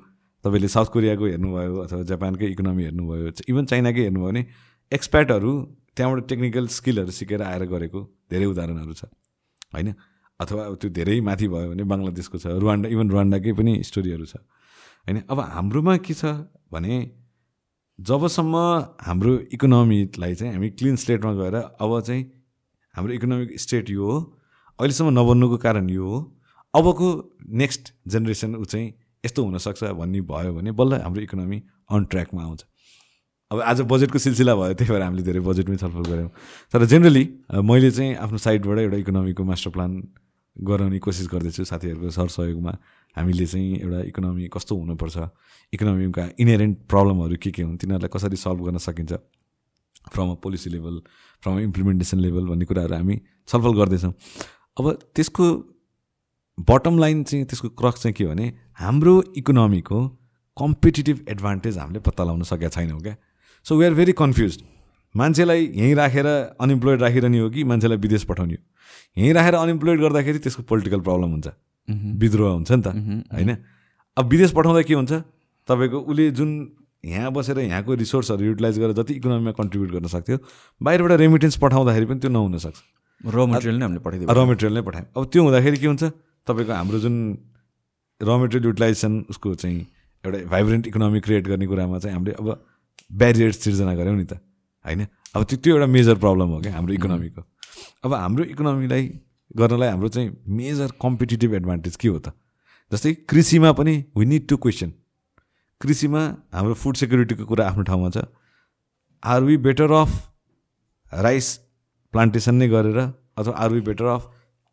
तपाईँले साउथ कोरियाको हेर्नुभयो अथवा जापानकै इकोनोमी हेर्नुभयो इभन चाइनाकै हेर्नुभयो भने एक्सपर्टहरू त्यहाँबाट टेक्निकल स्किलहरू सिकेर आएर गरेको धेरै उदाहरणहरू छ होइन? अथवा त्यो धेरै माथि भयो भने बङ्गलादेशको छ रुवान्डा इभन रुवान्डाकै पनि स्टोरीहरू छ होइन? अब हाम्रोमा के छ भने जबसम्म हाम्रो इकोनोमीलाई चाहिँ हामी क्लिन स्टेटमा गएर अब चाहिँ हाम्रो इकोनोमिक स्टेट यो हो। अहिलेसम्म नबन्नुको कारण यो हो। अबको नेक्स्ट जेनेरेसन ऊ चाहिँ यस्तो हुनसक्छ भन्ने भयो भने बल्ल हाम्रो इकोनोमी अन ट्र्याकमा आउँछ। अब आज बजेटको सिलसिला भयो त्यही भएर हामीले धेरै बजेटमै छलफल गऱ्यौँ। तर जेनरली मैले चाहिँ आफ्नो साइडबाट एउटा इकोनोमीको मास्टर प्लान गराउने कोसिस गर्दैछु साथीहरूको सरसहयोगमा। हामीले चाहिँ एउटा इकोनोमी कस्तो हुनुपर्छ इकोनोमीका इनेरेन्ट प्रब्लमहरू के के हुन् तिनीहरूलाई कसरी सल्भ गर्न सकिन्छ। From a policy level from a implementation level भन्ने कुराहरू हामी छलफल गर्दैछौँ। अब त्यसको बटम लाइन चाहिँ त्यसको क्रक्स चाहिँ के हो भने हाम्रो इकोनोमीको कम्पिटेटिभ एडभान्टेज हामीले पत्ता लगाउन सकेका छैनौँ क्या। So we are very confuse मान्छेलाई यहीँ राखेर अनइम्प्लोइड राखिरहने हो कि मान्छेलाई विदेश पठाउने हो? यहीँ राखेर अनइम्प्लोइड गर्दाखेरि त्यसको पोलिटिकल प्रब्लम हुन्छ। विद्रोह हुन्छ नि त होइन? अब विदेश पठाउँदा के हुन्छ? तपाईँको उसले जुन यहाँ बसेर यहाँको रिसोर्सहरू युटिलाइज गरेर जति इकोनोमीमा कन्ट्रिब्युट गर्न सक्थ्यो बाहिरबाट रेमिटेन्स पठाउँदाखेरि पनि त्यो नहुनसक्छ
र मटेरियल नै हामीले पठाइदियो
र मेटेरियल नै पठायौँ। अब त्यो हुँदाखेरि के हुन्छ तपाईँको हाम्रो जुन र मेटेरियल युटिलाइजेसन उसको चाहिँ एउटा भाइब्रेन्ट इकोनोमी क्रिएट गर्ने कुरामा चाहिँ हामीले अब ब्यारियर्स सिर्जना गऱ्यौँ नि त होइन? अब त्यो त्यो एउटा मेजर प्रब्लम हो क्या हाम्रो इकोनोमीको अब हाम्रो इकोनोमीलाई गर्नलाई हाम्रो चाहिँ मेजर कम्पिटेटिभ एडभान्टेज के हो त? जस्तै कृषिमा पनि वी निड टु क्वेसन कृषिमा हाम्रो फुड सेक्युरिटीको कुरा आफ्नो ठाउँमा छ। Are we better off rice plantation नै गरेर अथवा आर वी बेटर अफ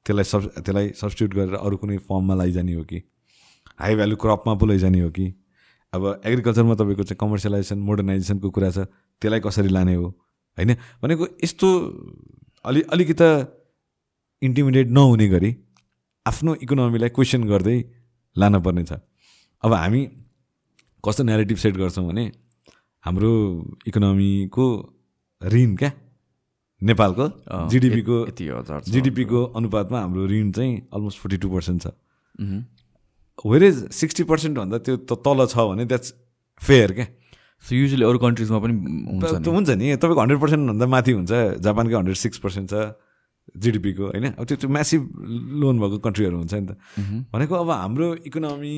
त्यसलाई सब त्यसलाई सब्सटिट्युट गरेर अरू कुनै फर्ममा लैजाने हो कि? हाई भ्यालु क्रपमा पो लैजाने हो कि? अब एग्रिकल्चरमा तपाईँको चाहिँ कमर्सियलाइजेसन मोडर्नाइजेसनको कुरा छ त्यसलाई कसरी लाने हो? होइन? भनेको यस्तो अलि अलिकति इन्टिमिडिएट नहुने गरी आफ्नो इकोनोमीलाई क्वेसन गर्दै लान पर्ने छ। अब हामी कस्तो नेरेटिभ सेट गर्छौँ भने हाम्रो इकोनोमीको ऋण क्या? नेपालको जिडिपीको। जिडिपीको अनुपातमा हाम्रो ऋण चाहिँ अलमोस्ट फोर्टी टू पर्सेन्ट छ। वेरेज सिक्सटी पर्सेन्टभन्दा त्यो त तल छ भने द्याट्स फेयर क्या?
सो युजली अरू कन्ट्रिजमा पनि हुन्छ
हुन्छ नि। तपाईँको हन्ड्रेड पर्सेन्टभन्दा माथि हुन्छ जापानकै हन्ड्रेड सिक्स पर्सेन्ट छ। जिडिपीको होइन? अब त्यो त्यो म्यासिभ लोन भएको कन्ट्रीहरू हुन्छ नि त। भनेको अब हाम्रो इकोनोमी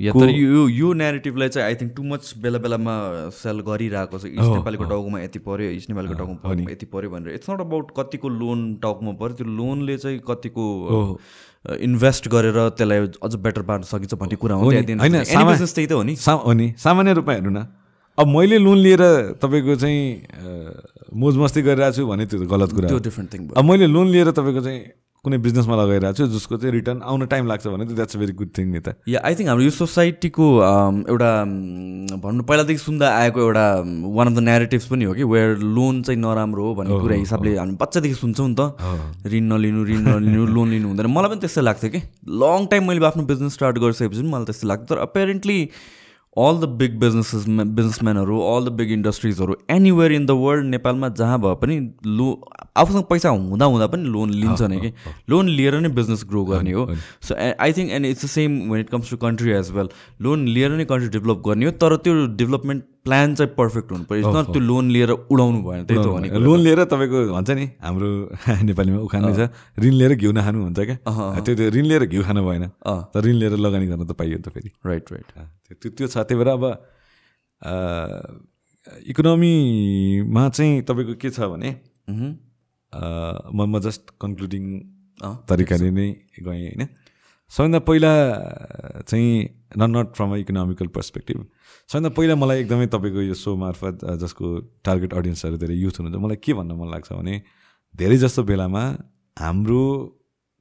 या यो नेरेटिभलाई चाहिँ आई थिङ्क टु मच बेला बेलामा सेल गरिरहेको छ। इस्ट नेपालीको टाउकोमा यति पऱ्यो इस्ट नेपालीको टाउकोमा यति पऱ्यो भनेर। इट्स नट अबाउट कतिको लोन टाउकोमा पऱ्यो त्यो लोनले चाहिँ कतिको इन्भेस्ट गरेर त्यसलाई अझ बेटर पार्न सकिन्छ भन्ने कुरा हो
नि। सामान्य रूपमा हेर्नु न। अब मैले लोन लिएर तपाईँको चाहिँ मोज मस्ती गरिरहेको छु भने त्यो त गलत कुरा
त्यो
हो।
डिफ्रेन्ट थिङ
अब मैले लोन लिएर तपाईँको चाहिँ कुनै बिजनेसमा लगाइरहेको छु जसको चाहिँ रिटर्न आउन टाइम लाग्छ भने त that's a very good thing नि त।
या आई थिङ्क हाम्रो यो सोसाइटीको एउटा भन्नु पहिलादेखि सुन्दा आएको एउटा वान अफ द नेरेटिभ्स पनि हो कि वेयर लोन चाहिँ नराम्रो हो भन्ने कुरा हिसाबले हामी बच्चादेखि सुन्छौँ नि त। ऋण नलिनु ऋण नलिनु लोन लिनु हुँदैन। मलाई पनि त्यस्तै लाग्थ्यो कि। लङ टाइम मैले आफ्नो बिजनेस स्टार्ट गरिसकेपछि पनि मलाई त्यस्तै लाग्थ्यो। तर apparently all the big businesses बिजनेसम्यानहरू all the big इन्डस्ट्रिजहरू एनिवेयर इन द वर्ल्ड नेपालमा जहाँ भए पनि लो आफूसँग पैसा हुँदा हुँदा पनि लोन लिन्छ नि कि। लोन लिएर नै बिजनेस ग्रो गर्ने हो। So I think and it's the same when it comes to country as well loan लिएर नै कन्ट्री डेभलप गर्ने हो तर त्यो डेभलपमेन्ट प्लान चाहिँ पर्फेक्ट हुनु पऱ्यो. नट त्यो लोन लिएर उडाउनु भएन त्यही त हो नि
लोन लिएर तपाईँको भन्छ नि हाम्रो नेपालीमा उखान छ। ऋण लिएर घिउ नखानु हुन्छ क्या। त्यो त्यो ऋण लिएर घिउ खानु भएन। तर ऋण लिएर लगानी गर्न त पाइयो नि त फेरि।
राइट राइट
त्यो त्यो- छ। त्यही भएर अब इकोनोमीमा चाहिँ तपाईँको के छ भने म म जस्ट कन्क्लुडिङ तरिकाले नै गएँ होइन। सबभन्दा पहिला चाहिँ not not from a economical perspective सबभन्दा पहिला मलाई एकदमै तपाईँको यो सो मार्फत जसको टार्गेट अडियन्सहरू धेरै युथ हुनुहुन्छ मलाई के भन्न मन लाग्छ भने धेरै जस्तो बेलामा हाम्रो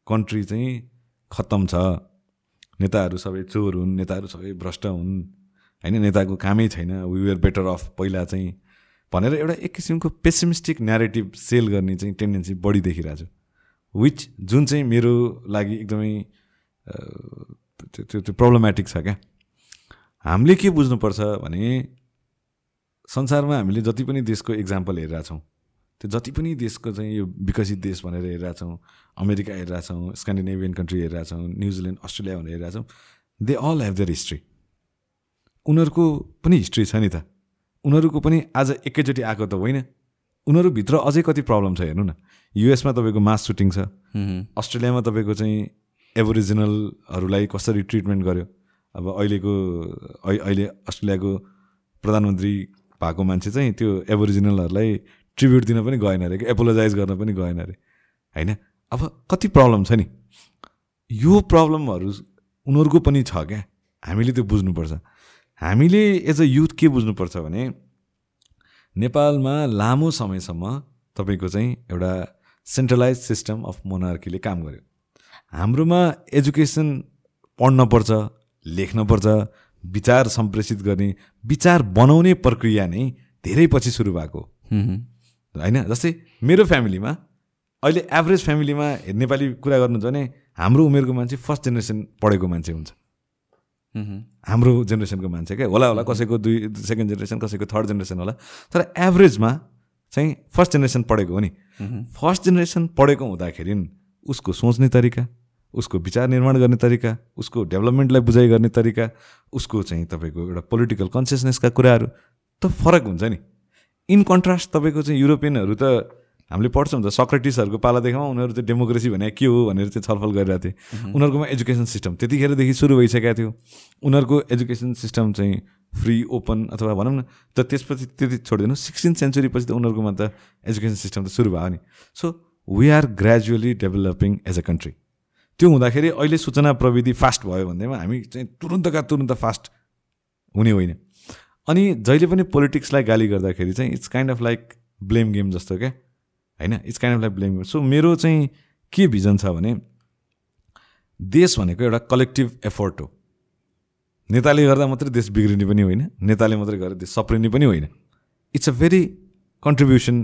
कन्ट्री चाहिँ खत्तम छ। नेताहरू सबै चोर हुन् नेताहरू सबै भ्रष्ट हुन्। होइन नेताको कामै छैन। वी वेयर बेटर अफ पहिला चाहिँ भनेर एउटा एक किसिमको पेसिमिस्टिक न्यारेटिभ सेल गर्ने चाहिँ टेन्डेन्सी बढी देखिरहेको छु विच जुन चाहिँ मेरो लागि एकदमै त्यो त्यो त्यो प्रब्लमेटिक छ क्या। हामीले के बुझ्नुपर्छ भने संसारमा हामीले जति पनि देशको इक्जाम्पल हेरिरहेछौँ त्यो जति पनि देशको चाहिँ यो विकसित देश भनेर हेरिरहेछौँ अमेरिका हेरिरहेछौँ स्क्यान्डिनेभियन कन्ट्री हेरिरहेछौँ न्युजिल्यान्ड अस्ट्रेलिया भनेर हेरिरहेछौँ they all have their history उनीहरूको पनि हिस्ट्री छ नि त। उनीहरूको पनि आज एकैचोटि आएको त होइन। उनीहरूभित्र अझै कति प्रब्लम छ हेर्नु न। युएसमा तपाईँको मास सुटिङ छ। अस्ट्रेलियामा तपाईँको चाहिँ एबोरिजिनलहरूलाई कसरी ट्रिटमेन्ट गर्यो? अब अहिलेको अहि- अहिले अस्ट्रेलियाको प्रधानमन्त्री भएको मान्छे चाहिँ त्यो एबोरिजिनलहरूलाई ट्रिब्युट दिन पनि गएन अरे एपोलोजाइज गर्न पनि गएन अरे होइन? अब कति प्रब्लम छ नि? यो प्रब्लमहरू उनीहरूको पनि छ क्या। हामीले त्यो बुझ्नुपर्छ। हामीले एज अ युथ के बुझ्नुपर्छ भने नेपालमा लामो समयसम्म तपाईँको चाहिँ एउटा सेन्ट्रलाइज सिस्टम अफ मोनार्कीले काम गर्यो। हाम्रोमा एजुकेसन पढ्न पर्छ लेख्न पर्छ विचार सम्प्रेषित गर्ने विचार बनाउने प्रक्रिया नै धेरै पछि सुरु भएको। होइन? जस्तै मेरो फ्यामिलीमा अहिले एभरेज फ्यामिलीमा नेपाली कुरा गर्नुहुन्छ भने हाम्रो उमेरको मान्छे फर्स्ट जेनेरेसन पढेको मान्छे हुन्छ। हाम्रो जेनेरेसनको मान्छे क्या? होला होला कसैको दुई सेकेन्ड जेनेरेसन कसैको थर्ड जेनेरेसन होला। तर एभरेजमा चाहिँ फर्स्ट जेनेरेसन पढेको हो नि। फर्स्ट जेनेरेसन पढेको हुँदाखेरि उसको सोच्ने तरिका उसको विचार निर्माण गर्ने तरिका उसको डेभलपमेन्टलाई बुझाइ गर्ने तरिका उसको चाहिँ तपाईँको एउटा पोलिटिकल कन्सियसनेसका कुराहरू त फरक हुन्छ नि। इन कन्ट्रास्ट तपाईँको चाहिँ युरोपियनहरू त हामीले पढ्छौँ त सक्रेटिसहरूको पालादेखिमा उनीहरू चाहिँ डेमोक्रेसी भने के हो? भनेर चाहिँ छलफल गरिरहेको थिए। उनीहरूकोमा एजुकेसन सिस्टम त्यतिखेरदेखि सुरु भइसकेको थियो। उनीहरूको एजुकेसन सिस्टम चाहिँ फ्री ओपन अथवा भनौँ न त त्यसपछि त्यति छोडिदिनु सिक्सटिन सेन्चुरीपछि त उनीहरूकोमा त एजुकेसन सिस्टम त सुरु भयो नि। So we are gradually developing as a country त्यो हुँदाखेरि अहिले सूचना प्रविधि फास्ट भयो भन्दैमा हामी चाहिँ तुरुन्तका तुरुन्त फास्ट हुने होइन। अनि जहिले पनि पोलिटिक्सलाई गाली गर्दाखेरि चाहिँ it's kind of like blame game जस्तो क्या होइन? It's kind of like blame game so मेरो चाहिँ के भिजन छ भने देश भनेको एउटा कलेक्टिभ एफोर्ट हो। नेताले गर्दा मात्रै देश बिग्रिने पनि होइन नेताले मात्रै गरेर देश सप्रिने पनि होइन। It's a very contribution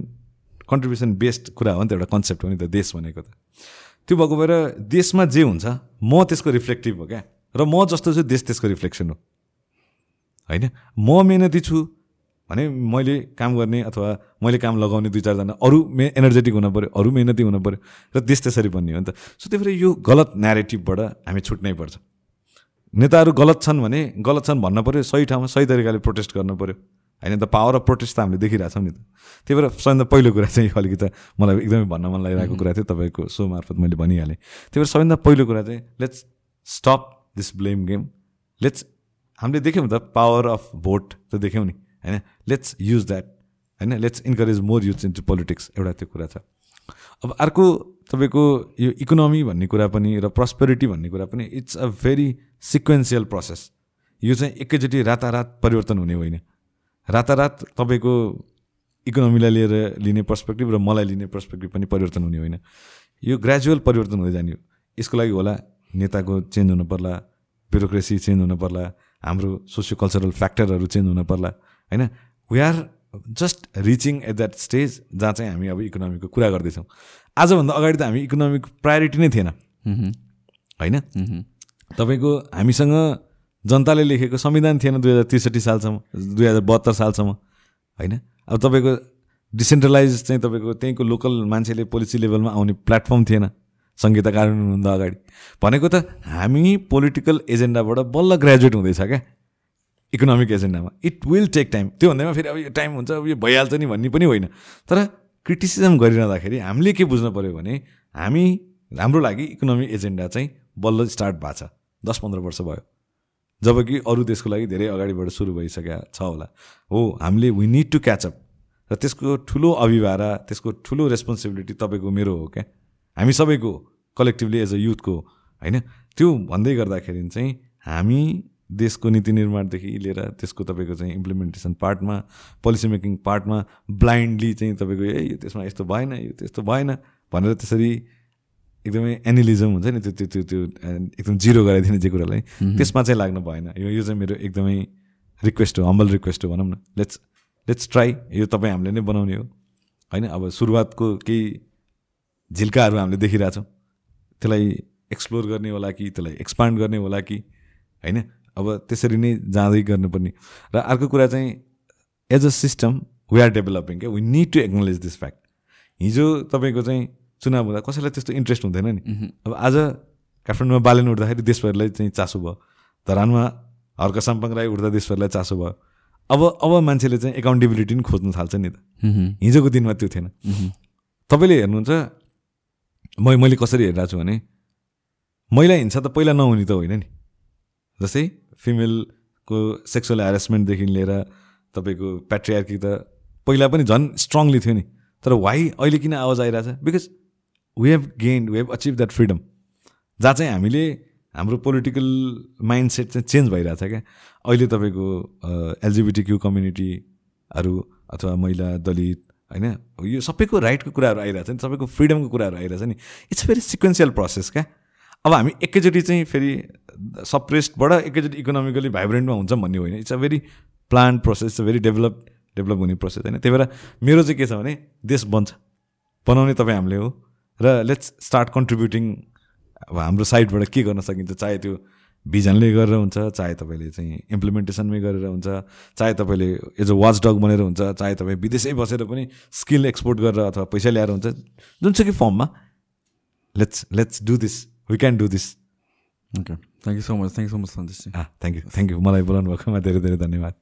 contribution based कुरा हो नि त एउटा कन्सेप्ट हो नि त देश भनेको त। त्यो भएको भएर देशमा जे हुन्छ म त्यसको रिफ्लेक्टिभ हो क्या। र म जस्तो छु देश त्यसको रिफ्लेक्सन हो। होइन? म मेहनती छु भने मैले काम गर्ने अथवा मैले काम लगाउने दुई चारजना अरू मे एनर्जेटिक हुनु पऱ्यो अरू मेहनती हुनु पऱ्यो र देश त्यसरी बन्ने हो नि त। सो त्यही भएर यो गलत नेरेटिभबाट हामी छुट्नै पर्छ। नेताहरू गलत छन् भने गलत छन् भन्न पऱ्यो सही ठाउँमा सही तरिकाले प्रोटेस्ट गर्नु पऱ्यो होइन त पावर अफ प्रोटेस्ट त हामीले देखिरहेछौँ नि त। त्यही भएर सबैभन्दा पहिलो कुरा चाहिँ अलिकति मलाई एकदमै भन्न मन लागिरहेको कुरा थियो तपाईँको सो मार्फत मैले भनिहालेँ। त्यही भएर सबैभन्दा पहिलो कुरा चाहिँ let's stop this blame game let's हामीले देख्यौँ त पावर अफ भोट त देख्यौँ नि होइन? लेट्स युज द्याट होइन? Let's encourage more use into politics एउटा त्यो कुरा छ। अब अर्को तपाईँको यो इकोनोमी भन्ने कुरा पनि र प्रस्पेरिटी भन्ने कुरा पनि it's a very sequential process यो चाहिँ एकैचोटि रातारात परिवर्तन हुने होइन। रातारात तपाईँको इकोनोमीलाई लिएर लिने पर्सपेक्टिभ र मलाई लिने पर्सपेक्टिभ पनि परिवर्तन हुने होइन। यो ग्रेजुअल परिवर्तन हुँदै जाने हो। यसको लागि होला नेताको चेन्ज हुनु पर्ला ब्युरोक्रेसी चेन्ज हुनु पर्ला हाम्रो सोसियो कल्चरल फ्याक्टरहरू चेन्ज हुन पर्ला होइन? We are just reaching at that stage जहाँ चाहिँ हामी अब इकोनोमीको कुरा गर्दैछौँ। आजभन्दा अगाडि त हामी इकोनोमिक प्रायोरिटी नै थिएन। होइन? तपाईँको हामीसँग जनताले लेखेको संविधान थिएन दुई हजार त्रिसठी सालसम्म दुई हजार बहत्तर सालसम्म होइन? अब तपाईँको डिसेन्ट्रलाइज चाहिँ तपाईँको त्यहीँको लोकल मान्छेले पोलिसी लेभलमा आउने प्लेटफर्म थिएन संहिता कानुन हुँदा अगाडि। भनेको त हामी पोलिटिकल एजेन्डाबाट बल्ल ग्रेजुएट हुँदैछ क्या इकोनोमिक एजेन्डामा इट विल टेक टाइम त्यो भन्दैमा फेरि अब यो टाइम हुन्छ अब यो भइहाल्छ नि भन्ने पनि होइन। तर क्रिटिसिजम गरिरहँदाखेरि हामीले के बुझ्नु पऱ्यो भने हामी हाम्रो लागि इकोनोमिक एजेन्डा चाहिँ बल्ल स्टार्ट भएको छ। दस पन्ध्र वर्ष भयो। जबकि अरू देशको लागि धेरै अगाडिबाट सुरु भइसकेका छ होला। हो हामीले वी निड टु क्याचअप र त्यसको ठुलो अभिभारा त्यसको ठुलो रेस्पोन्सिबिलिटी तपाईँको मेरो हो क्या। हामी सबैको कलेक्टिभली एज अ युथको होइन? त्यो भन्दै गर्दाखेरि चाहिँ हामी देशको नीति निर्माणदेखि लिएर त्यसको तपाईँको चाहिँ इम्प्लिमेन्टेसन पार्टमा पोलिसी मेकिङ पार्टमा ब्लाइन्डली चाहिँ तपाईँको ए यो त्यसमा यस्तो भएन यो त्यस्तो भएन। भनेर त्यसरी एकदमै एनालिजम हुन्छ नि त्यो त्यो त्यो त्यो एकदम जिरो गराइदिने जे कुरालाई। त्यसमा चाहिँ लाग्नु भएन। यो यो चाहिँ मेरो एकदमै रिक्वेस्ट हो हम्बल रिक्वेस्ट हो भनौँ न। लेट्स लेट्स ट्राई यो तपाईँ हामीले नै बनाउने हो। होइन अब सुरुवातको केही झिल्काहरू हामीले देखिरहेछौँ त्यसलाई एक्सप्लोर गर्ने होला कि त्यसलाई एक्सपान्ड गर्ने होला कि होइन? अब त्यसरी नै जाँदै गर्नुपर्ने। र अर्को कुरा चाहिँ as a system we are developing क्या we need to acknowledge this fact हिजो तपाईँको चाहिँ चुनाव हुँदा कसैलाई त्यस्तो इन्ट्रेस्ट हुँदैन नि। अब आज काठमाडौँमा बालेन उठ्दाखेरि देशभरिलाई चाहिँ चासो भयो। धरानमा हर्क साम्पाङ राई उठ्दा देशभरिलाई चासो भयो। अब अब मान्छेले चाहिँ एकाउन्टेबिलिटी पनि खोज्नु थाल्छ नि त। हिजोको दिनमा त्यो थिएन। तपाईँले हेर्नुहुन्छ म मैले कसरी हेरिरहेको छु भने महिला हिंसा त पहिला नहुने त होइन नि। जस्तै फिमेलको सेक्सुअल हेरेसमेन्टदेखि लिएर तपाईँको प्याट्रियार्की त पहिला पनि झन् स्ट्रङली थियो नि। तर वाइ अहिले किन आवाज आइरहेछ? Because we have gained we have achieve that freedom जहाँ चाहिँ हामीले हाम्रो पोलिटिकल माइन्ड सेट चाहिँ चेन्ज भइरहेछ क्या। अहिले तपाईँको एलजिबिटी क्यु कम्युनिटीहरू अथवा महिला दलित होइन यो सबैको राइटको कुराहरू आइरहेछ नि सबैको फ्रिडमको कुराहरू आइरहेछ नि। इट्स भेरी सिक्वेन्सियल प्रोसेस क्या। अब हामी एकैचोटि चाहिँ फेरि सप्रेस्टबाट एकैचोटि इकोनोमिकली भाइब्रेन्टमा हुन्छ भन्ने होइन। It's a very plan process it's a very develop develop हुने प्रोसेस होइन। त्यही भएर मेरो चाहिँ के छ भने देश बन्छ। बनाउने तपाईँ हामीले हो। र लेट्स स्टार्ट कन्ट्रिब्युटिङ अब हाम्रो साइडबाट के गर्न सकिन्छ? चाहे त्यो भिजनले गरेर हुन्छ चाहे तपाईँले चाहिँ इम्प्लिमेन्टेसनमै गरेर हुन्छ चाहे तपाईँले एज अ वाच डग बनेर हुन्छ चाहे तपाईँ विदेशै बसेर पनि स्किल एक्सपोर्ट गरेर अथवा पैसा ल्याएर हुन्छ जुनसुकै फर्ममा let's let's do this we can do this
okay thank you so much thank you so much Santosh
thank you thank you मलाई बोलाउनु भएकोमा धेरै धेरै धन्यवाद।